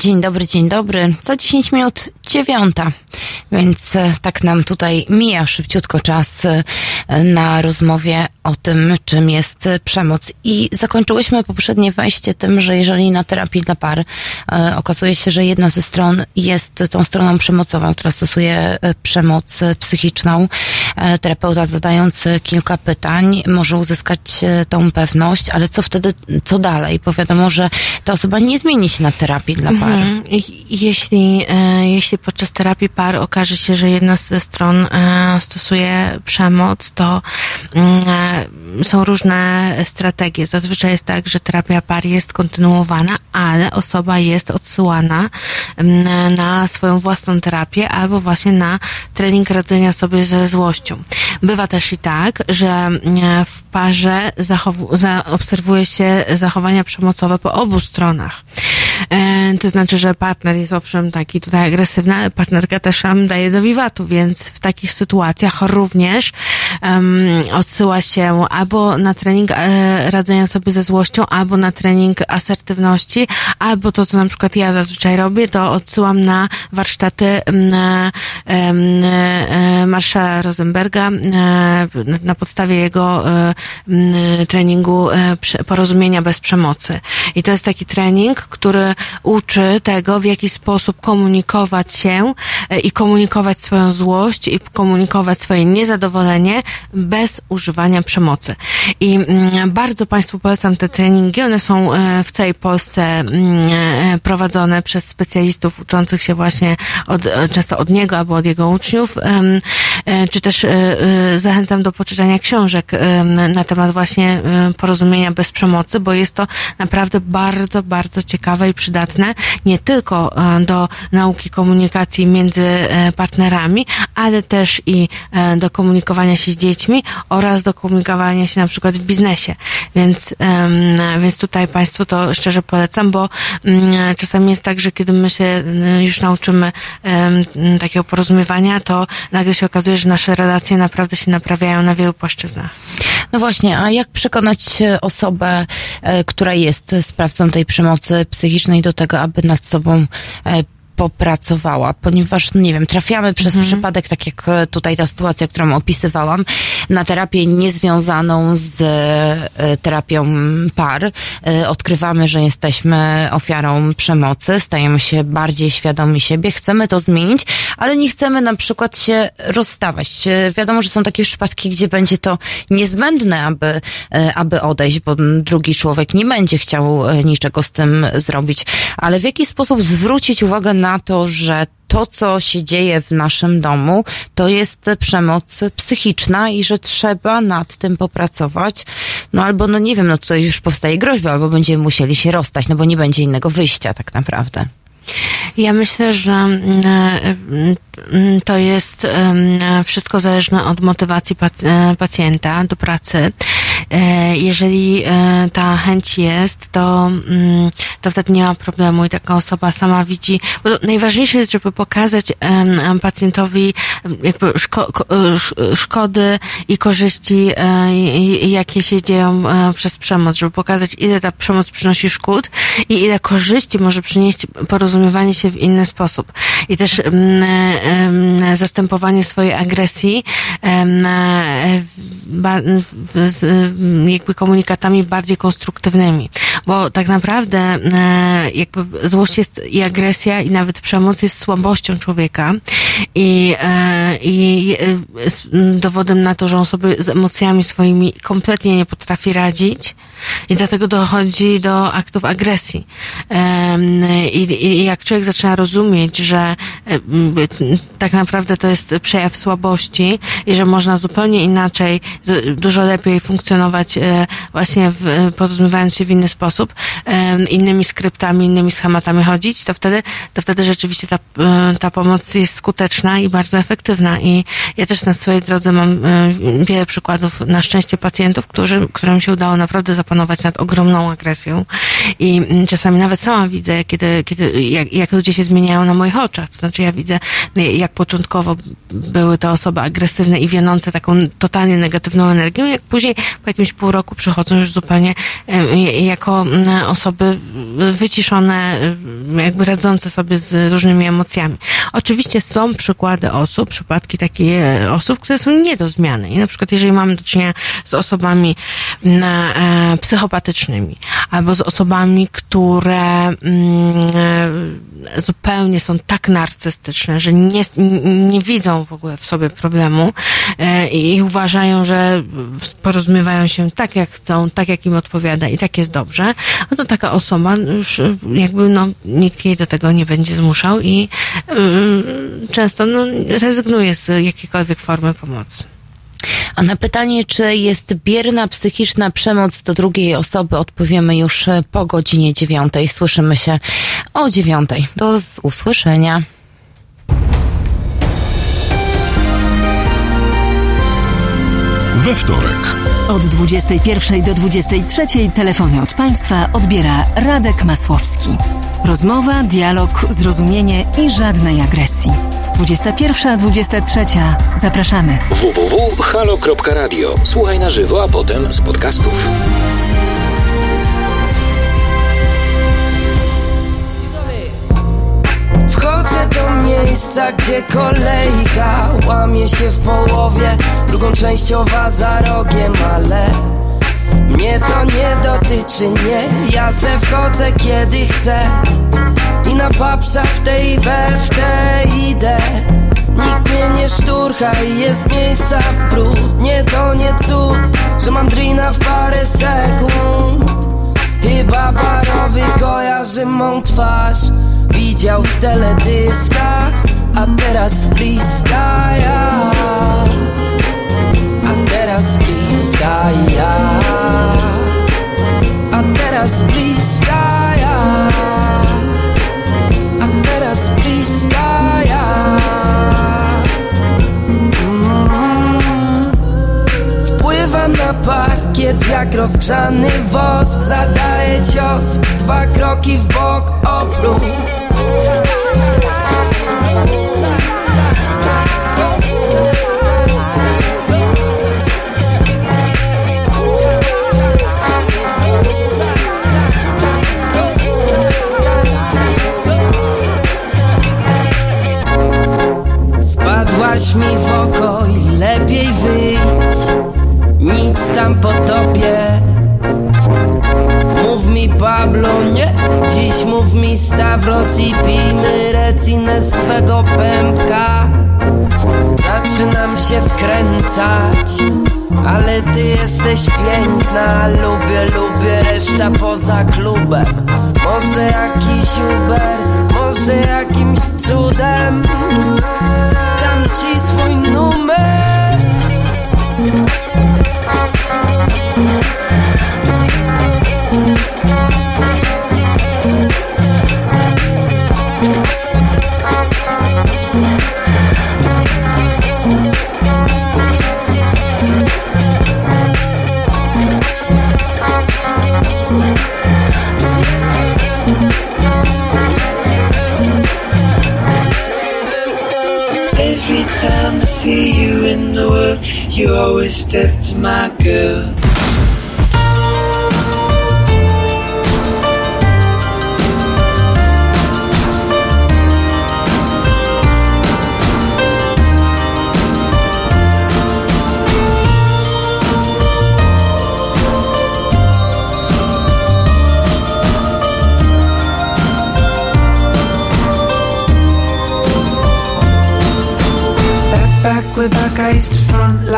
[SPEAKER 1] Dzień dobry, dzień dobry. Za 10 minut dziewiąta, więc e, tak nam tutaj mija szybciutko czas e, na rozmowie o tym, czym jest e, przemoc. I zakończyłyśmy poprzednie wejście tym, że jeżeli na terapii dla par okazuje się, że jedna ze stron jest tą stroną przemocową, która stosuje przemoc psychiczną, terapeuta zadając e, kilka pytań może uzyskać e, tą pewność, ale co wtedy, co dalej? Bo wiadomo, że ta osoba nie zmieni się na terapii dla par.
[SPEAKER 2] Mhm. Jeśli, e, jeśli podczas terapii par okaże się, że jedna ze stron e, stosuje przemoc, to mm, e, są różne strategie. Zazwyczaj jest tak, że terapia par jest kontynuowana, ale osoba jest odsyłana mm, na swoją własną terapię albo właśnie na trening radzenia sobie ze złością. Bywa też i tak, że mm, w parze obserwuje się zachowania przemocowe po obu stronach. E, to znaczy, że partner jest owszem taki tutaj agresywny, ale partnerka też nam daje do wiwatu, więc w takich sytuacjach również um, odsyła się albo na trening e, radzenia sobie ze złością, albo na trening asertywności, albo to, co na przykład ja zazwyczaj robię, to odsyłam na warsztaty em, e, em, Marszala Rosenberga e, na- na podstawie jego e, treningu e, porozumienia bez przemocy. I to jest taki trening, który uczy tego, w jaki sposób komunikować się e, i komunikować swoją złość i komunikować swoje niezadowolenie bez używania przemocy. I mm, bardzo Państwu polecam te treningi. One są e, w całej Polsce mm, e, prowadzone przez specjalistów uczących się właśnie od, e, często od niego albo od jego uczniów, czy też zachęcam do poczytania książek na temat właśnie porozumienia bez przemocy, bo jest to naprawdę bardzo, bardzo ciekawe i przydatne nie tylko do nauki komunikacji między partnerami, ale też i do komunikowania się z dziećmi oraz do komunikowania się na przykład w biznesie. Więc, więc tutaj Państwu to szczerze polecam, bo mm, czasami jest tak, że kiedy my się mm, już nauczymy takiego porozumiewania, to nagle się okazuje, że nasze relacje naprawdę się naprawiają na wielu płaszczyznach.
[SPEAKER 1] No właśnie, a jak przekonać e, osobę, e, która jest sprawcą tej przemocy psychicznej do tego, aby nad sobą e, popracowała, ponieważ, no nie wiem, trafiamy przez przypadek, tak jak e, tutaj ta sytuacja, którą opisywałam, na terapię niezwiązaną z e, terapią par. E, Odkrywamy, że jesteśmy ofiarą przemocy, stajemy się bardziej świadomi siebie, chcemy to zmienić, ale nie chcemy na przykład się rozstawać. Wiadomo, że są takie przypadki, gdzie będzie to niezbędne, aby, aby odejść, bo drugi człowiek nie będzie chciał niczego z tym zrobić. Ale w jaki sposób zwrócić uwagę na to, że to, co się dzieje w naszym domu, to jest przemoc psychiczna i że trzeba nad tym popracować. No albo, no nie wiem, no tutaj już powstaje groźba, albo będziemy musieli się rozstać, no bo nie będzie innego wyjścia tak naprawdę.
[SPEAKER 2] Ja myślę, że mm, e, mm, to jest wszystko zależne od motywacji e, pacjenta do pracy. E, Jeżeli e, ta chęć jest, to, mm, to wtedy nie ma problemu i taka osoba sama widzi. Bo najważniejsze jest, żeby pokazać pacjentowi jakby szko- ko- e, sz- szkody i korzyści, jakie się dzieją przez przemoc, żeby pokazać, ile ta przemoc przynosi szkód i ile korzyści może przynieść porozumiewanie się w inny sposób. I też zastępowanie swojej agresji mm, jakby komunikatami bardziej konstruktywnymi. Bo tak naprawdę e, jakby złość jest i agresja i nawet przemoc jest słabością człowieka i, e, i e, dowodem na to, że on sobie z emocjami swoimi kompletnie nie potrafi radzić i dlatego dochodzi do aktów agresji. I, i jak człowiek zaczyna rozumieć, że tak naprawdę to jest przejaw słabości i że można zupełnie inaczej, dużo lepiej funkcjonować e, właśnie w, porozumiewając się w inny sposób, em, innymi skryptami, innymi schematami chodzić, to wtedy, to wtedy rzeczywiście ta, e, ta pomoc jest skuteczna i bardzo efektywna. I ja też na swojej drodze mam e, wiele przykładów, na szczęście pacjentów, którzy, którym się udało naprawdę zapanować nad ogromną agresją. I mm, czasami nawet sama widzę, kiedy, kiedy, jak, jak ludzie się zmieniają na moich oczach. To znaczy ja widzę, jak początkowo były to osoby agresywne i wianące taką totalnie negatywną energią, jak później po jakimś pół roku przychodzą już zupełnie e, jako osoby wyciszone, jakby radzące sobie z różnymi emocjami. Oczywiście są przykłady osób, przypadki takie e, osób, które są nie do zmiany. I na przykład jeżeli mamy do czynienia z osobami e, psychopatycznymi, albo z osobami, które zupełnie są tak narcystyczne, że nie, nie widzą w ogóle w sobie problemu e, i uważają, że porozumiewają się tak, jak chcą, tak, jak im odpowiada i tak jest dobrze, no to taka osoba już e, jakby no, nikt jej do tego nie będzie zmuszał i y, często no, rezygnuje z jakiejkolwiek formy pomocy.
[SPEAKER 1] A na pytanie, czy jest bierna psychiczna przemoc do drugiej osoby, odpowiemy już po godzinie dziewiątej. Słyszymy się o dziewiątej. Do usłyszenia.
[SPEAKER 5] We wtorek.
[SPEAKER 4] Od 21 do 23 telefony od Państwa odbiera Radek Masłowski. Rozmowa, dialog, zrozumienie i żadnej agresji. 21-23. Zapraszamy.
[SPEAKER 6] www.halo.radio. Słuchaj na żywo, a potem z podcastów.
[SPEAKER 13] Wchodzę do miejsca, gdzie kolejka łamie się w połowie Drugą częściowa za rogiem, ale mnie to nie dotyczy, nie. Ja se wchodzę kiedy chcę. I na papsa w tej we w tej idę. Nikt mnie nie szturcha i jest miejsca w brud Nie to nie cud, że mam drina w parę sekund. Chyba barowy kojarzy mą twarz. Widział w teledyskach, a teraz bliska ja. A teraz bliska ja A teraz bliska ja. A teraz bliska ja. Wpływam na parkiet jak rozgrzany wosk. Zadaję cios, dwa kroki w bok, obrót jesteś piękna Lubię, lubię, reszta poza klubem. Może jakiś Uber Może jakimś cudem. Dam ci swój numer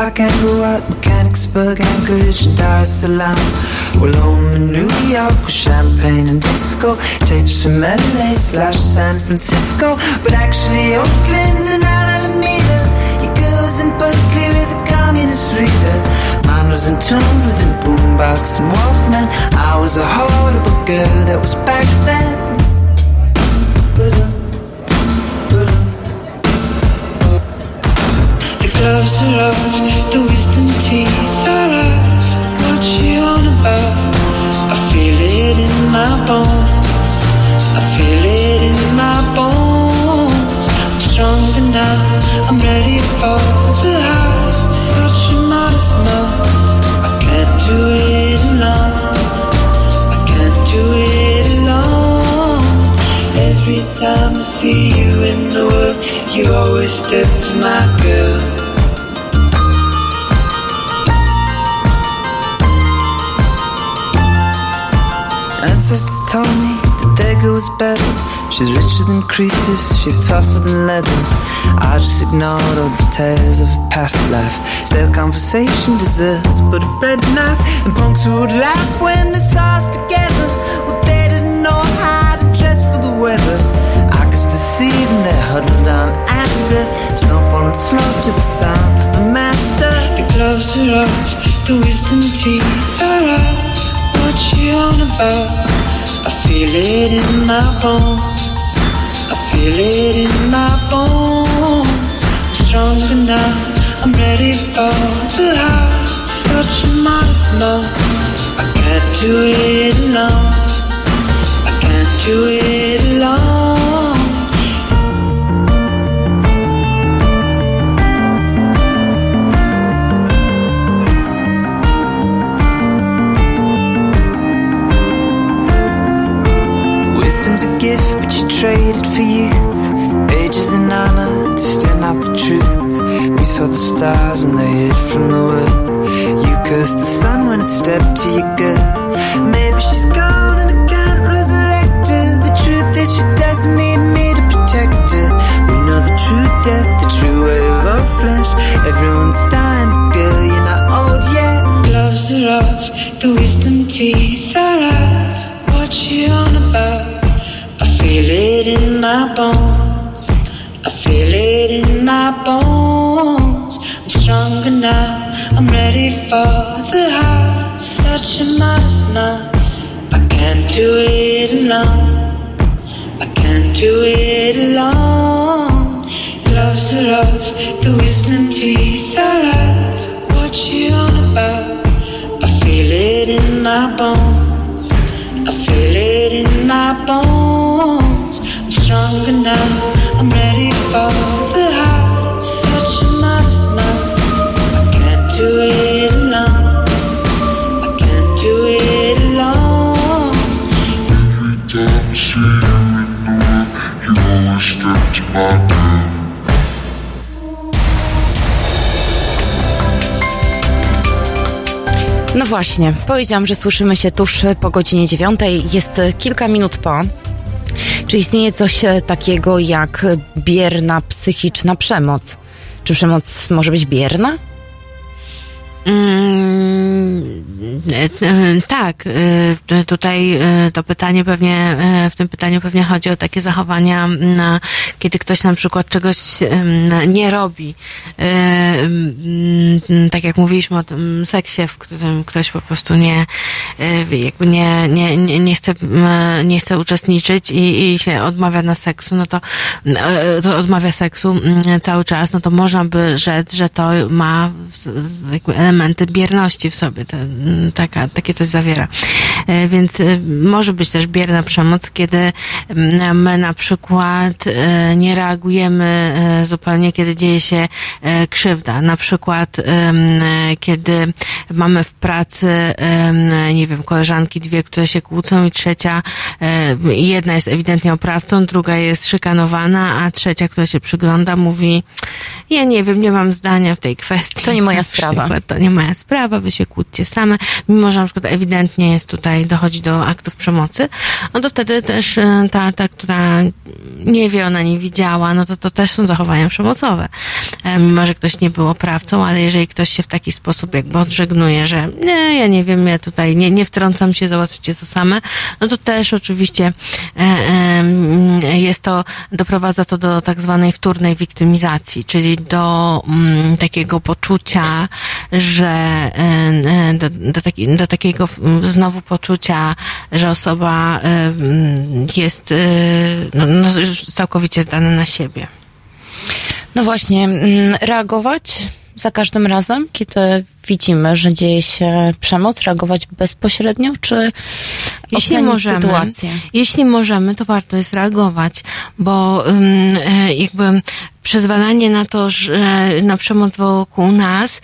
[SPEAKER 14] front like Andrew at Mechanicsburg, Anchorage, and Dar es Salaam. Well, home in New York with champagne and disco, tapes from LA slash San Francisco, but actually Oakland and Alameda. Your girls in Berkeley with a communist reader. Mine was in tune with a boombox and Walkman. I was a horrible girl that was back then. Loves to love, the wisdom teeth I love what you on about. I feel it in my bones. I feel it in my bones. I'm stronger now. I'm ready for the high. Such a modest mouth. I can't do it alone. I can't do it alone. Every time I see you in the world, you always step to my girl. Ancestors told me that girl was better. She's richer than Croesus, she's tougher than leather. I just ignored all the tales of a past life. Still, conversation deserves but a bread knife. And punks would laugh when saw us together. Well, they didn't know how to dress for the weather. I could still see them there huddled on Astor. Snow falling slow to the sound of the master. Get closer off, the wisdom teeth are out. What you on about? I feel it in my bones. I feel it in my bones. I'm stronger now. I'm ready for the house. Such a modest note. I can't do it alone. I can't do it alone. Gift, but you trade it for youth. Ages in honor to stand up the truth. We saw the stars when they hid from the world. You cursed the sun when it stepped to your good. Maybe she's gone and I can't resurrect her. The truth is she doesn't need me to protect her. We know the true death, the true wave of flesh. Everyone's
[SPEAKER 1] właśnie, powiedziałam, że słyszymy się tuż po godzinie dziewiątej. Jest kilka minut po. Czy istnieje coś e, takiego jak bierna psychiczna przemoc? Czy przemoc może być bierna?
[SPEAKER 2] Tak, e, tutaj e, to pytanie pewnie, e, w tym pytaniu pewnie chodzi o takie zachowania, na, kiedy ktoś na przykład czegoś nie robi. E, Tak jak mówiliśmy o tym seksie, w którym ktoś po prostu nie, e, jakby nie, nie, nie, nie chce, nie chce uczestniczyć i, i się odmawia na seksu, no to, e, to odmawia seksu cały czas, no to można by rzec, że to ma jakby elementy bierności w sobie, taka, takie coś zawiera. E, Więc e, może być też bierna przemoc, kiedy mm, my na przykład e, nie reagujemy zupełnie, kiedy dzieje się krzywda. Na przykład, kiedy mamy w pracy, nie wiem, koleżanki dwie, które się kłócą i trzecia, jedna jest ewidentnie oprawcą, druga jest szykanowana, a trzecia, która się przygląda, mówi, ja nie wiem, nie mam zdania w tej kwestii.
[SPEAKER 1] To nie moja sprawa.
[SPEAKER 2] przykład, To nie moja sprawa, wy się kłóćcie same, mimo że na przykład ewidentnie jest tutaj, dochodzi do aktów przemocy, no to wtedy też e, ta, ta, która nie wie, ona nie widziała, no to to też są zachowania przemocowe. E, Mimo, że ktoś nie był oprawcą, ale jeżeli ktoś się w taki sposób jakby odżegnuje, że nie, ja nie wiem, ja tutaj nie, nie wtrącam się, załatwcie to same, no to też oczywiście e, jest to, doprowadza to do tak zwanej wtórnej wiktymizacji, czyli do mm, takiego poczucia, że do, do, taki, do takiego znowu poczucia, że osoba mm, jest e, no, no, już całkowicie zdana na siebie.
[SPEAKER 1] No właśnie, reagować za każdym razem, kiedy widzimy, że dzieje się przemoc, reagować bezpośrednio, czy
[SPEAKER 2] Jeśli możemy,
[SPEAKER 1] sytuację?
[SPEAKER 2] jeśli możemy, to warto jest reagować, bo e, jakby przyzwalanie na to, że na przemoc wokół nas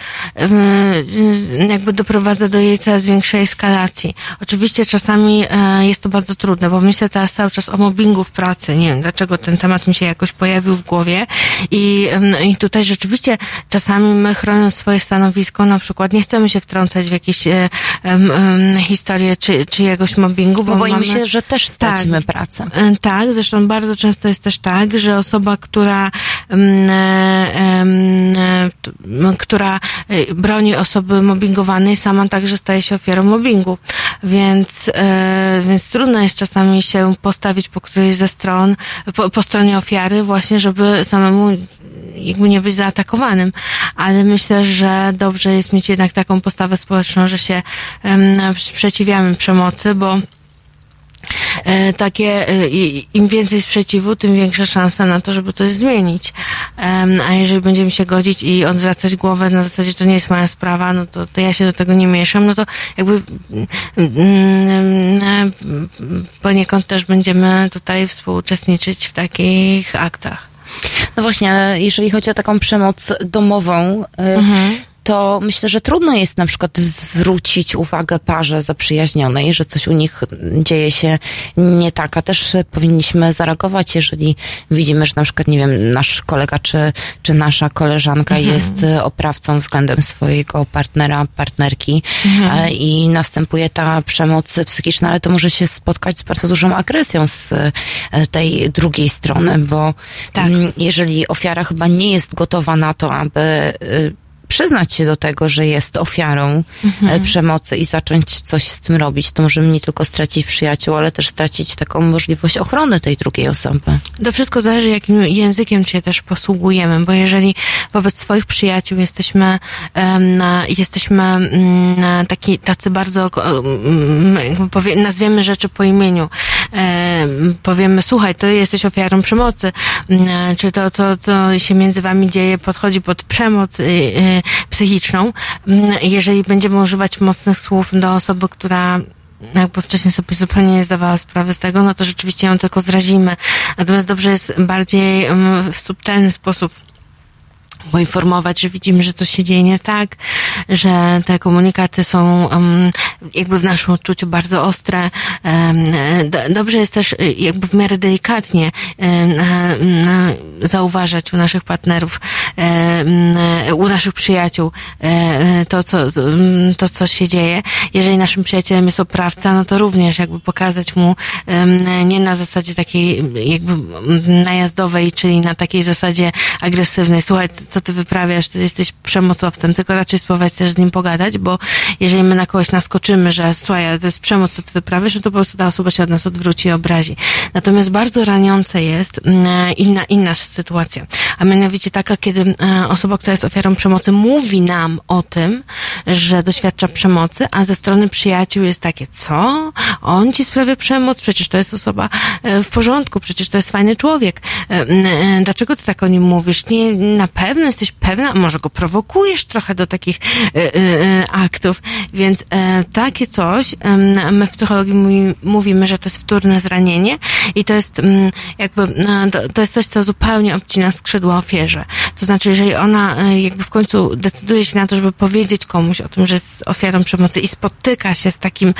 [SPEAKER 2] jakby doprowadza do jej coraz większej eskalacji. Oczywiście czasami e, jest to bardzo trudne, bo myślę teraz cały czas o mobbingu w pracy. Nie wiem, dlaczego ten temat mi się jakoś pojawił w głowie i, i tutaj rzeczywiście czasami my chroniąc swoje stanowisko, na przykład nie chcemy się wtrącać w jakieś e, historie czy, czyjegoś mobbingu, bo
[SPEAKER 1] Bo boimy
[SPEAKER 2] mamy...
[SPEAKER 1] się, że też stracimy pracę.
[SPEAKER 2] E, Tak, zresztą bardzo często jest też tak, że osoba, która, e, e, która e, broni osoby mobbingowanej, sama także staje się ofiarą mobbingu. Więc, e, więc trudno jest czasami się postawić po którejś ze stron, po, po stronie ofiary właśnie, żeby samemu jakby nie być zaatakowanym. Ale myślę, że dobrze jest mieć jednak taką postawę społeczną, że się sprzeciwiamy przemocy, bo e, takie, e, im więcej sprzeciwu, tym większa szansa na to, żeby coś zmienić. A jeżeli będziemy się godzić i odwracać głowę na zasadzie, to nie jest moja sprawa, no to, to ja się do tego nie mieszam, no to jakby mm, mm, mm, poniekąd też będziemy tutaj współuczestniczyć w takich aktach.
[SPEAKER 1] No właśnie, ale jeżeli chodzi o taką przemoc domową, y,
[SPEAKER 2] Mhm.
[SPEAKER 1] To myślę, że trudno jest na przykład zwrócić uwagę parze zaprzyjaźnionej, że coś u nich dzieje się nie tak, a też powinniśmy zareagować, jeżeli widzimy, że na przykład, nie wiem, nasz kolega czy, czy nasza koleżanka
[SPEAKER 2] Mhm.
[SPEAKER 1] jest oprawcą względem swojego partnera, partnerki
[SPEAKER 2] Mhm.
[SPEAKER 1] e, i następuje ta przemoc psychiczna, ale to może się spotkać z bardzo dużą agresją z e, tej drugiej strony, bo mm, jeżeli ofiara chyba nie jest gotowa na to, aby y, przyznać się do tego, że jest ofiarą
[SPEAKER 2] Mhm.
[SPEAKER 1] e, przemocy i zacząć coś z tym robić, to możemy nie tylko stracić przyjaciół, ale też stracić taką możliwość ochrony tej drugiej osoby.
[SPEAKER 2] To wszystko zależy, jakim językiem się też posługujemy, bo jeżeli wobec swoich przyjaciół jesteśmy, na, jesteśmy mm, na taki, tacy bardzo, powie, nazwiemy rzeczy po imieniu, em, powiemy, słuchaj, to jesteś ofiarą przemocy, mm, czy to, co, co się między wami dzieje, podchodzi pod przemoc y, y, psychiczną. Mm, Jeżeli będziemy używać mocnych słów do osoby, która jakby wcześniej sobie zupełnie nie zdawała sprawy z tego, no to rzeczywiście ją tylko zrazimy. Natomiast dobrze jest bardziej em, w subtelny sposób poinformować, że widzimy, że coś się dzieje nie tak, że te komunikaty są um, jakby w naszym odczuciu bardzo ostre. Um, do, dobrze jest też y, jakby w miarę delikatnie na, zauważać u naszych partnerów, u naszych przyjaciół to, co, to, co się dzieje. Jeżeli naszym przyjacielem jest oprawca, no to również jakby pokazać mu nie na zasadzie takiej jakby najazdowej, czyli na takiej zasadzie agresywnej. Słuchaj, co ty wyprawiasz, ty jesteś przemocowcem, tylko raczej spróbować też z nim pogadać, bo jeżeli my na kogoś naskoczymy, że słuchaj, to jest przemoc, co ty wyprawiasz, no to po prostu ta osoba się od nas odwróci i obrazi. Natomiast bardzo raniące jest mm, inna, inna sytuacja, a mianowicie taka, kiedy e, osoba, która jest ofiarą przemocy mówi nam o tym, że doświadcza przemocy, a ze strony przyjaciół jest takie, co? On ci sprawia przemoc? Przecież to jest osoba e, w porządku, przecież to jest fajny człowiek. E, e, Dlaczego ty tak o nim mówisz? Nie, na pewno jesteś pewna, może go prowokujesz trochę do takich e, e, aktów. Więc takie coś, my w psychologii mówi, mówimy, że to jest wtórne zranienie i to jest mm, jakby, no, to, jest coś, co zupełnie obcina skrzydła ofierze. To znaczy, jeżeli ona jakby w końcu decyduje się na to, żeby powiedzieć komuś o tym, że jest ofiarą przemocy i spotyka się z takim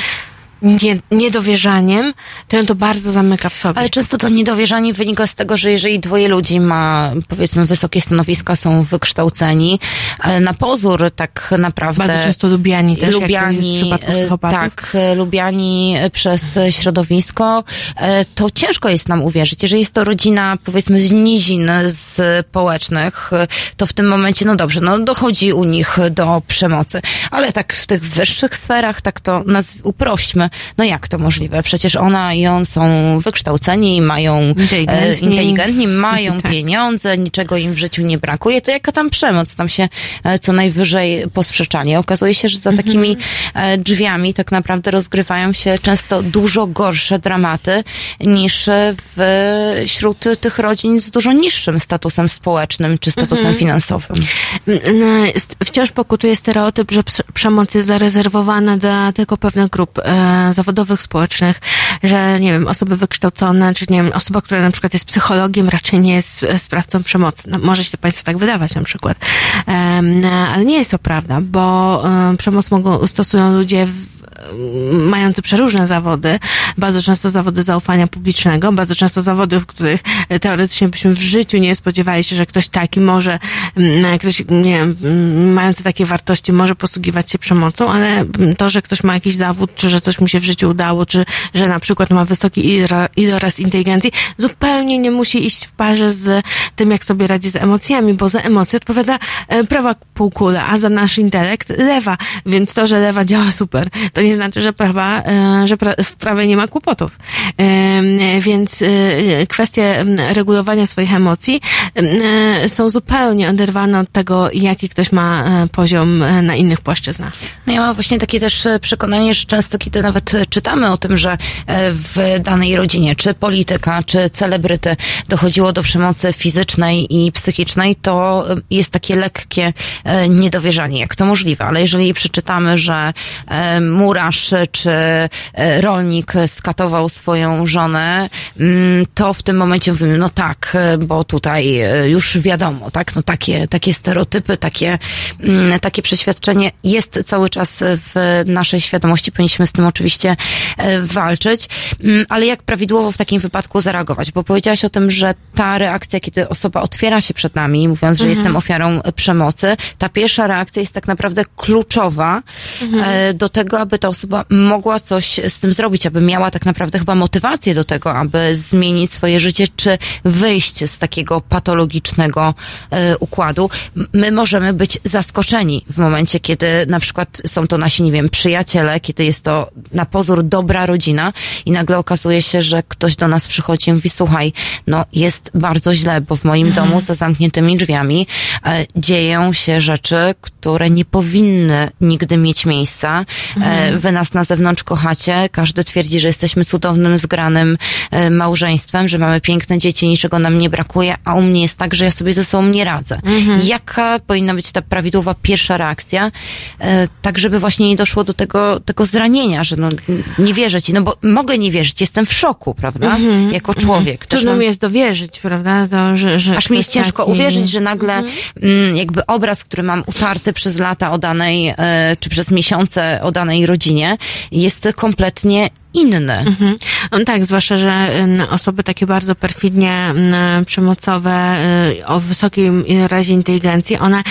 [SPEAKER 2] nie, niedowierzaniem, to ją to bardzo zamyka w sobie.
[SPEAKER 1] Ale często to niedowierzanie wynika z tego, że jeżeli dwoje ludzi ma, powiedzmy, wysokie stanowiska, są wykształceni, e, na pozór tak naprawdę...
[SPEAKER 2] Bardzo często lubiani też, jak to
[SPEAKER 1] lubiani,
[SPEAKER 2] jest w przypadku
[SPEAKER 1] e,
[SPEAKER 2] psychopatów.
[SPEAKER 1] Tak, e, lubiani przez środowisko, to ciężko jest nam uwierzyć. Jeżeli jest to rodzina, powiedzmy, z nizin społecznych, to w tym momencie, no dobrze, no dochodzi u nich do przemocy. Ale tak w tych wyższych sferach, tak to nas uprośćmy, no jak to możliwe? Przecież ona i on są wykształceni, mają
[SPEAKER 2] Inteligentni.
[SPEAKER 1] e, inteligentni mają
[SPEAKER 2] Tak.
[SPEAKER 1] pieniądze, niczego im w życiu nie brakuje, to jaka tam przemoc? Tam się e, co najwyżej posprzeczali. Okazuje się, że za
[SPEAKER 2] Mhm.
[SPEAKER 1] takimi e, drzwiami tak naprawdę rozgrywają się często dużo gorsze dramaty niż e, wśród tych rodzin z dużo niższym statusem społecznym czy statusem
[SPEAKER 2] Mhm.
[SPEAKER 1] finansowym.
[SPEAKER 2] Wciąż pokutuje stereotyp, że przemoc jest zarezerwowana dla tylko pewnych grup e, zawodowych, społecznych, że nie wiem, osoby wykształcone, czy nie wiem, osoba, która na przykład jest psychologiem, raczej nie jest e, sprawcą przemocy. No, może się to Państwu tak wydawać na przykład. Ale nie jest to prawda, bo e, przemoc mogą, stosują ludzie w, mający przeróżne zawody, bardzo często zawody zaufania publicznego, bardzo często zawody, w których e, teoretycznie byśmy w życiu nie spodziewali się, że ktoś taki może, mm, ktoś, nie wiem, mm, mający takie wartości może posługiwać się przemocą, ale mm, to, że ktoś ma jakiś zawód, czy że coś mu się w życiu udało, czy że na przykład ma wysoki ilo- iloraz inteligencji, zupełnie nie musi iść w parze z tym, jak sobie radzi z emocjami, bo za emocje odpowiada e, prawa półkula, a za nasz intelekt lewa. Więc to, że lewa działa super, to nie znaczy, że prawa, e, że pra, w prawie nie ma kłopotów. Więc e, kwestie regulowania swoich emocji e, są zupełnie oderwane od tego, jaki ktoś ma poziom na innych płaszczyznach.
[SPEAKER 1] No ja mam właśnie takie też przekonanie, że często kiedy nawet czytamy o tym, że w danej rodzinie, czy polityka, czy celebryty dochodziło do przemocy fizycznej i psychicznej, to jest takie lekkie niedowierzanie, jak to możliwe. Ale jeżeli przeczytamy, że e, murarz czy e, rolnik skatował swoją żonę, mm, to w tym momencie mówimy, no tak, e, bo tutaj e, już wiadomo, tak, no takie, takie stereotypy, takie, mm, takie przeświadczenie jest cały czas w naszej świadomości. Powinniśmy z tym oczywiście walczyć, Mm, ale jak prawidłowo w takim wypadku zareagować? Bo powiedziałaś o tym, że ta reakcja, kiedy osoba otwiera się przed nami, mówiąc, że
[SPEAKER 2] Mhm.
[SPEAKER 1] jestem ofiarą przemocy, ta pierwsza reakcja jest tak naprawdę kluczowa
[SPEAKER 2] Mhm.
[SPEAKER 1] do tego, aby ta osoba mogła coś z tym zrobić, aby miała tak naprawdę chyba motywację do tego, aby zmienić swoje życie, czy wyjść z takiego patologicznego e, układu. My możemy być zaskoczeni w momencie, kiedy na przykład są to nasi, nie wiem, przyjaciele, kiedy jest to na pozór dobra rodzina i nagle okazuje się, że ktoś do nas przychodzi i mówi, słuchaj, no jest bardzo źle, bo w moim
[SPEAKER 2] Mhm.
[SPEAKER 1] domu za zamkniętymi drzwiami e, dzieją się rzeczy, które nie powinny nigdy mieć miejsca. E,
[SPEAKER 2] Mhm.
[SPEAKER 1] Wy nas na zewnątrz kochacie, każdy twierdzi, że jesteśmy cudownym, zgranym e, małżeństwem, że mamy piękne dzieci, niczego nam nie brakuje, a u mnie jest tak, że ja sobie ze sobą nie radzę.
[SPEAKER 2] Mhm.
[SPEAKER 1] Jaka powinna być ta prawidłowa pierwsza reakcja, e, tak żeby właśnie nie doszło do tego, tego zranienia, że no, nie wierzę ci, no bo mogę nie wierzyć, jestem w szoku, prawda?
[SPEAKER 2] Mhm,
[SPEAKER 1] Jako
[SPEAKER 2] mhm.
[SPEAKER 1] człowiek. Też
[SPEAKER 2] Trudno
[SPEAKER 1] mam-
[SPEAKER 2] mi jest dowierzyć, prawda? To, że, że
[SPEAKER 1] Aż mi jest ciężko
[SPEAKER 2] taki-
[SPEAKER 1] uwierzyć, że nagle
[SPEAKER 2] Mhm.
[SPEAKER 1] mm, jakby obraz, który mam utarty przez lata o danej, e, czy przez miesiące o danej rodzinie, jest kompletnie inny.
[SPEAKER 2] Mhm. No tak, zwłaszcza, że osoby takie bardzo perfidnie em, przemocowe, y, o wysokim razie inteligencji, one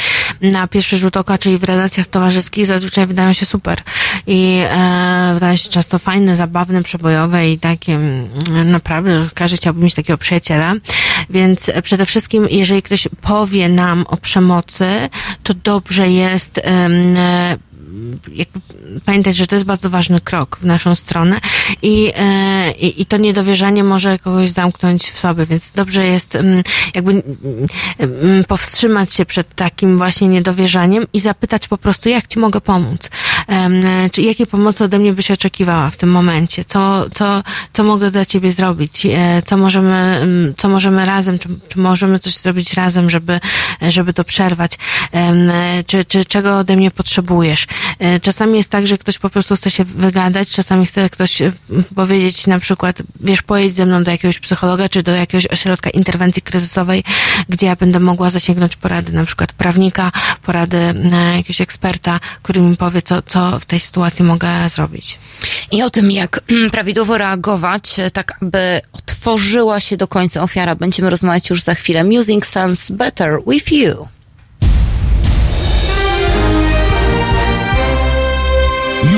[SPEAKER 2] na pierwszy rzut oka, czyli w relacjach towarzyskich zazwyczaj wydają się super. I e, wydają się często fajne, zabawne, przebojowe i takie naprawdę każdy chciałby mieć takiego przyjaciela. Więc przede wszystkim, jeżeli ktoś powie nam o przemocy, to dobrze jest e, jakby pamiętać, że to jest bardzo ważny krok w naszą stronę i, e, i, i to niedowierzanie może kogoś zamknąć w sobie, więc dobrze jest mm, jakby mm, mm, powstrzymać się przed takim właśnie niedowierzaniem i zapytać po prostu, jak ci mogę pomóc? Czy jakiej pomocy ode mnie byś oczekiwała w tym momencie? Co, co, co mogę dla ciebie zrobić? E, Co możemy, co możemy razem, czy, czy możemy coś zrobić razem, żeby, żeby to przerwać? Czy, czy czego ode mnie potrzebujesz? E, Czasami jest tak, że ktoś po prostu chce się wygadać, czasami chce ktoś e, powiedzieć na przykład, wiesz, pojedź ze mną do jakiegoś psychologa, czy do jakiegoś ośrodka interwencji kryzysowej, gdzie ja będę mogła zasięgnąć porady na przykład prawnika, porady jakiegoś eksperta, który mi powie, co, co w tej sytuacji mogę zrobić.
[SPEAKER 1] I o tym, jak prawidłowo reagować, e, tak aby otworzyła się do końca ofiara, będziemy rozmawiać już za chwilę. Music sounds better with you.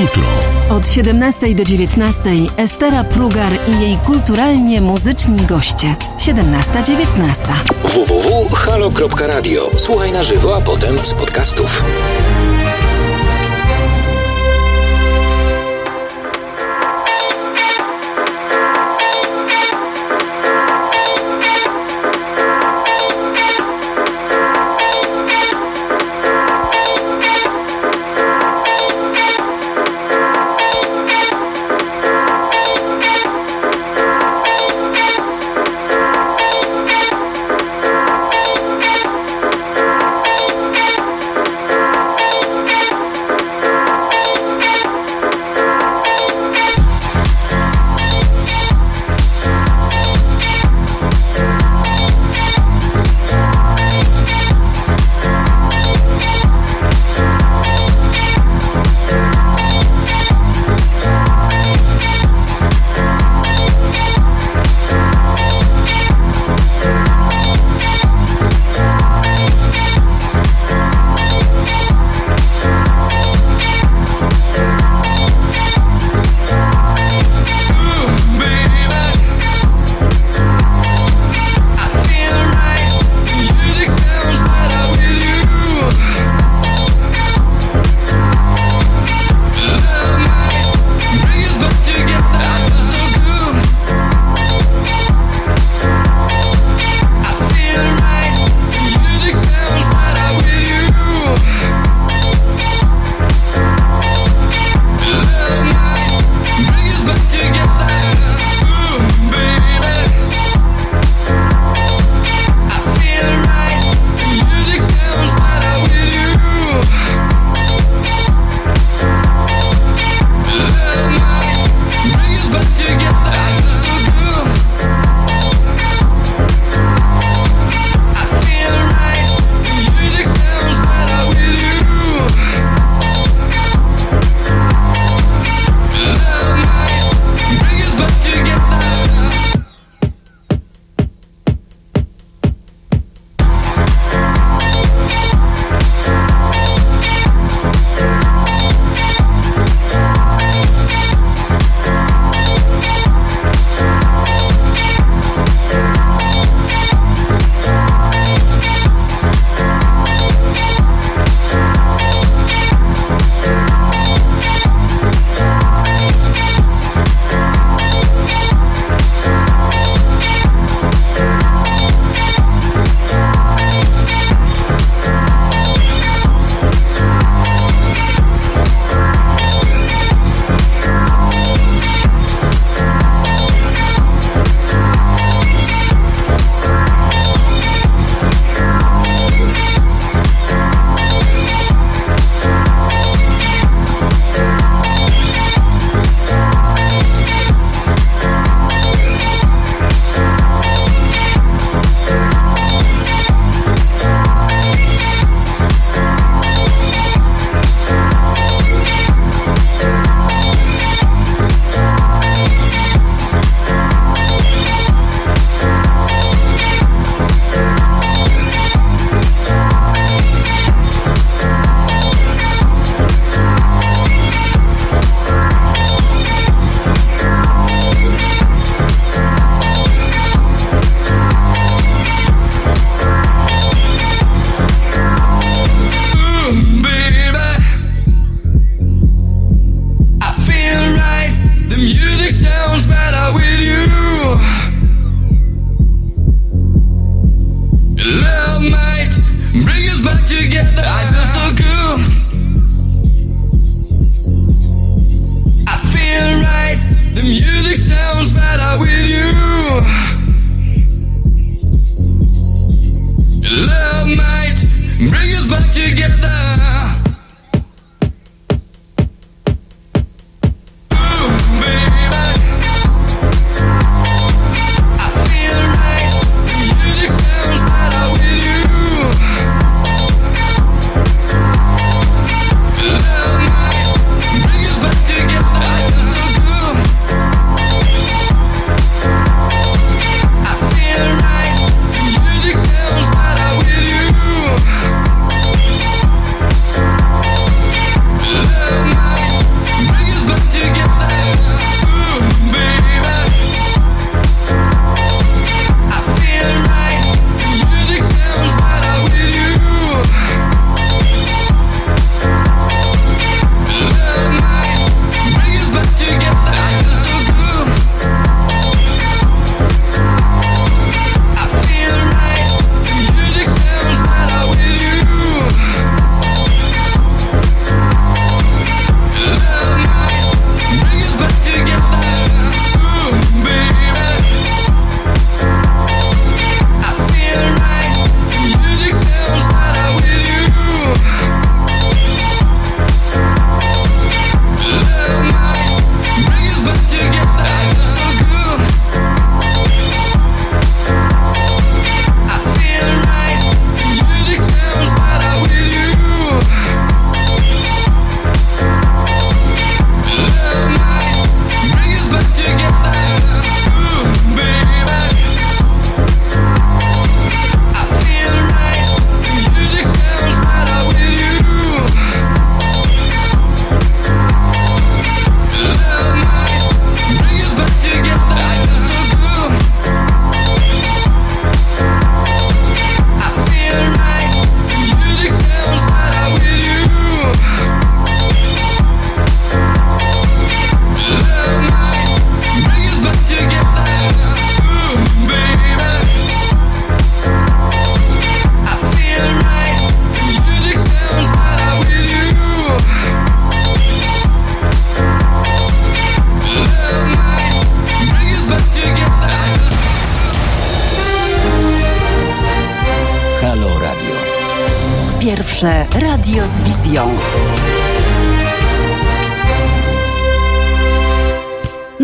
[SPEAKER 5] Jutro.
[SPEAKER 4] Od 17 do 19 Estera Prugar i jej kulturalnie muzyczni goście. 17-19.
[SPEAKER 6] www.halo.radio. Słuchaj na żywo, a potem z podcastów.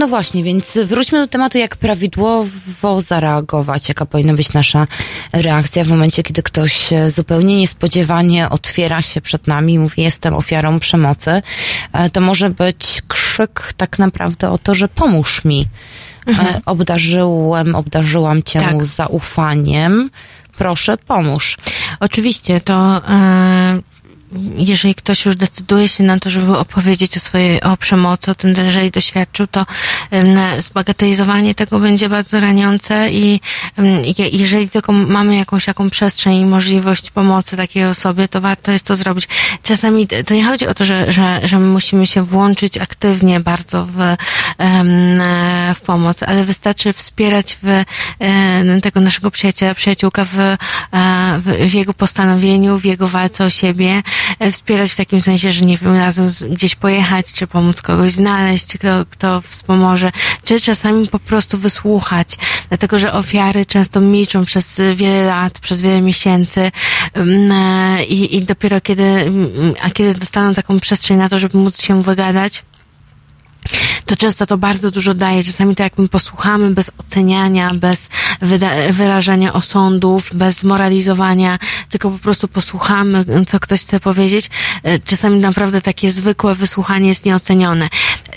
[SPEAKER 1] No właśnie, więc wróćmy do tematu, jak prawidłowo zareagować, jaka powinna być nasza reakcja w momencie, kiedy ktoś e, zupełnie niespodziewanie otwiera się przed nami i mówi, jestem ofiarą przemocy. E, To może być krzyk tak naprawdę o to, że pomóż mi.
[SPEAKER 2] Mhm.
[SPEAKER 1] E, Obdarzyłem, obdarzyłam cię
[SPEAKER 2] Tak.
[SPEAKER 1] zaufaniem. Proszę, pomóż.
[SPEAKER 2] Oczywiście, to jeżeli ktoś już decyduje się na to, żeby opowiedzieć o swojej, o przemocy, o tym, że jeżeli doświadczył, to zbagatelizowanie tego będzie bardzo raniące i jeżeli tylko mamy jakąś taką przestrzeń i możliwość pomocy takiej osobie, to warto jest to zrobić. Czasami to nie chodzi o to, że, że, że my musimy się włączyć aktywnie bardzo w, w pomoc, ale wystarczy wspierać w, tego naszego przyjaciela, przyjaciółka w, e, w, w jego postanowieniu, w jego walce o siebie, wspierać w takim sensie, że nie wiem, razem gdzieś pojechać, czy pomóc kogoś znaleźć, kto, kto wspomoże, czy czasami po prostu wysłuchać, dlatego, że ofiary często milczą przez wiele lat, przez wiele miesięcy em, e, i, i dopiero kiedy, mm, a kiedy dostaną taką przestrzeń na to, żeby móc się wygadać, to często to bardzo dużo daje. Czasami to jak my posłuchamy bez oceniania, bez wyrażania osądów, bez moralizowania, tylko po prostu posłuchamy, co ktoś chce powiedzieć. e, Czasami naprawdę takie zwykłe wysłuchanie jest nieocenione.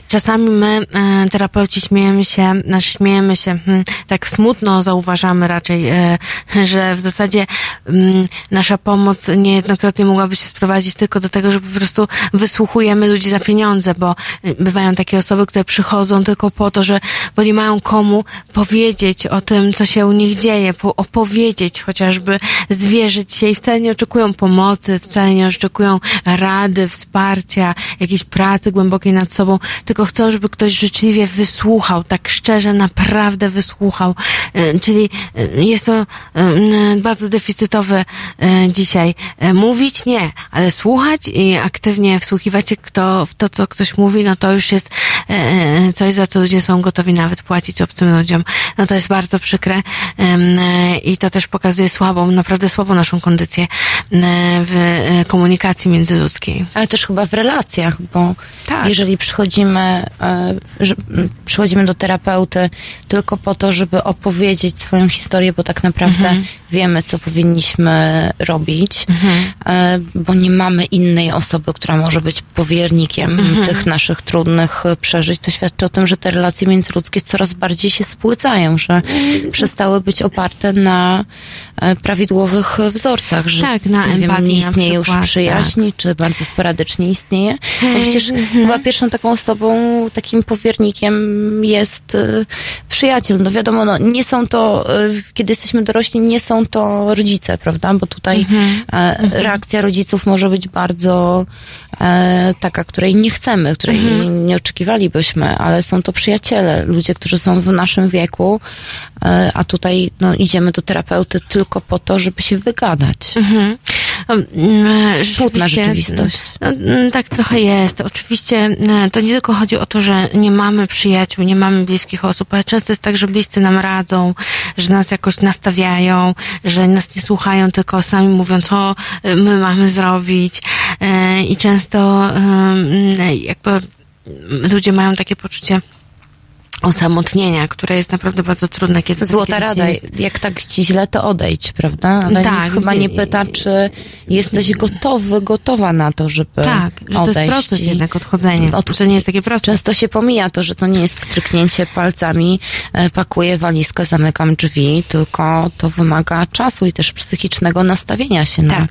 [SPEAKER 2] Czasami my, e, terapeuci, śmiejemy się, znaczy śmiejemy się, hmm, tak smutno zauważamy raczej, e, że w zasadzie mm, nasza pomoc niejednokrotnie mogłaby się sprowadzić tylko do tego, że po prostu wysłuchujemy ludzi za pieniądze, bo y, bywają takie osoby, które przychodzą tylko po to, że, bo nie mają komu powiedzieć o tym, co się u nich dzieje, po, opowiedzieć chociażby, zwierzyć się i wcale nie oczekują pomocy, wcale nie oczekują rady, wsparcia, jakiejś pracy głębokiej nad sobą, tylko tylko chcą, żeby ktoś życzliwie wysłuchał, tak szczerze, naprawdę wysłuchał. E, Czyli e, jest to e, bardzo deficytowe dzisiaj. Mówić nie, ale słuchać i aktywnie wsłuchiwać się kto, w to, co ktoś mówi, no to już jest coś, za co ludzie są gotowi nawet płacić obcym ludziom. No to jest bardzo przykre i to też pokazuje słabą, naprawdę słabą naszą kondycję w komunikacji międzyludzkiej.
[SPEAKER 1] Ale też chyba w relacjach, bo jeżeli przychodzimy, e, że, przychodzimy do terapeuty tylko po to, żeby opowiedzieć swoją historię, bo tak naprawdę
[SPEAKER 2] Mhm.
[SPEAKER 1] wiemy, co powinniśmy robić, e, bo nie mamy innej osoby, która może być powiernikiem
[SPEAKER 2] Mhm.
[SPEAKER 1] tych naszych trudnych e, przeżyć, to świadczy o tym, że te relacje międzyludzkie coraz bardziej się spłycają, że przestały być oparte na prawidłowych wzorcach, że
[SPEAKER 2] Tak, na
[SPEAKER 1] nie, wiem, nie istnieje już przyjaźń, czy bardzo sporadycznie istnieje. No
[SPEAKER 2] Hej,
[SPEAKER 1] przecież
[SPEAKER 2] mhm.
[SPEAKER 1] chyba pierwszą taką osobą, takim powiernikiem jest e, przyjaciel. No wiadomo, no, nie są to, e, kiedy jesteśmy dorośli, nie są to rodzice, prawda? Bo tutaj
[SPEAKER 2] Mhm.
[SPEAKER 1] e, reakcja rodziców może być bardzo e, taka, której nie chcemy, której
[SPEAKER 2] Mhm.
[SPEAKER 1] nie oczekiwalibyśmy, ale są to przyjaciele, ludzie, którzy są w naszym wieku, e, a tutaj no, idziemy do terapeuty tylko po to, żeby się wygadać.
[SPEAKER 2] Mhm. Mm,
[SPEAKER 1] Smutna rzeczywistość.
[SPEAKER 2] No, mm, tak trochę jest. Oczywiście e, to nie tylko chodzi o to, że nie mamy przyjaciół, nie mamy bliskich osób, ale często jest tak, że bliscy nam radzą, że nas jakoś nastawiają, że nas nie słuchają, tylko sami mówią, co e, my mamy zrobić. E, I często e, jakby ludzie mają takie poczucie osamotnienia, które jest naprawdę bardzo trudne, kiedy
[SPEAKER 1] Złota rada,
[SPEAKER 2] jest
[SPEAKER 1] jak tak ci źle, to odejdź, prawda? Ale
[SPEAKER 2] Tak,
[SPEAKER 1] nikt chyba nie pyta, czy jesteś gotowy, gotowa na to, żeby
[SPEAKER 2] Tak, że to jest
[SPEAKER 1] odejść.
[SPEAKER 2] proces jednak odchodzenia, że nie jest takie proste.
[SPEAKER 1] Często się pomija to, że to nie jest pstryknięcie palcami, e, pakuję walizkę, zamykam drzwi, tylko to wymaga czasu i też psychicznego nastawienia się na,
[SPEAKER 2] Tak.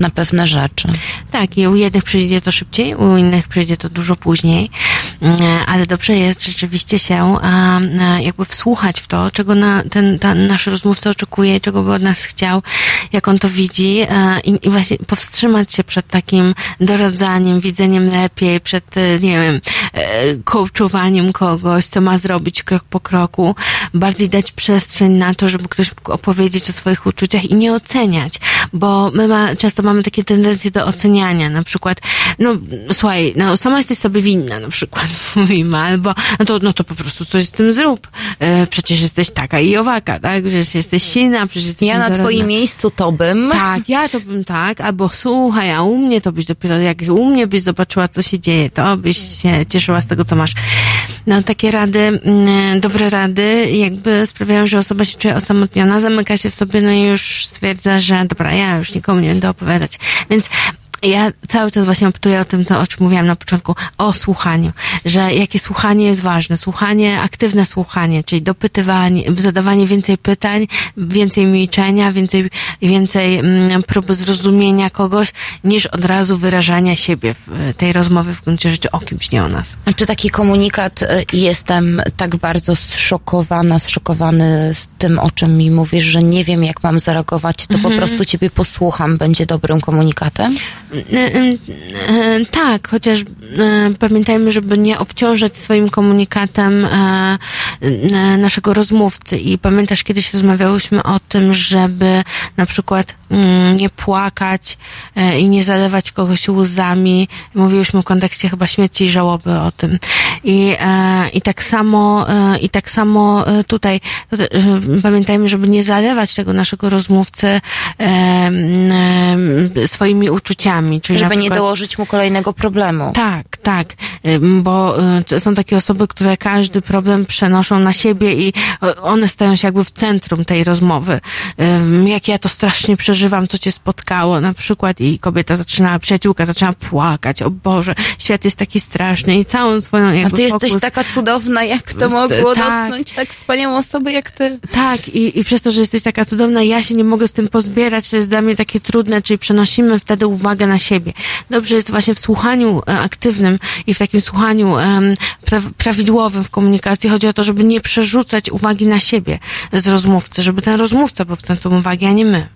[SPEAKER 1] na pewne rzeczy.
[SPEAKER 2] Tak, i u jednych przyjdzie to szybciej, u innych przyjdzie to dużo później, Mm, ale dobrze jest rzeczywiście się a, jakby wsłuchać w to, czego na, ten, nasz rozmówca oczekuje, czego by od nas chciał, jak on to widzi i, i właśnie powstrzymać się przed takim doradzaniem, widzeniem lepiej, przed, e, nie wiem, e, coachowaniem kogoś, co ma zrobić krok po kroku, bardziej dać przestrzeń na to, żeby ktoś mógł opowiedzieć o swoich uczuciach i nie oceniać, bo my ma, często mamy takie tendencje do oceniania, na przykład, no słuchaj, no sama jesteś sobie winna, na przykład mówimy, albo no to, no to po prostu coś z tym zrób. E, przecież jesteś taka i owaka, tak? Przecież jesteś silna, przecież jesteś
[SPEAKER 1] Ja na twoim miejscu to bym.
[SPEAKER 2] Tak, ja to bym tak, albo słuchaj, a u mnie to byś dopiero, jak u mnie byś zobaczyła, co się dzieje, to byś się cieszyła z tego, co masz. No takie rady, mm, dobre rady jakby sprawiają, że osoba się czuje osamotniona, zamyka się w sobie, no i już stwierdza, że dobra, ja już nikomu nie będę opowiadać. Więc ja cały czas właśnie optuję o tym, to, o czym mówiłam na początku, o słuchaniu, że jakie słuchanie jest ważne. Słuchanie, aktywne słuchanie, czyli dopytywanie, zadawanie więcej pytań, więcej milczenia, więcej, więcej mm, próby zrozumienia kogoś, niż od razu wyrażania siebie w tej rozmowie w gruncie rzeczy o kimś, nie o nas.
[SPEAKER 1] A czy taki komunikat, y, jestem tak bardzo zszokowana, zszokowany z tym, o czym mi mówisz, że nie wiem, jak mam zareagować, to po
[SPEAKER 2] Mhm.
[SPEAKER 1] prostu ciebie posłucham, będzie dobrym komunikatem?
[SPEAKER 2] E, e, e, Tak, chociaż pamiętajmy, żeby nie obciążać swoim komunikatem naszego rozmówcy. I pamiętasz, kiedyś rozmawiałyśmy o tym, żeby na przykład mm, nie płakać i nie zalewać kogoś łzami. Mówiłyśmy w kontekście chyba śmierci i żałoby o tym. I, i tak samo, i tak samo tutaj pamiętajmy, żeby nie zalewać tego naszego rozmówcy swoimi uczuciami. Czyli
[SPEAKER 1] Żeby
[SPEAKER 2] na
[SPEAKER 1] nie
[SPEAKER 2] przykład,
[SPEAKER 1] dołożyć mu kolejnego problemu.
[SPEAKER 2] tak, tak, bo y, są takie osoby, które każdy problem przenoszą na siebie i y, one stają się jakby w centrum tej rozmowy. Jak ja to strasznie przeżywam, co cię spotkało, na przykład i kobieta zaczyna, przyjaciółka zaczyna płakać, o Boże, świat jest taki straszny i całą swoją
[SPEAKER 1] A
[SPEAKER 2] jakby
[SPEAKER 1] ty jesteś
[SPEAKER 2] fokus...
[SPEAKER 1] taka cudowna, jak to mogło
[SPEAKER 2] Tak.
[SPEAKER 1] dotknąć tak wspaniałą osobę jak ty.
[SPEAKER 2] Tak, i, i przez to, że jesteś taka cudowna, ja się nie mogę z tym pozbierać, to jest dla mnie takie trudne, czyli przenosimy wtedy uwagę na siebie. Dobrze jest właśnie w słuchaniu e, aktywnym i w takim słuchaniu prawidłowym w komunikacji. Chodzi o to, żeby nie przerzucać uwagi na siebie z rozmówcy, żeby ten rozmówca był w centrum uwagi, a nie my.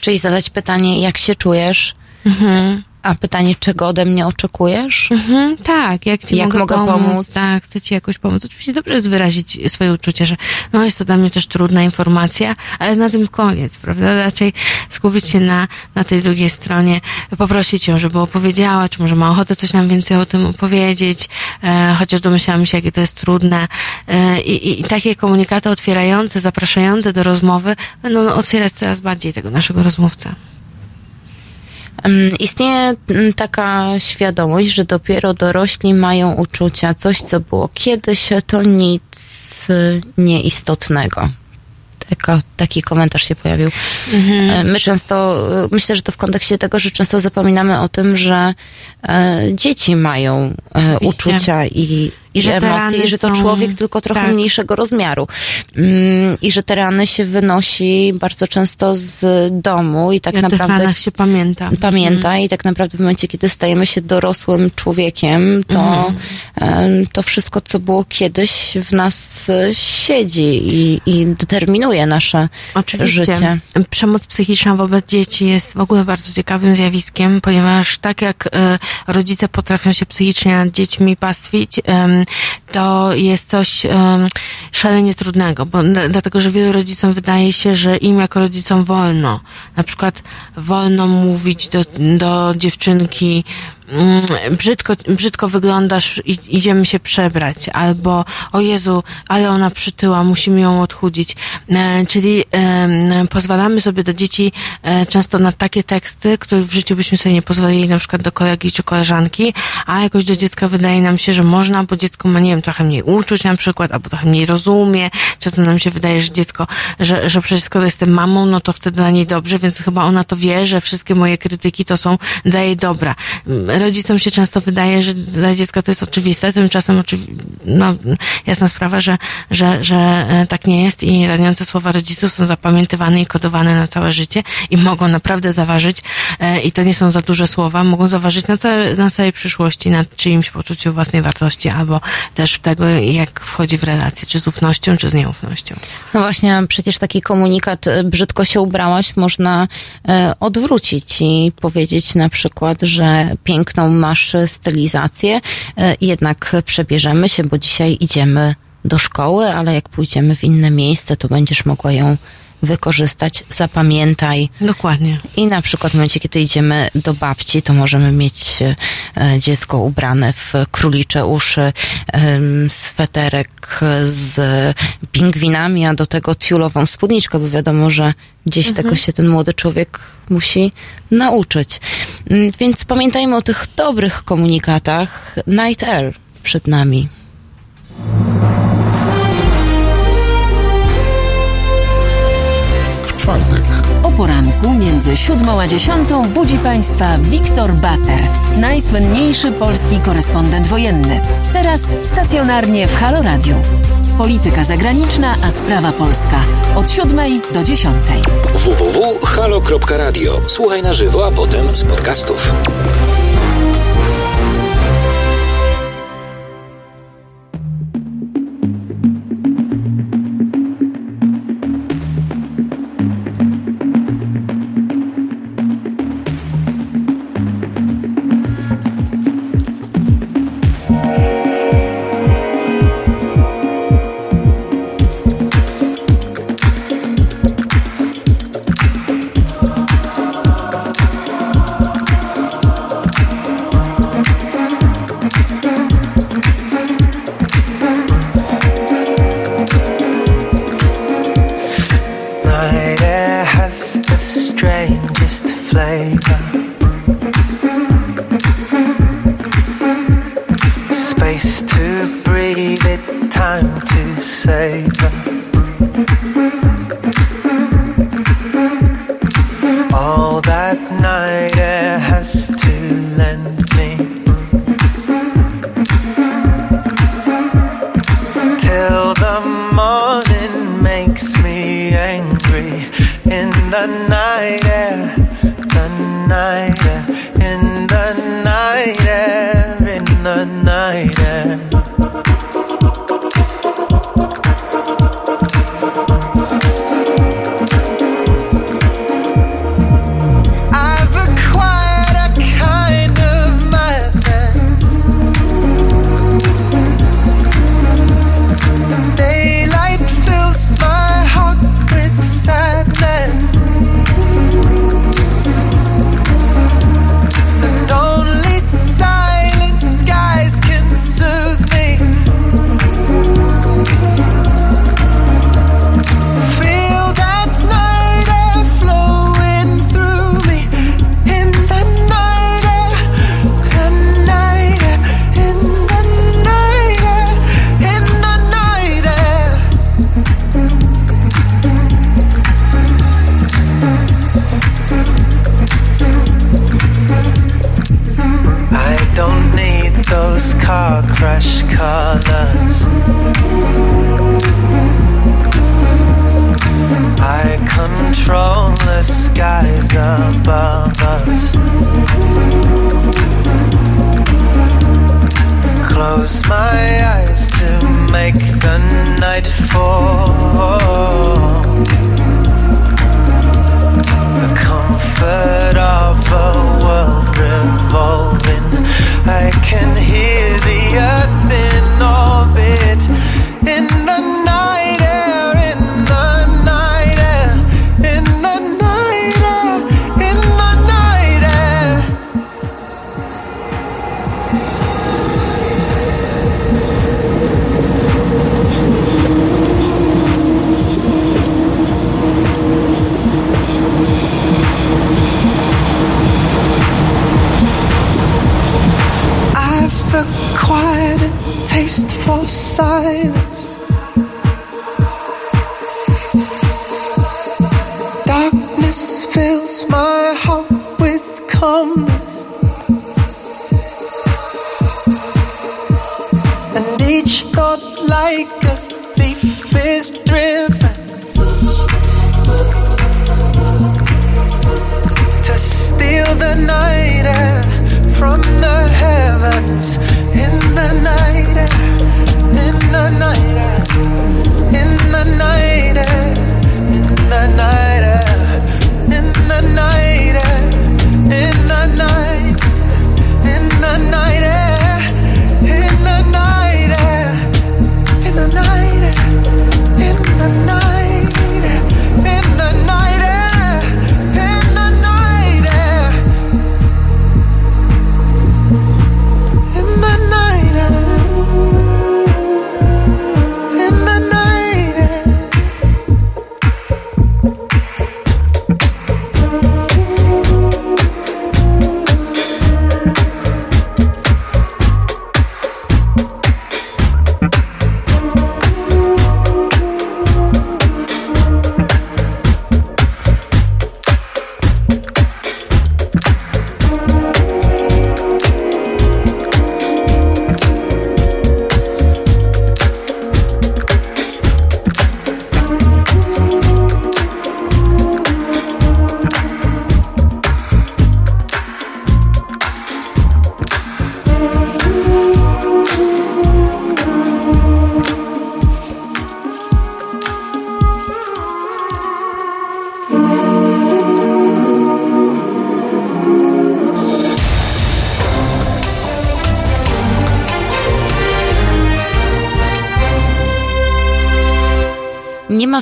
[SPEAKER 1] Czyli zadać pytanie, jak się czujesz?
[SPEAKER 2] Mhm.
[SPEAKER 1] A pytanie, czego ode mnie oczekujesz?
[SPEAKER 2] Mhm, tak, jak ci
[SPEAKER 1] Jak
[SPEAKER 2] mogę,
[SPEAKER 1] mogę
[SPEAKER 2] pomóc,
[SPEAKER 1] pomóc?
[SPEAKER 2] Tak, chcę ci jakoś pomóc. Oczywiście dobrze jest wyrazić swoje uczucie, że no jest to dla mnie też trudna informacja, ale na tym koniec, prawda? Raczej skupić się na, na tej drugiej stronie, poprosić ją, żeby opowiedziała, czy może ma ochotę coś nam więcej o tym opowiedzieć, e, chociaż domyślamy się, jakie to jest trudne. E, i, I takie komunikaty otwierające, zapraszające do rozmowy będą otwierać coraz bardziej tego naszego rozmówcę.
[SPEAKER 1] Istnieje mm, taka świadomość, że dopiero dorośli mają uczucia. Coś, co było kiedyś, to nic nieistotnego. Taka, taki komentarz się pojawił. E, My często, y, myślę, że to w kontekście tego, że często zapominamy o tym, że e, dzieci mają e,
[SPEAKER 2] Oczywiście.
[SPEAKER 1] uczucia i, i że emocje, i że to
[SPEAKER 2] są-
[SPEAKER 1] człowiek tylko trochę
[SPEAKER 2] tak.
[SPEAKER 1] mniejszego rozmiaru. Mm, I że te rany się wynosi bardzo często z domu i tak
[SPEAKER 2] tych
[SPEAKER 1] naprawdę
[SPEAKER 2] się pamięta.
[SPEAKER 1] pamięta i tak naprawdę w momencie, kiedy stajemy się dorosłym człowiekiem, to, em, to wszystko, co było kiedyś w nas e, siedzi i, i determinuje nasze
[SPEAKER 2] Oczywiście.
[SPEAKER 1] życie.
[SPEAKER 2] Przemoc psychiczna wobec dzieci jest w ogóle bardzo ciekawym zjawiskiem, ponieważ tak jak e, rodzice potrafią się psychicznie nad dziećmi pastwić, to jest coś szalenie trudnego, bo dlatego, że wielu rodzicom wydaje się, że im jako rodzicom wolno. Na przykład wolno mówić do, do dziewczynki brzydko, brzydko wyglądasz idziemy się przebrać, albo o Jezu, ale ona przytyła, musimy ją odchudzić. E, czyli pozwalamy sobie do dzieci e, często na takie teksty, których w życiu byśmy sobie nie pozwolili, na przykład do kolegi czy koleżanki, a jakoś do dziecka wydaje nam się, że można, bo dziecko ma, nie wiem, trochę mniej uczuć na przykład, albo trochę mniej rozumie. Czasem nam się wydaje, że dziecko, że, że przecież skoro jestem mamą, no to wtedy dla niej dobrze, więc chyba ona to wie, że wszystkie moje krytyki to są dla jej dobra. Rodzicom się często wydaje, że dla dziecka to jest oczywiste, tymczasem no, jasna sprawa, że, że, że e, tak nie jest i raniące słowa rodziców są zapamiętywane i kodowane na całe życie i mogą naprawdę zaważyć e, i to nie są za duże słowa, mogą zaważyć na, całe, na całej przyszłości, na czyimś poczuciu własnej wartości albo też w tego, jak wchodzi w relacje, czy z ufnością, czy z nieufnością.
[SPEAKER 1] No właśnie, przecież taki komunikat, e, brzydko się ubrałaś, można odwrócić i powiedzieć na przykład, że piękną masz stylizację, e, jednak przebierzemy się, bo dzisiaj idziemy do szkoły, ale jak pójdziemy w inne miejsce, to będziesz mogła ją wykorzystać. Zapamiętaj.
[SPEAKER 2] Dokładnie.
[SPEAKER 1] I na przykład w momencie, kiedy idziemy do babci, to możemy mieć e, dziecko ubrane w królicze uszy, sweterek z pingwinami, a do tego tiulową spódniczkę, bo wiadomo, że gdzieś
[SPEAKER 2] Mhm.
[SPEAKER 1] tego się ten młody człowiek musi nauczyć. Mm, Więc pamiętajmy o tych dobrych komunikatach. Night Air przed nami.
[SPEAKER 5] Czwartek
[SPEAKER 4] O poranku między siódmą a dziesiątą budzi Państwa Wiktor Bater, najsłynniejszy polski korespondent wojenny. Teraz stacjonarnie w Halo Radio. Polityka zagraniczna, a sprawa polska. Od siódmej do dziesiątej.
[SPEAKER 6] www.halo.radio. Słuchaj na żywo, a potem z podcastów.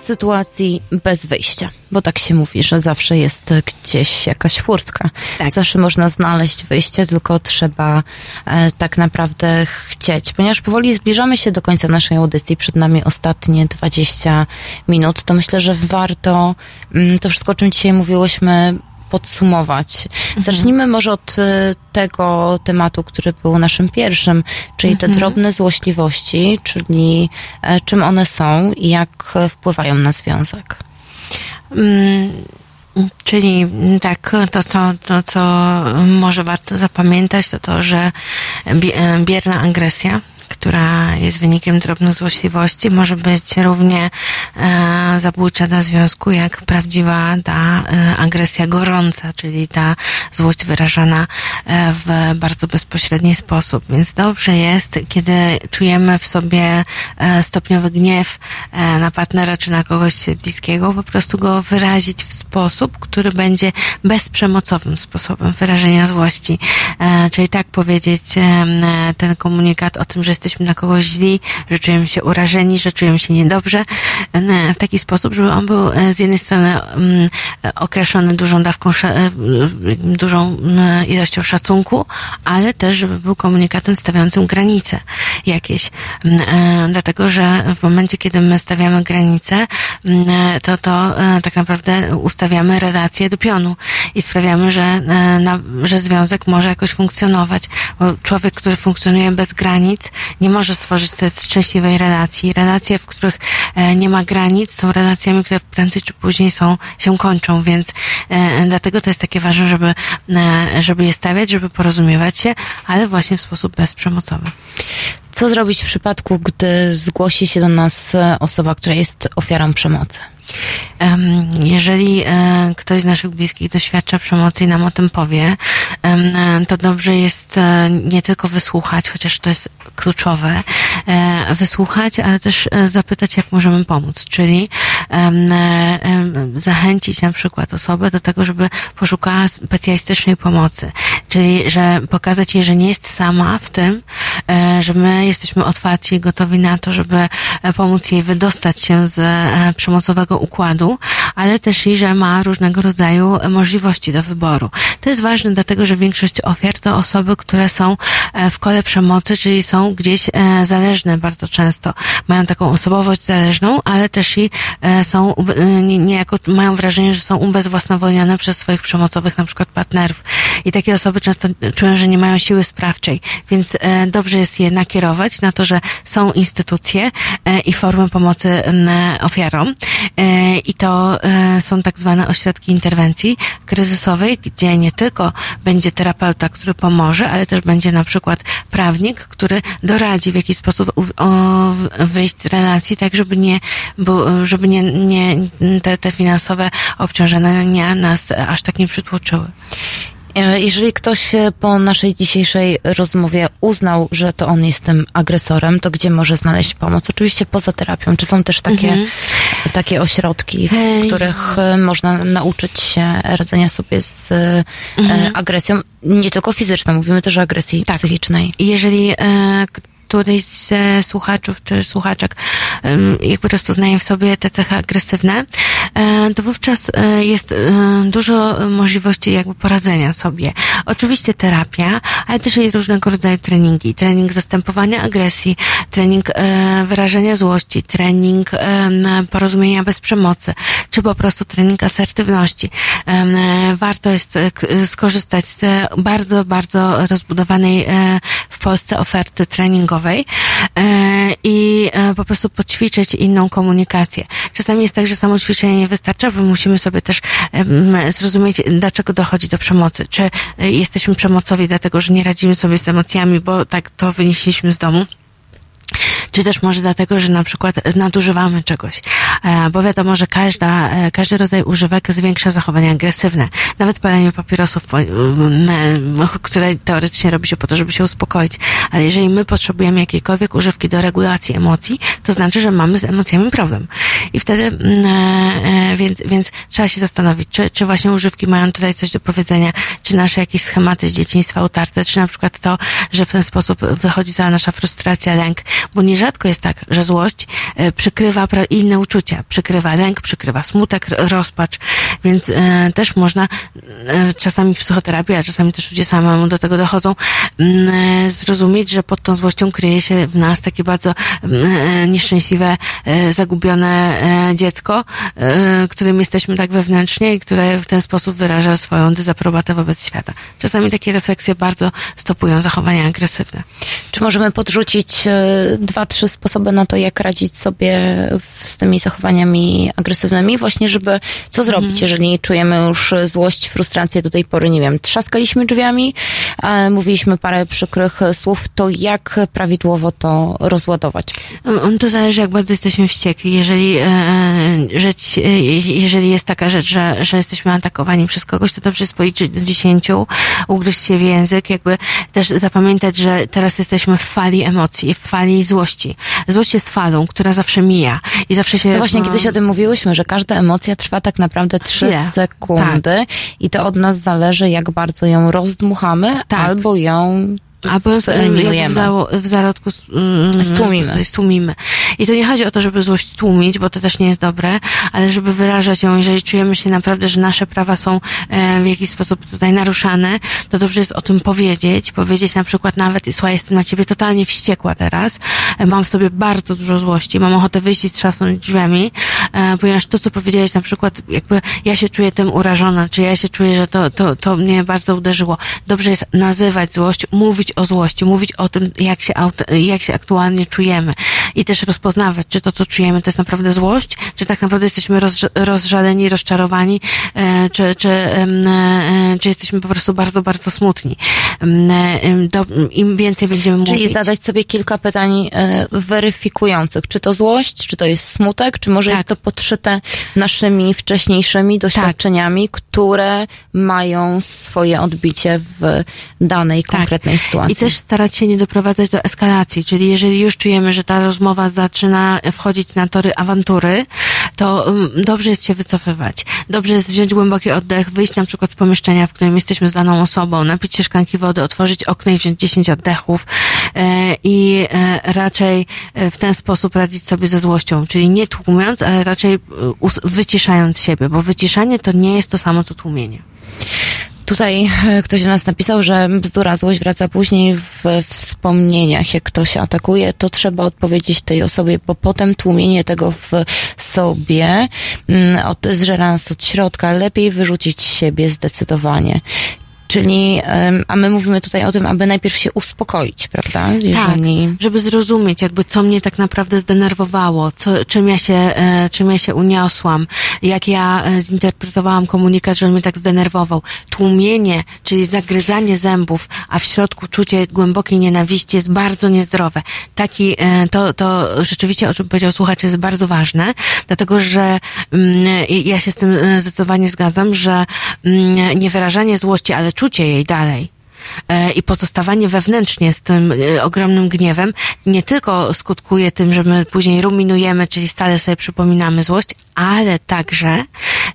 [SPEAKER 1] Sytuacji bez wyjścia, bo tak się mówi, że zawsze jest gdzieś jakaś furtka. Zawsze można znaleźć wyjście, tylko trzeba e, tak naprawdę chcieć. Ponieważ powoli zbliżamy się do końca naszej audycji, przed nami ostatnie 20 minut, to myślę, że warto mm, to wszystko, o czym dzisiaj mówiłyśmy, podsumować. Zacznijmy może od e, tego tematu, który był naszym pierwszym, czyli te
[SPEAKER 2] Mhm.
[SPEAKER 1] drobne złośliwości, czyli e, czym one są i jak wpływają na związek.
[SPEAKER 2] Mm, Czyli mm, tak, to co, to co może warto zapamiętać, to to, że e, bierna agresja, która jest wynikiem drobnych złośliwości, może być równie e, zabójcza dla związku, jak prawdziwa ta e, agresja gorąca, czyli ta złość wyrażana e, w bardzo bezpośredni sposób. Więc dobrze jest, kiedy czujemy w sobie e, stopniowy gniew e, na partnera czy na kogoś bliskiego, po prostu go wyrazić w sposób, który będzie bezprzemocowym sposobem wyrażenia złości. E, Czyli tak powiedzieć e, ten komunikat o tym, że jesteśmy na kogoś źli, że czujemy się urażeni, że czujemy się niedobrze, w taki sposób, żeby on był e, z jednej strony mm, określony dużą dawką, e, dużą ilością szacunku, ale też, żeby był komunikatem stawiającym granice jakieś. E, Dlatego, że w momencie, kiedy my stawiamy granice, to to tak naprawdę ustawiamy relacje do pionu i sprawiamy, że, że związek może jakoś funkcjonować. Bo człowiek, który funkcjonuje bez granic, nie może stworzyć tej szczęśliwej relacji. Relacje, w których e, nie ma granic, są relacjami, które prędzej czy później są, się kończą, więc e, dlatego to jest takie ważne, żeby, e, żeby je stawiać, żeby porozumiewać się, ale właśnie w sposób bezprzemocowy.
[SPEAKER 1] Co zrobić w przypadku, gdy zgłosi się do nas osoba, która jest ofiarą przemocy?
[SPEAKER 2] Jeżeli e, ktoś z naszych bliskich doświadcza przemocy i nam o tym powie, to dobrze jest e, nie tylko wysłuchać, chociaż to jest kluczowe, e, wysłuchać, ale też zapytać, jak możemy pomóc. Czyli zachęcić na przykład osobę do tego, żeby poszukała specjalistycznej pomocy. Czyli, że pokazać jej, że nie jest sama w tym, że my jesteśmy otwarci i gotowi na to, żeby pomóc jej wydostać się z przemocowego układu, ale też i, że ma różnego rodzaju możliwości do wyboru. To jest ważne, dlatego że większość ofiar to osoby, które są e, w kole przemocy, czyli są gdzieś e, zależne bardzo często. Mają taką osobowość zależną, ale też i e, są niejako mają wrażenie, że są ubezwłasnowolnione przez swoich przemocowych na przykład partnerów. I takie osoby często czują, że nie mają siły sprawczej, więc dobrze jest je nakierować na to, że są instytucje i formy pomocy ofiarom. I to e, są tak zwane ośrodki interwencji kryzysowej, gdzie nie tylko będzie terapeuta, który pomoże, ale też będzie na przykład prawnik, który doradzi w jaki sposób wyjść z relacji, tak żeby nie, żeby nie, nie te, te finansowe obciążenia nas aż tak nie przytłoczyły.
[SPEAKER 1] E, Jeżeli ktoś po naszej dzisiejszej rozmowie uznał, że to on jest tym agresorem, to gdzie może znaleźć pomoc? Oczywiście poza terapią. Czy są też takie,
[SPEAKER 2] Mhm.
[SPEAKER 1] Takie ośrodki, w których e, można nauczyć się radzenia sobie z e,
[SPEAKER 2] Mhm.
[SPEAKER 1] agresją, nie tylko fizyczną, mówimy też o agresji psychicznej.
[SPEAKER 2] Jeżeli e, któryś ze słuchaczów czy słuchaczek jakby rozpoznaje w sobie te cechy agresywne, e, to wówczas e, jest e, dużo możliwości jakby poradzenia sobie. Oczywiście terapia, ale też i różnego rodzaju treningi. Trening zastępowania agresji, trening wyrażenia złości, trening porozumienia bez przemocy, czy po prostu trening asertywności. Warto jest skorzystać z bardzo, bardzo rozbudowanej w Polsce oferty treningowej e, i e, po prostu poćwiczyć inną komunikację. Czasami jest tak, że samo ćwiczenie nie wystarcza, bo musimy sobie też zrozumieć, dlaczego dochodzi do przemocy. Czy e, jesteśmy przemocowi dlatego, że nie radzimy sobie z emocjami, bo tak to wynieśliśmy z domu czy też może dlatego, że na przykład nadużywamy czegoś, E, bo wiadomo, że każda, e, każdy rodzaj używek zwiększa zachowania agresywne. Nawet palenie papierosów, które teoretycznie robi się po to, żeby się uspokoić. Ale jeżeli my potrzebujemy jakiejkolwiek używki do regulacji emocji, to znaczy, że mamy z emocjami problem. I wtedy, e, więc, więc trzeba się zastanowić, czy, czy właśnie używki mają tutaj coś do powiedzenia, czy nasze jakieś schematy z dzieciństwa utarte, czy na przykład to, że w ten sposób wychodzi cała nasza frustracja, lęk, bo nierzadko jest tak, że złość e, przykrywa inne uczucia, przykrywa lęk, przykrywa smutek, rozpacz, więc e, też można e, czasami w psychoterapii, a czasami też ludzie samemu do tego dochodzą, zrozumieć, że pod tą złością kryje się w nas takie bardzo nieszczęśliwe, zagubione dziecko, którym jesteśmy tak wewnętrznie i które w ten sposób wyraża swoją dezaprobatę wobec świata. Czasami takie refleksje bardzo stopują zachowania agresywne.
[SPEAKER 1] Czy możemy podrzucić dwa, trzy sposoby na to, jak radzić sobie z tymi zachowaniami agresywnymi? Właśnie, żeby co zrobić, jeżeli czujemy już złość, frustrację do tej pory, nie wiem, trzaskaliśmy drzwiami, e, mówiliśmy parę przykrych słów, to jak prawidłowo to rozładować?
[SPEAKER 2] Um, To zależy, jak bardzo jesteśmy wściekli. Jeżeli, e, rzecz, e, jeżeli jest taka rzecz, że, że jesteśmy atakowani przez kogoś, to dobrze jest policzyć do dziesięciu, ugryźć się w język, jakby też zapamiętać, że teraz jesteśmy w fali emocji, w fali złości. Złość jest falą, która zawsze mija i zawsze się...
[SPEAKER 1] No właśnie, kiedyś o tym mówiłyśmy, że każda emocja trwa tak naprawdę trzy sekundy i to od nas zależy, jak bardzo ją rozdmuchamy albo ją
[SPEAKER 2] Albo z- jakby w, zało, w zarodku mm,
[SPEAKER 1] Stłumimy.
[SPEAKER 2] stłumimy. I to nie chodzi o to, żeby złość tłumić, bo to też nie jest dobre, ale żeby wyrażać ją, jeżeli czujemy się naprawdę, że nasze prawa są e, w jakiś sposób tutaj naruszane, to dobrze jest o tym powiedzieć, powiedzieć na przykład nawet, słuchaj, jestem na ciebie totalnie wściekła teraz, e, mam w sobie bardzo dużo złości, mam ochotę wyjść i trzasnąć drzwiami, e, ponieważ to, co powiedziałeś na przykład, jakby ja się czuję tym urażona, czy ja się czuję, że to, to, to mnie bardzo uderzyło. Dobrze jest nazywać złość, mówić o złości, mówić o tym, jak się, jak się aktualnie czujemy i też rozpoznawać, czy to, co czujemy, to jest naprawdę złość, czy tak naprawdę jesteśmy rozż- rozżaleni, rozczarowani, e, czy, czy, e, czy jesteśmy po prostu bardzo, bardzo smutni. Do, Im więcej będziemy
[SPEAKER 1] Czyli
[SPEAKER 2] mówić.
[SPEAKER 1] zadać sobie kilka pytań e, weryfikujących. Czy to złość, czy to jest smutek, czy może
[SPEAKER 2] Tak.
[SPEAKER 1] jest to podszyte naszymi wcześniejszymi doświadczeniami, które mają swoje odbicie w danej konkretnej sytuacji.
[SPEAKER 2] Tak. I też starać się nie doprowadzać do eskalacji, czyli jeżeli już czujemy, że ta rozmowa zaczyna wchodzić na tory awantury, to um, dobrze jest się wycofywać. Dobrze jest wziąć głęboki oddech, wyjść na przykład z pomieszczenia, w którym jesteśmy z daną osobą, napić się szklanki wody, otworzyć okno i wziąć 10 oddechów e, i e, raczej e, w ten sposób radzić sobie ze złością, czyli nie tłumiąc, ale raczej wyciszając siebie, bo wyciszanie to nie jest to samo co tłumienie.
[SPEAKER 1] Tutaj e, ktoś do nas napisał, że bzdura, złość wraca później w wspomnieniach. Jak ktoś atakuje, to trzeba odpowiedzieć tej osobie, bo potem tłumienie tego w sobie mm, od, zżera nas od środka. Lepiej wyrzucić siebie zdecydowanie. Czyli, a my mówimy tutaj o tym, aby najpierw się uspokoić, prawda? Jeżeli...
[SPEAKER 2] Tak, żeby zrozumieć jakby co mnie tak naprawdę zdenerwowało, co, czym, ja się, e, czym ja się uniosłam, jak ja e, zinterpretowałam komunikat, że on mnie tak zdenerwował. Tłumienie, czyli zagryzanie zębów, a w środku czucie głębokiej nienawiści jest bardzo niezdrowe. Taki, e, to, to rzeczywiście, o czym powiedział słuchacz, jest bardzo ważne, dlatego że mm, ja się z tym zdecydowanie zgadzam, że mm, niewyrażanie złości, ale czucie jej dalej, e, i pozostawanie wewnętrznie z tym e, ogromnym gniewem nie tylko skutkuje tym, że my później ruminujemy, czyli stale sobie przypominamy złość, ale także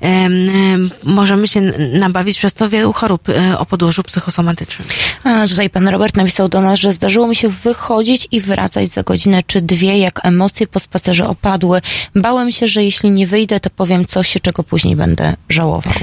[SPEAKER 2] em, em, możemy się nabawić przez to wielu chorób e, o podłożu psychosomatycznym.
[SPEAKER 1] A tutaj pan Robert napisał do nas, że zdarzyło mi się wychodzić i wracać za godzinę czy dwie, jak emocje po spacerze opadły. Bałem się, że jeśli nie wyjdę, to powiem coś, czego później będę żałował.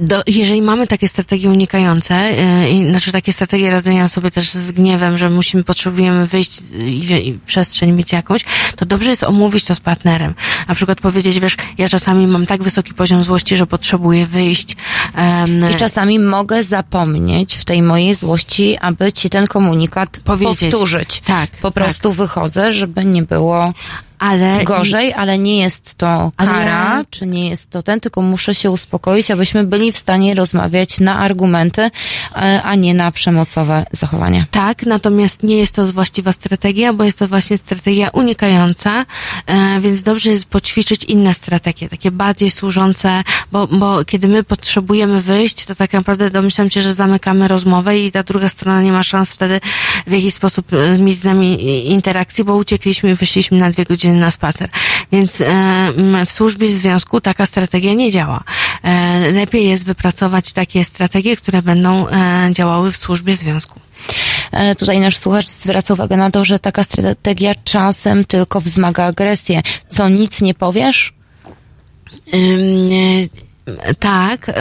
[SPEAKER 2] Do, jeżeli mamy takie strategie unikające, i, znaczy takie strategie radzenia sobie też z gniewem, że musimy, potrzebujemy wyjść i, i przestrzeń mieć jakąś, to dobrze jest omówić to z partnerem. Na przykład powiedzieć, wiesz, ja czasami mam tak wysoki poziom złości, że potrzebuję wyjść. em,
[SPEAKER 1] I czasami mogę zapomnieć w tej mojej złości, aby ci ten komunikat
[SPEAKER 2] Powiedzieć.
[SPEAKER 1] powtórzyć.
[SPEAKER 2] Tak,
[SPEAKER 1] Po prostu wychodzę, żeby nie było
[SPEAKER 2] ale
[SPEAKER 1] gorzej, ale nie jest to kara, czy nie jest to ten, tylko muszę się uspokoić, abyśmy byli w stanie rozmawiać na argumenty, e, a nie na przemocowe zachowania.
[SPEAKER 2] Tak, natomiast nie jest to właściwa strategia, bo jest to właśnie strategia unikająca, e, więc dobrze jest poćwiczyć inne strategie, takie bardziej służące, bo, bo kiedy my potrzebujemy wyjść, to tak naprawdę domyślam się, że zamykamy rozmowę i ta druga strona nie ma szans wtedy w jakiś sposób e, mieć z nami i- interakcji, bo uciekliśmy i wyszliśmy na dwie godziny na spacer. Więc e, w służbie związku taka strategia nie działa. E, lepiej jest wypracować takie strategie, które będą e, działały w służbie związku.
[SPEAKER 1] Tutaj nasz słuchacz zwraca uwagę na to, że taka strategia czasem tylko wzmaga agresję. Co, nic nie powiesz?
[SPEAKER 2] Ym, e, Tak,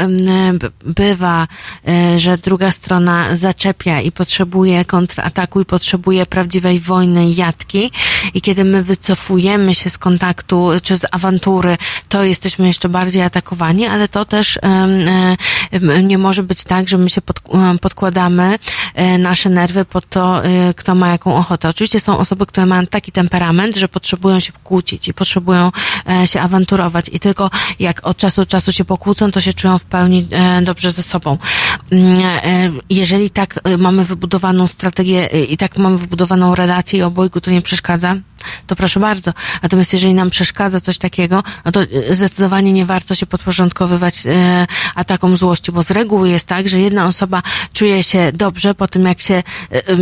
[SPEAKER 2] bywa, e, że druga strona zaczepia i potrzebuje kontrataku i potrzebuje prawdziwej wojny jatki i kiedy my wycofujemy się z kontaktu czy z awantury, to jesteśmy jeszcze bardziej atakowani, ale to też e, nie może być tak, że my się em, podkładamy e, nasze nerwy pod to, e, kto ma jaką ochotę. Oczywiście są osoby, które mają taki temperament, że potrzebują się kłócić i potrzebują e, się awanturować i tylko jak od czasu do czasu się pokłócą, to się czują w pełni e, dobrze ze sobą. Mm, e, Jeżeli tak e, mamy wybudowaną strategię e, i tak mamy wybudowaną relację i obojgu to nie przeszkadza, to proszę bardzo. Natomiast jeżeli nam przeszkadza coś takiego, no to e, zdecydowanie nie warto się podporządkowywać e, atakom złości, bo z reguły jest tak, że jedna osoba czuje się dobrze po tym, jak się e, em,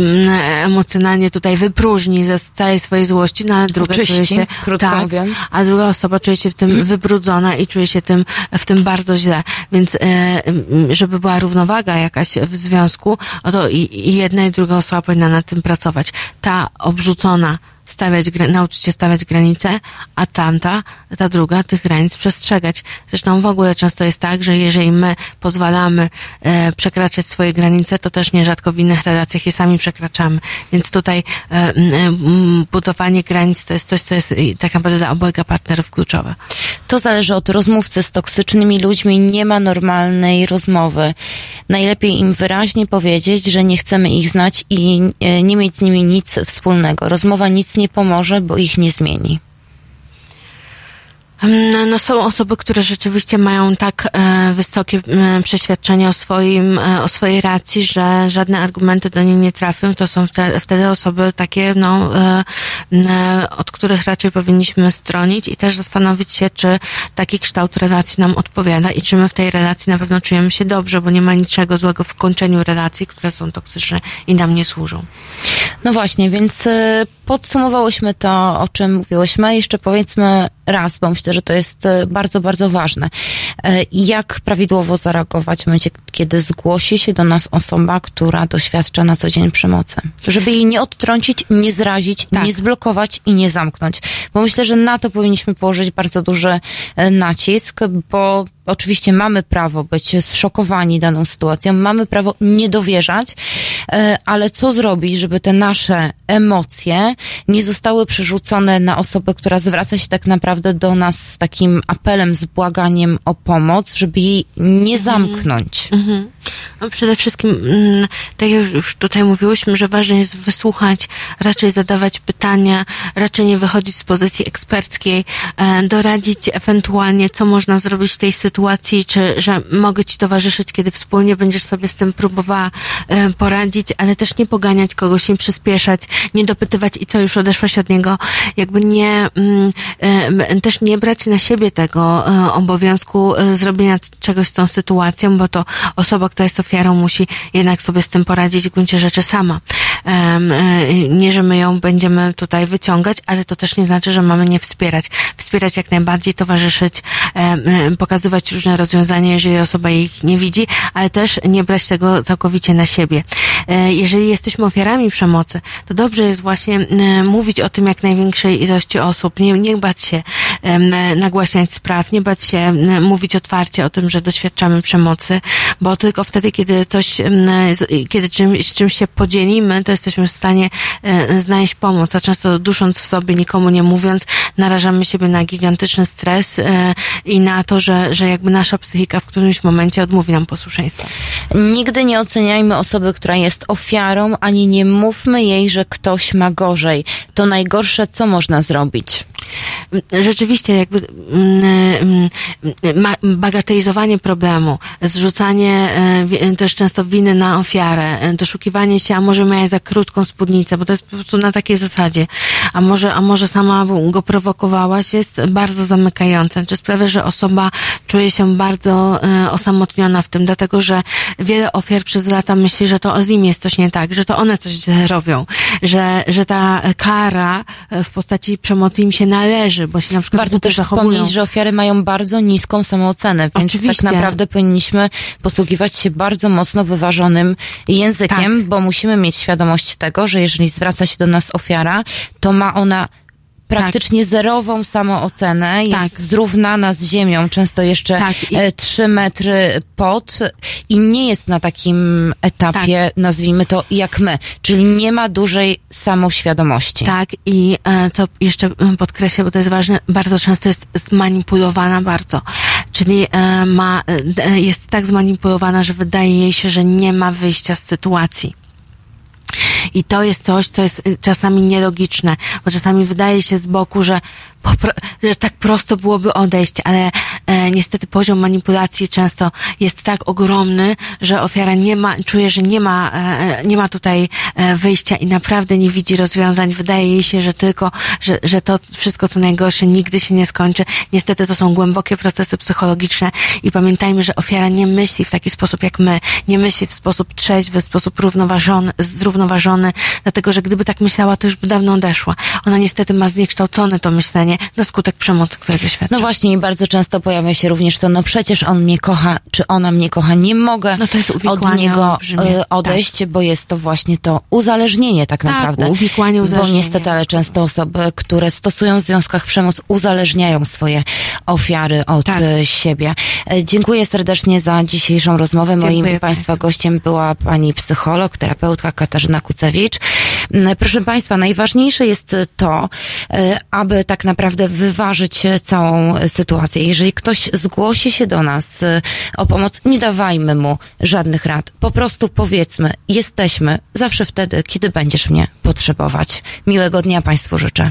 [SPEAKER 2] emocjonalnie tutaj wypróżni ze całej swojej złości, no ale druga czuje
[SPEAKER 1] Oczyści,
[SPEAKER 2] się
[SPEAKER 1] krótko
[SPEAKER 2] tak,
[SPEAKER 1] mówiąc.
[SPEAKER 2] a druga osoba czuje się w tym wybrudzona i czuje się tym, w tym bardzo źle. Więc e, żeby była równowaga jakaś w związku, no to i, i jedna i druga osoba powinna nad tym pracować. Ta obrzucona stawiać, nauczyć się stawiać granice, a tamta, ta druga, tych granic przestrzegać. Zresztą w ogóle często jest tak, że jeżeli my pozwalamy e, przekraczać swoje granice, to też nierzadko w innych relacjach je sami przekraczamy. Więc tutaj e, m, budowanie granic to jest coś, co jest tak naprawdę dla obojga partnerów kluczowe.
[SPEAKER 1] To zależy od rozmówcy z toksycznymi ludźmi. Nie ma normalnej rozmowy. najlepiej im wyraźnie powiedzieć, że nie chcemy ich znać i e, nie mieć z nimi nic wspólnego. Rozmowa nic nie pomoże, bo ich nie zmieni.
[SPEAKER 2] No, no są osoby, które rzeczywiście mają tak e, wysokie e, przeświadczenie o swoim, e, o swojej racji, że żadne argumenty do nich nie trafią. To są wtedy, wtedy osoby takie, no, e, e, od których raczej powinniśmy stronić i też zastanowić się, czy taki kształt relacji nam odpowiada i czy my w tej relacji na pewno czujemy się dobrze, bo nie ma niczego złego w kończeniu relacji, które są toksyczne i nam nie służą.
[SPEAKER 1] No właśnie, więc e, podsumowałyśmy to, o czym mówiłyśmy. Jeszcze powiedzmy raz, bo myślę, że to jest e, bardzo, bardzo ważne. E, Jak prawidłowo zareagować w momencie, kiedy zgłosi się do nas osoba, która doświadcza na co dzień przemocy? Żeby jej nie odtrącić, nie zrazić, nie zblokować i nie zamknąć. Bo myślę, że na to powinniśmy położyć bardzo duży e, nacisk, bo oczywiście mamy prawo być zszokowani daną sytuacją, mamy prawo nie dowierzać, e, ale co zrobić, żeby te nasze emocje nie zostały przerzucone na osobę, która zwraca się tak naprawdę do nas z takim apelem, z błaganiem o pomoc, żeby jej nie zamknąć.
[SPEAKER 2] Mhm. No przede wszystkim, mm, tak jak już tutaj mówiłyśmy, że ważne jest wysłuchać, raczej zadawać pytania, raczej nie wychodzić z pozycji eksperckiej, e, doradzić ewentualnie, co można zrobić w tej sytuacji, czy że mogę Ci towarzyszyć, kiedy wspólnie będziesz sobie z tym próbowała e, poradzić, ale też nie poganiać kogoś, nie przyspieszać, nie dopytywać i co już odeszłaś od niego, jakby nie, e, też nie brać na siebie tego e, obowiązku e, zrobienia czegoś z tą sytuacją, bo to osoba, która jest ofiarą, musi jednak sobie z tym poradzić w gruncie rzeczy sama. E, Nie, że my ją będziemy tutaj wyciągać, ale to też nie znaczy, że mamy nie wspierać. Wspierać jak najbardziej, towarzyszyć, em, różne rozwiązania, jeżeli osoba ich nie widzi, ale też nie brać tego całkowicie na siebie. E, Jeżeli jesteśmy ofiarami przemocy, to dobrze jest właśnie e, mówić o tym jak największej ilości osób, nie, nie bać się nagłaśniać spraw, nie bać się mówić otwarcie o tym, że doświadczamy przemocy, bo tylko wtedy, kiedy coś, kiedy czymś, czymś się podzielimy, to jesteśmy w stanie e, znaleźć pomoc, a często dusząc w sobie, nikomu nie mówiąc, narażamy siebie na gigantyczny stres i na to, że, że jakby nasza psychika w którymś momencie odmówi nam posłuszeństwa.
[SPEAKER 1] Nigdy nie oceniajmy osoby, która jest ofiarą, ani nie mówmy jej, że ktoś ma gorzej. To najgorsze, co można zrobić.
[SPEAKER 2] Rzeczywiście, jakby mm, mm, bagatelizowanie problemu, zrzucanie e, też często winy na ofiarę, e, doszukiwanie się, a może miałeś za krótką spódnicę, bo to jest po prostu na takiej zasadzie, a może, a może sama go prowokowałaś, jest bardzo zamykające. Czy sprawia, że osoba czuje się bardzo e, osamotniona w tym, dlatego że wiele ofiar przez lata myśli, że to z nim jest coś nie tak, że to one coś źle robią, że, że ta kara e, w postaci przemocy im się należy, bo się na przykład
[SPEAKER 1] Warto też
[SPEAKER 2] zachowują.
[SPEAKER 1] wspomnieć, że ofiary mają bardzo niską samoocenę, więc
[SPEAKER 2] Oczywiście.
[SPEAKER 1] tak naprawdę powinniśmy posługiwać się bardzo mocno wyważonym językiem,
[SPEAKER 2] Tak.
[SPEAKER 1] bo musimy mieć świadomość tego, że jeżeli zwraca się do nas ofiara, to ma ona praktycznie zerową samoocenę, jest
[SPEAKER 2] Tak.
[SPEAKER 1] zrównana z ziemią, często jeszcze
[SPEAKER 2] Tak,
[SPEAKER 1] e, trzy metry pod i nie jest na takim etapie,
[SPEAKER 2] Tak.
[SPEAKER 1] nazwijmy to, jak my, czyli nie ma dużej samoświadomości.
[SPEAKER 2] Tak, i e, co jeszcze e, podkreślę, bo to jest ważne, bardzo często jest zmanipulowana bardzo. Czyli ma, jest tak zmanipulowana, że wydaje jej się, że nie ma wyjścia z sytuacji. I to jest coś, co jest y, czasami nielogiczne, bo czasami wydaje się z boku, że, że tak prosto byłoby odejść, ale e, niestety poziom manipulacji często jest tak ogromny, że ofiara nie ma, czuje, że nie ma, e, nie ma tutaj e, wyjścia i naprawdę nie widzi rozwiązań. Wydaje jej się, że tylko, że, że to wszystko co najgorsze nigdy się nie skończy. Niestety to są głębokie procesy psychologiczne i pamiętajmy, że ofiara nie myśli w taki sposób jak my, nie myśli w sposób trzeźwy, w sposób równoważony, zrównoważony, dlatego że gdyby tak myślała, to już by dawno odeszła. Ona niestety ma zniekształcone to myślenie na skutek przemocy, której doświadcza.
[SPEAKER 1] No właśnie i bardzo często pojawia się również to, no przecież on mnie kocha, czy ona mnie kocha, nie mogę
[SPEAKER 2] No
[SPEAKER 1] od niego
[SPEAKER 2] olbrzymie.
[SPEAKER 1] e, odejść, bo jest to właśnie to uzależnienie tak,
[SPEAKER 2] Tak,
[SPEAKER 1] naprawdę.
[SPEAKER 2] uwikłanie,
[SPEAKER 1] Bo
[SPEAKER 2] uzależnienie.
[SPEAKER 1] niestety, ale często osoby, które stosują w związkach przemoc, uzależniają swoje ofiary od
[SPEAKER 2] Tak.
[SPEAKER 1] e, siebie. E, Dziękuję serdecznie za dzisiejszą rozmowę. Moim
[SPEAKER 2] Dziękuję
[SPEAKER 1] Państwa gościem była pani psycholog, terapeutka Katarzyna Kucewicz. Proszę Państwa, najważniejsze jest to, aby tak naprawdę naprawdę wyważyć całą sytuację. Jeżeli ktoś zgłosi się do nas e, o pomoc, nie dawajmy mu żadnych rad. Po prostu powiedzmy, jesteśmy zawsze wtedy, kiedy będziesz mnie potrzebować. Miłego dnia Państwu życzę.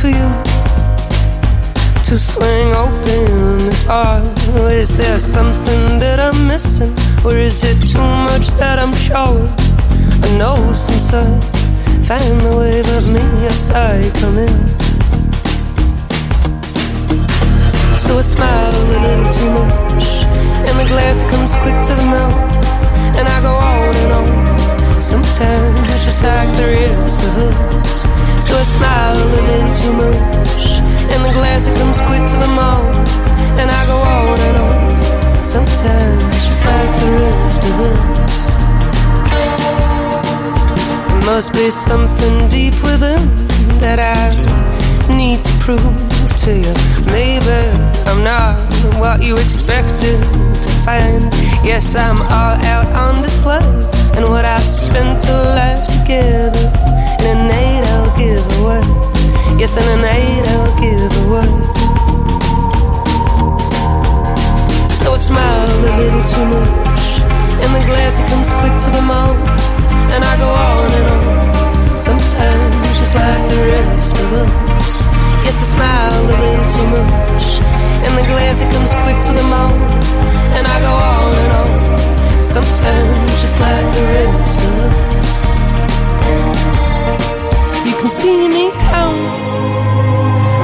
[SPEAKER 15] For you to swing open the door. Is there something that I'm missing, or is it too much that I'm showing? I know some sign, find the way, but me, I come in. So I smile a little too much, and the glass comes quick to the mouth and I go on and on. Sometimes it's just like the rest of us. So I smile a little too much, and the glass it comes quick to the mouth, and I go on and on. Sometimes just like the rest of us. Must be something deep within that I need to prove to you. Maybe I'm not what you expected to find. Yes, I'm all out on display, and what I've spent a life together. In a night I'll give away. Yes, in a night I'll give away. So I smile a little too much, and the glass it comes quick to the mouth, and I go on and on. Sometimes just like the rest of us. Yes, I smile a little too much, and the glass it comes quick to the mouth, and I go on and on. Sometimes just like the rest of us. You can see me come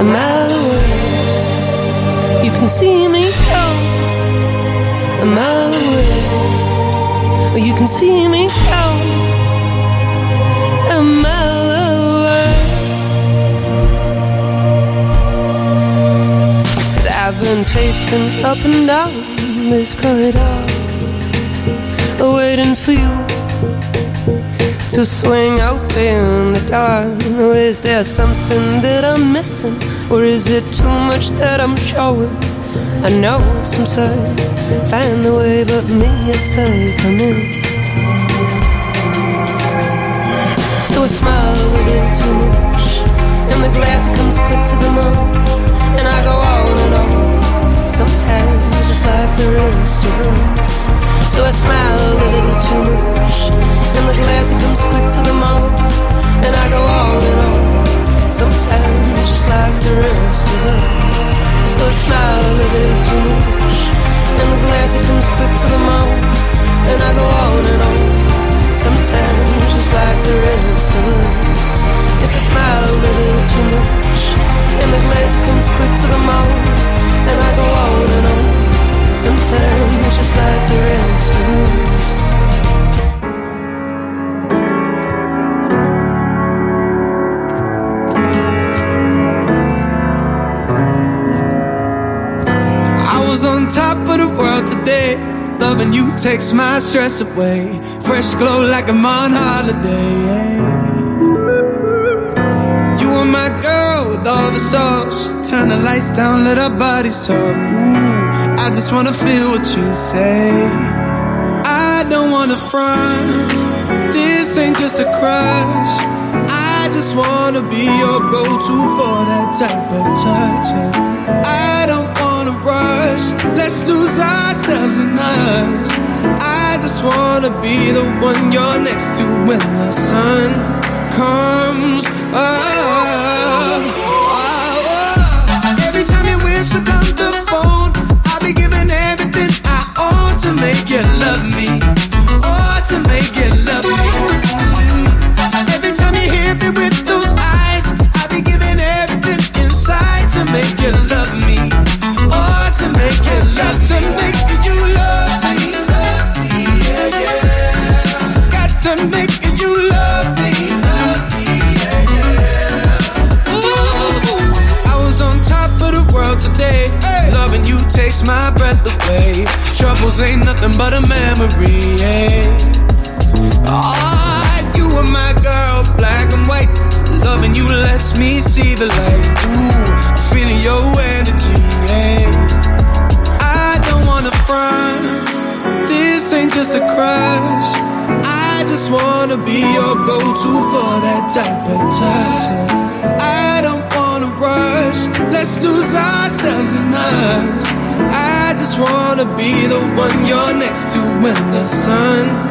[SPEAKER 15] a mile away. You can see me come a mile away. Or you can see me come a mile away. Cause I've been pacing up and down this corridor, waiting for you to swing open the door. Or is there something that I'm missing? Or is it too much that I'm showing? I know some say find the way, but me, I say come in. So I smile a little too much, and the glass comes quick to the mouth, and I go on and on. Sometimes just like the rest of us. So I smile a little too much, and the glass it comes quick to the mouth, and I go on and on. Sometimes just like the rest of us. So I smile a little too much, and the glass it comes quick to the mouth, and I go on and on. Sometimes just like the rest of us. Yes, I smile a little too much, and the glass it comes quick to the mouth, and I go on and on. Sometimes just like the rest of us.
[SPEAKER 16] On top of the world today. Loving you takes my stress away. Fresh glow like I'm on holiday. You were my girl with all the sauce. Turn the lights down, let our bodies talk. Ooh, I just wanna feel what you say. I don't wanna front. This ain't just a crush. I just wanna be your go-to for that type of touch. Wanna rush. Let's lose ourselves in us. I just wanna be the one you're next to when the sun comes up. Every time you whisper down the phone, I'll be giving everything I own to make you love me. My breath away. Troubles ain't nothing but a memory. Yeah. Ah, you were my girl, black and white. Loving you lets me see the light. Ooh, I'm feeling your energy. Yeah. I don't wanna front. This ain't just a crush. I just wanna be your go-to for that type of touch. I don't wanna rush. Let's lose ourselves in us. Just wanna be the one you're next to when the sun.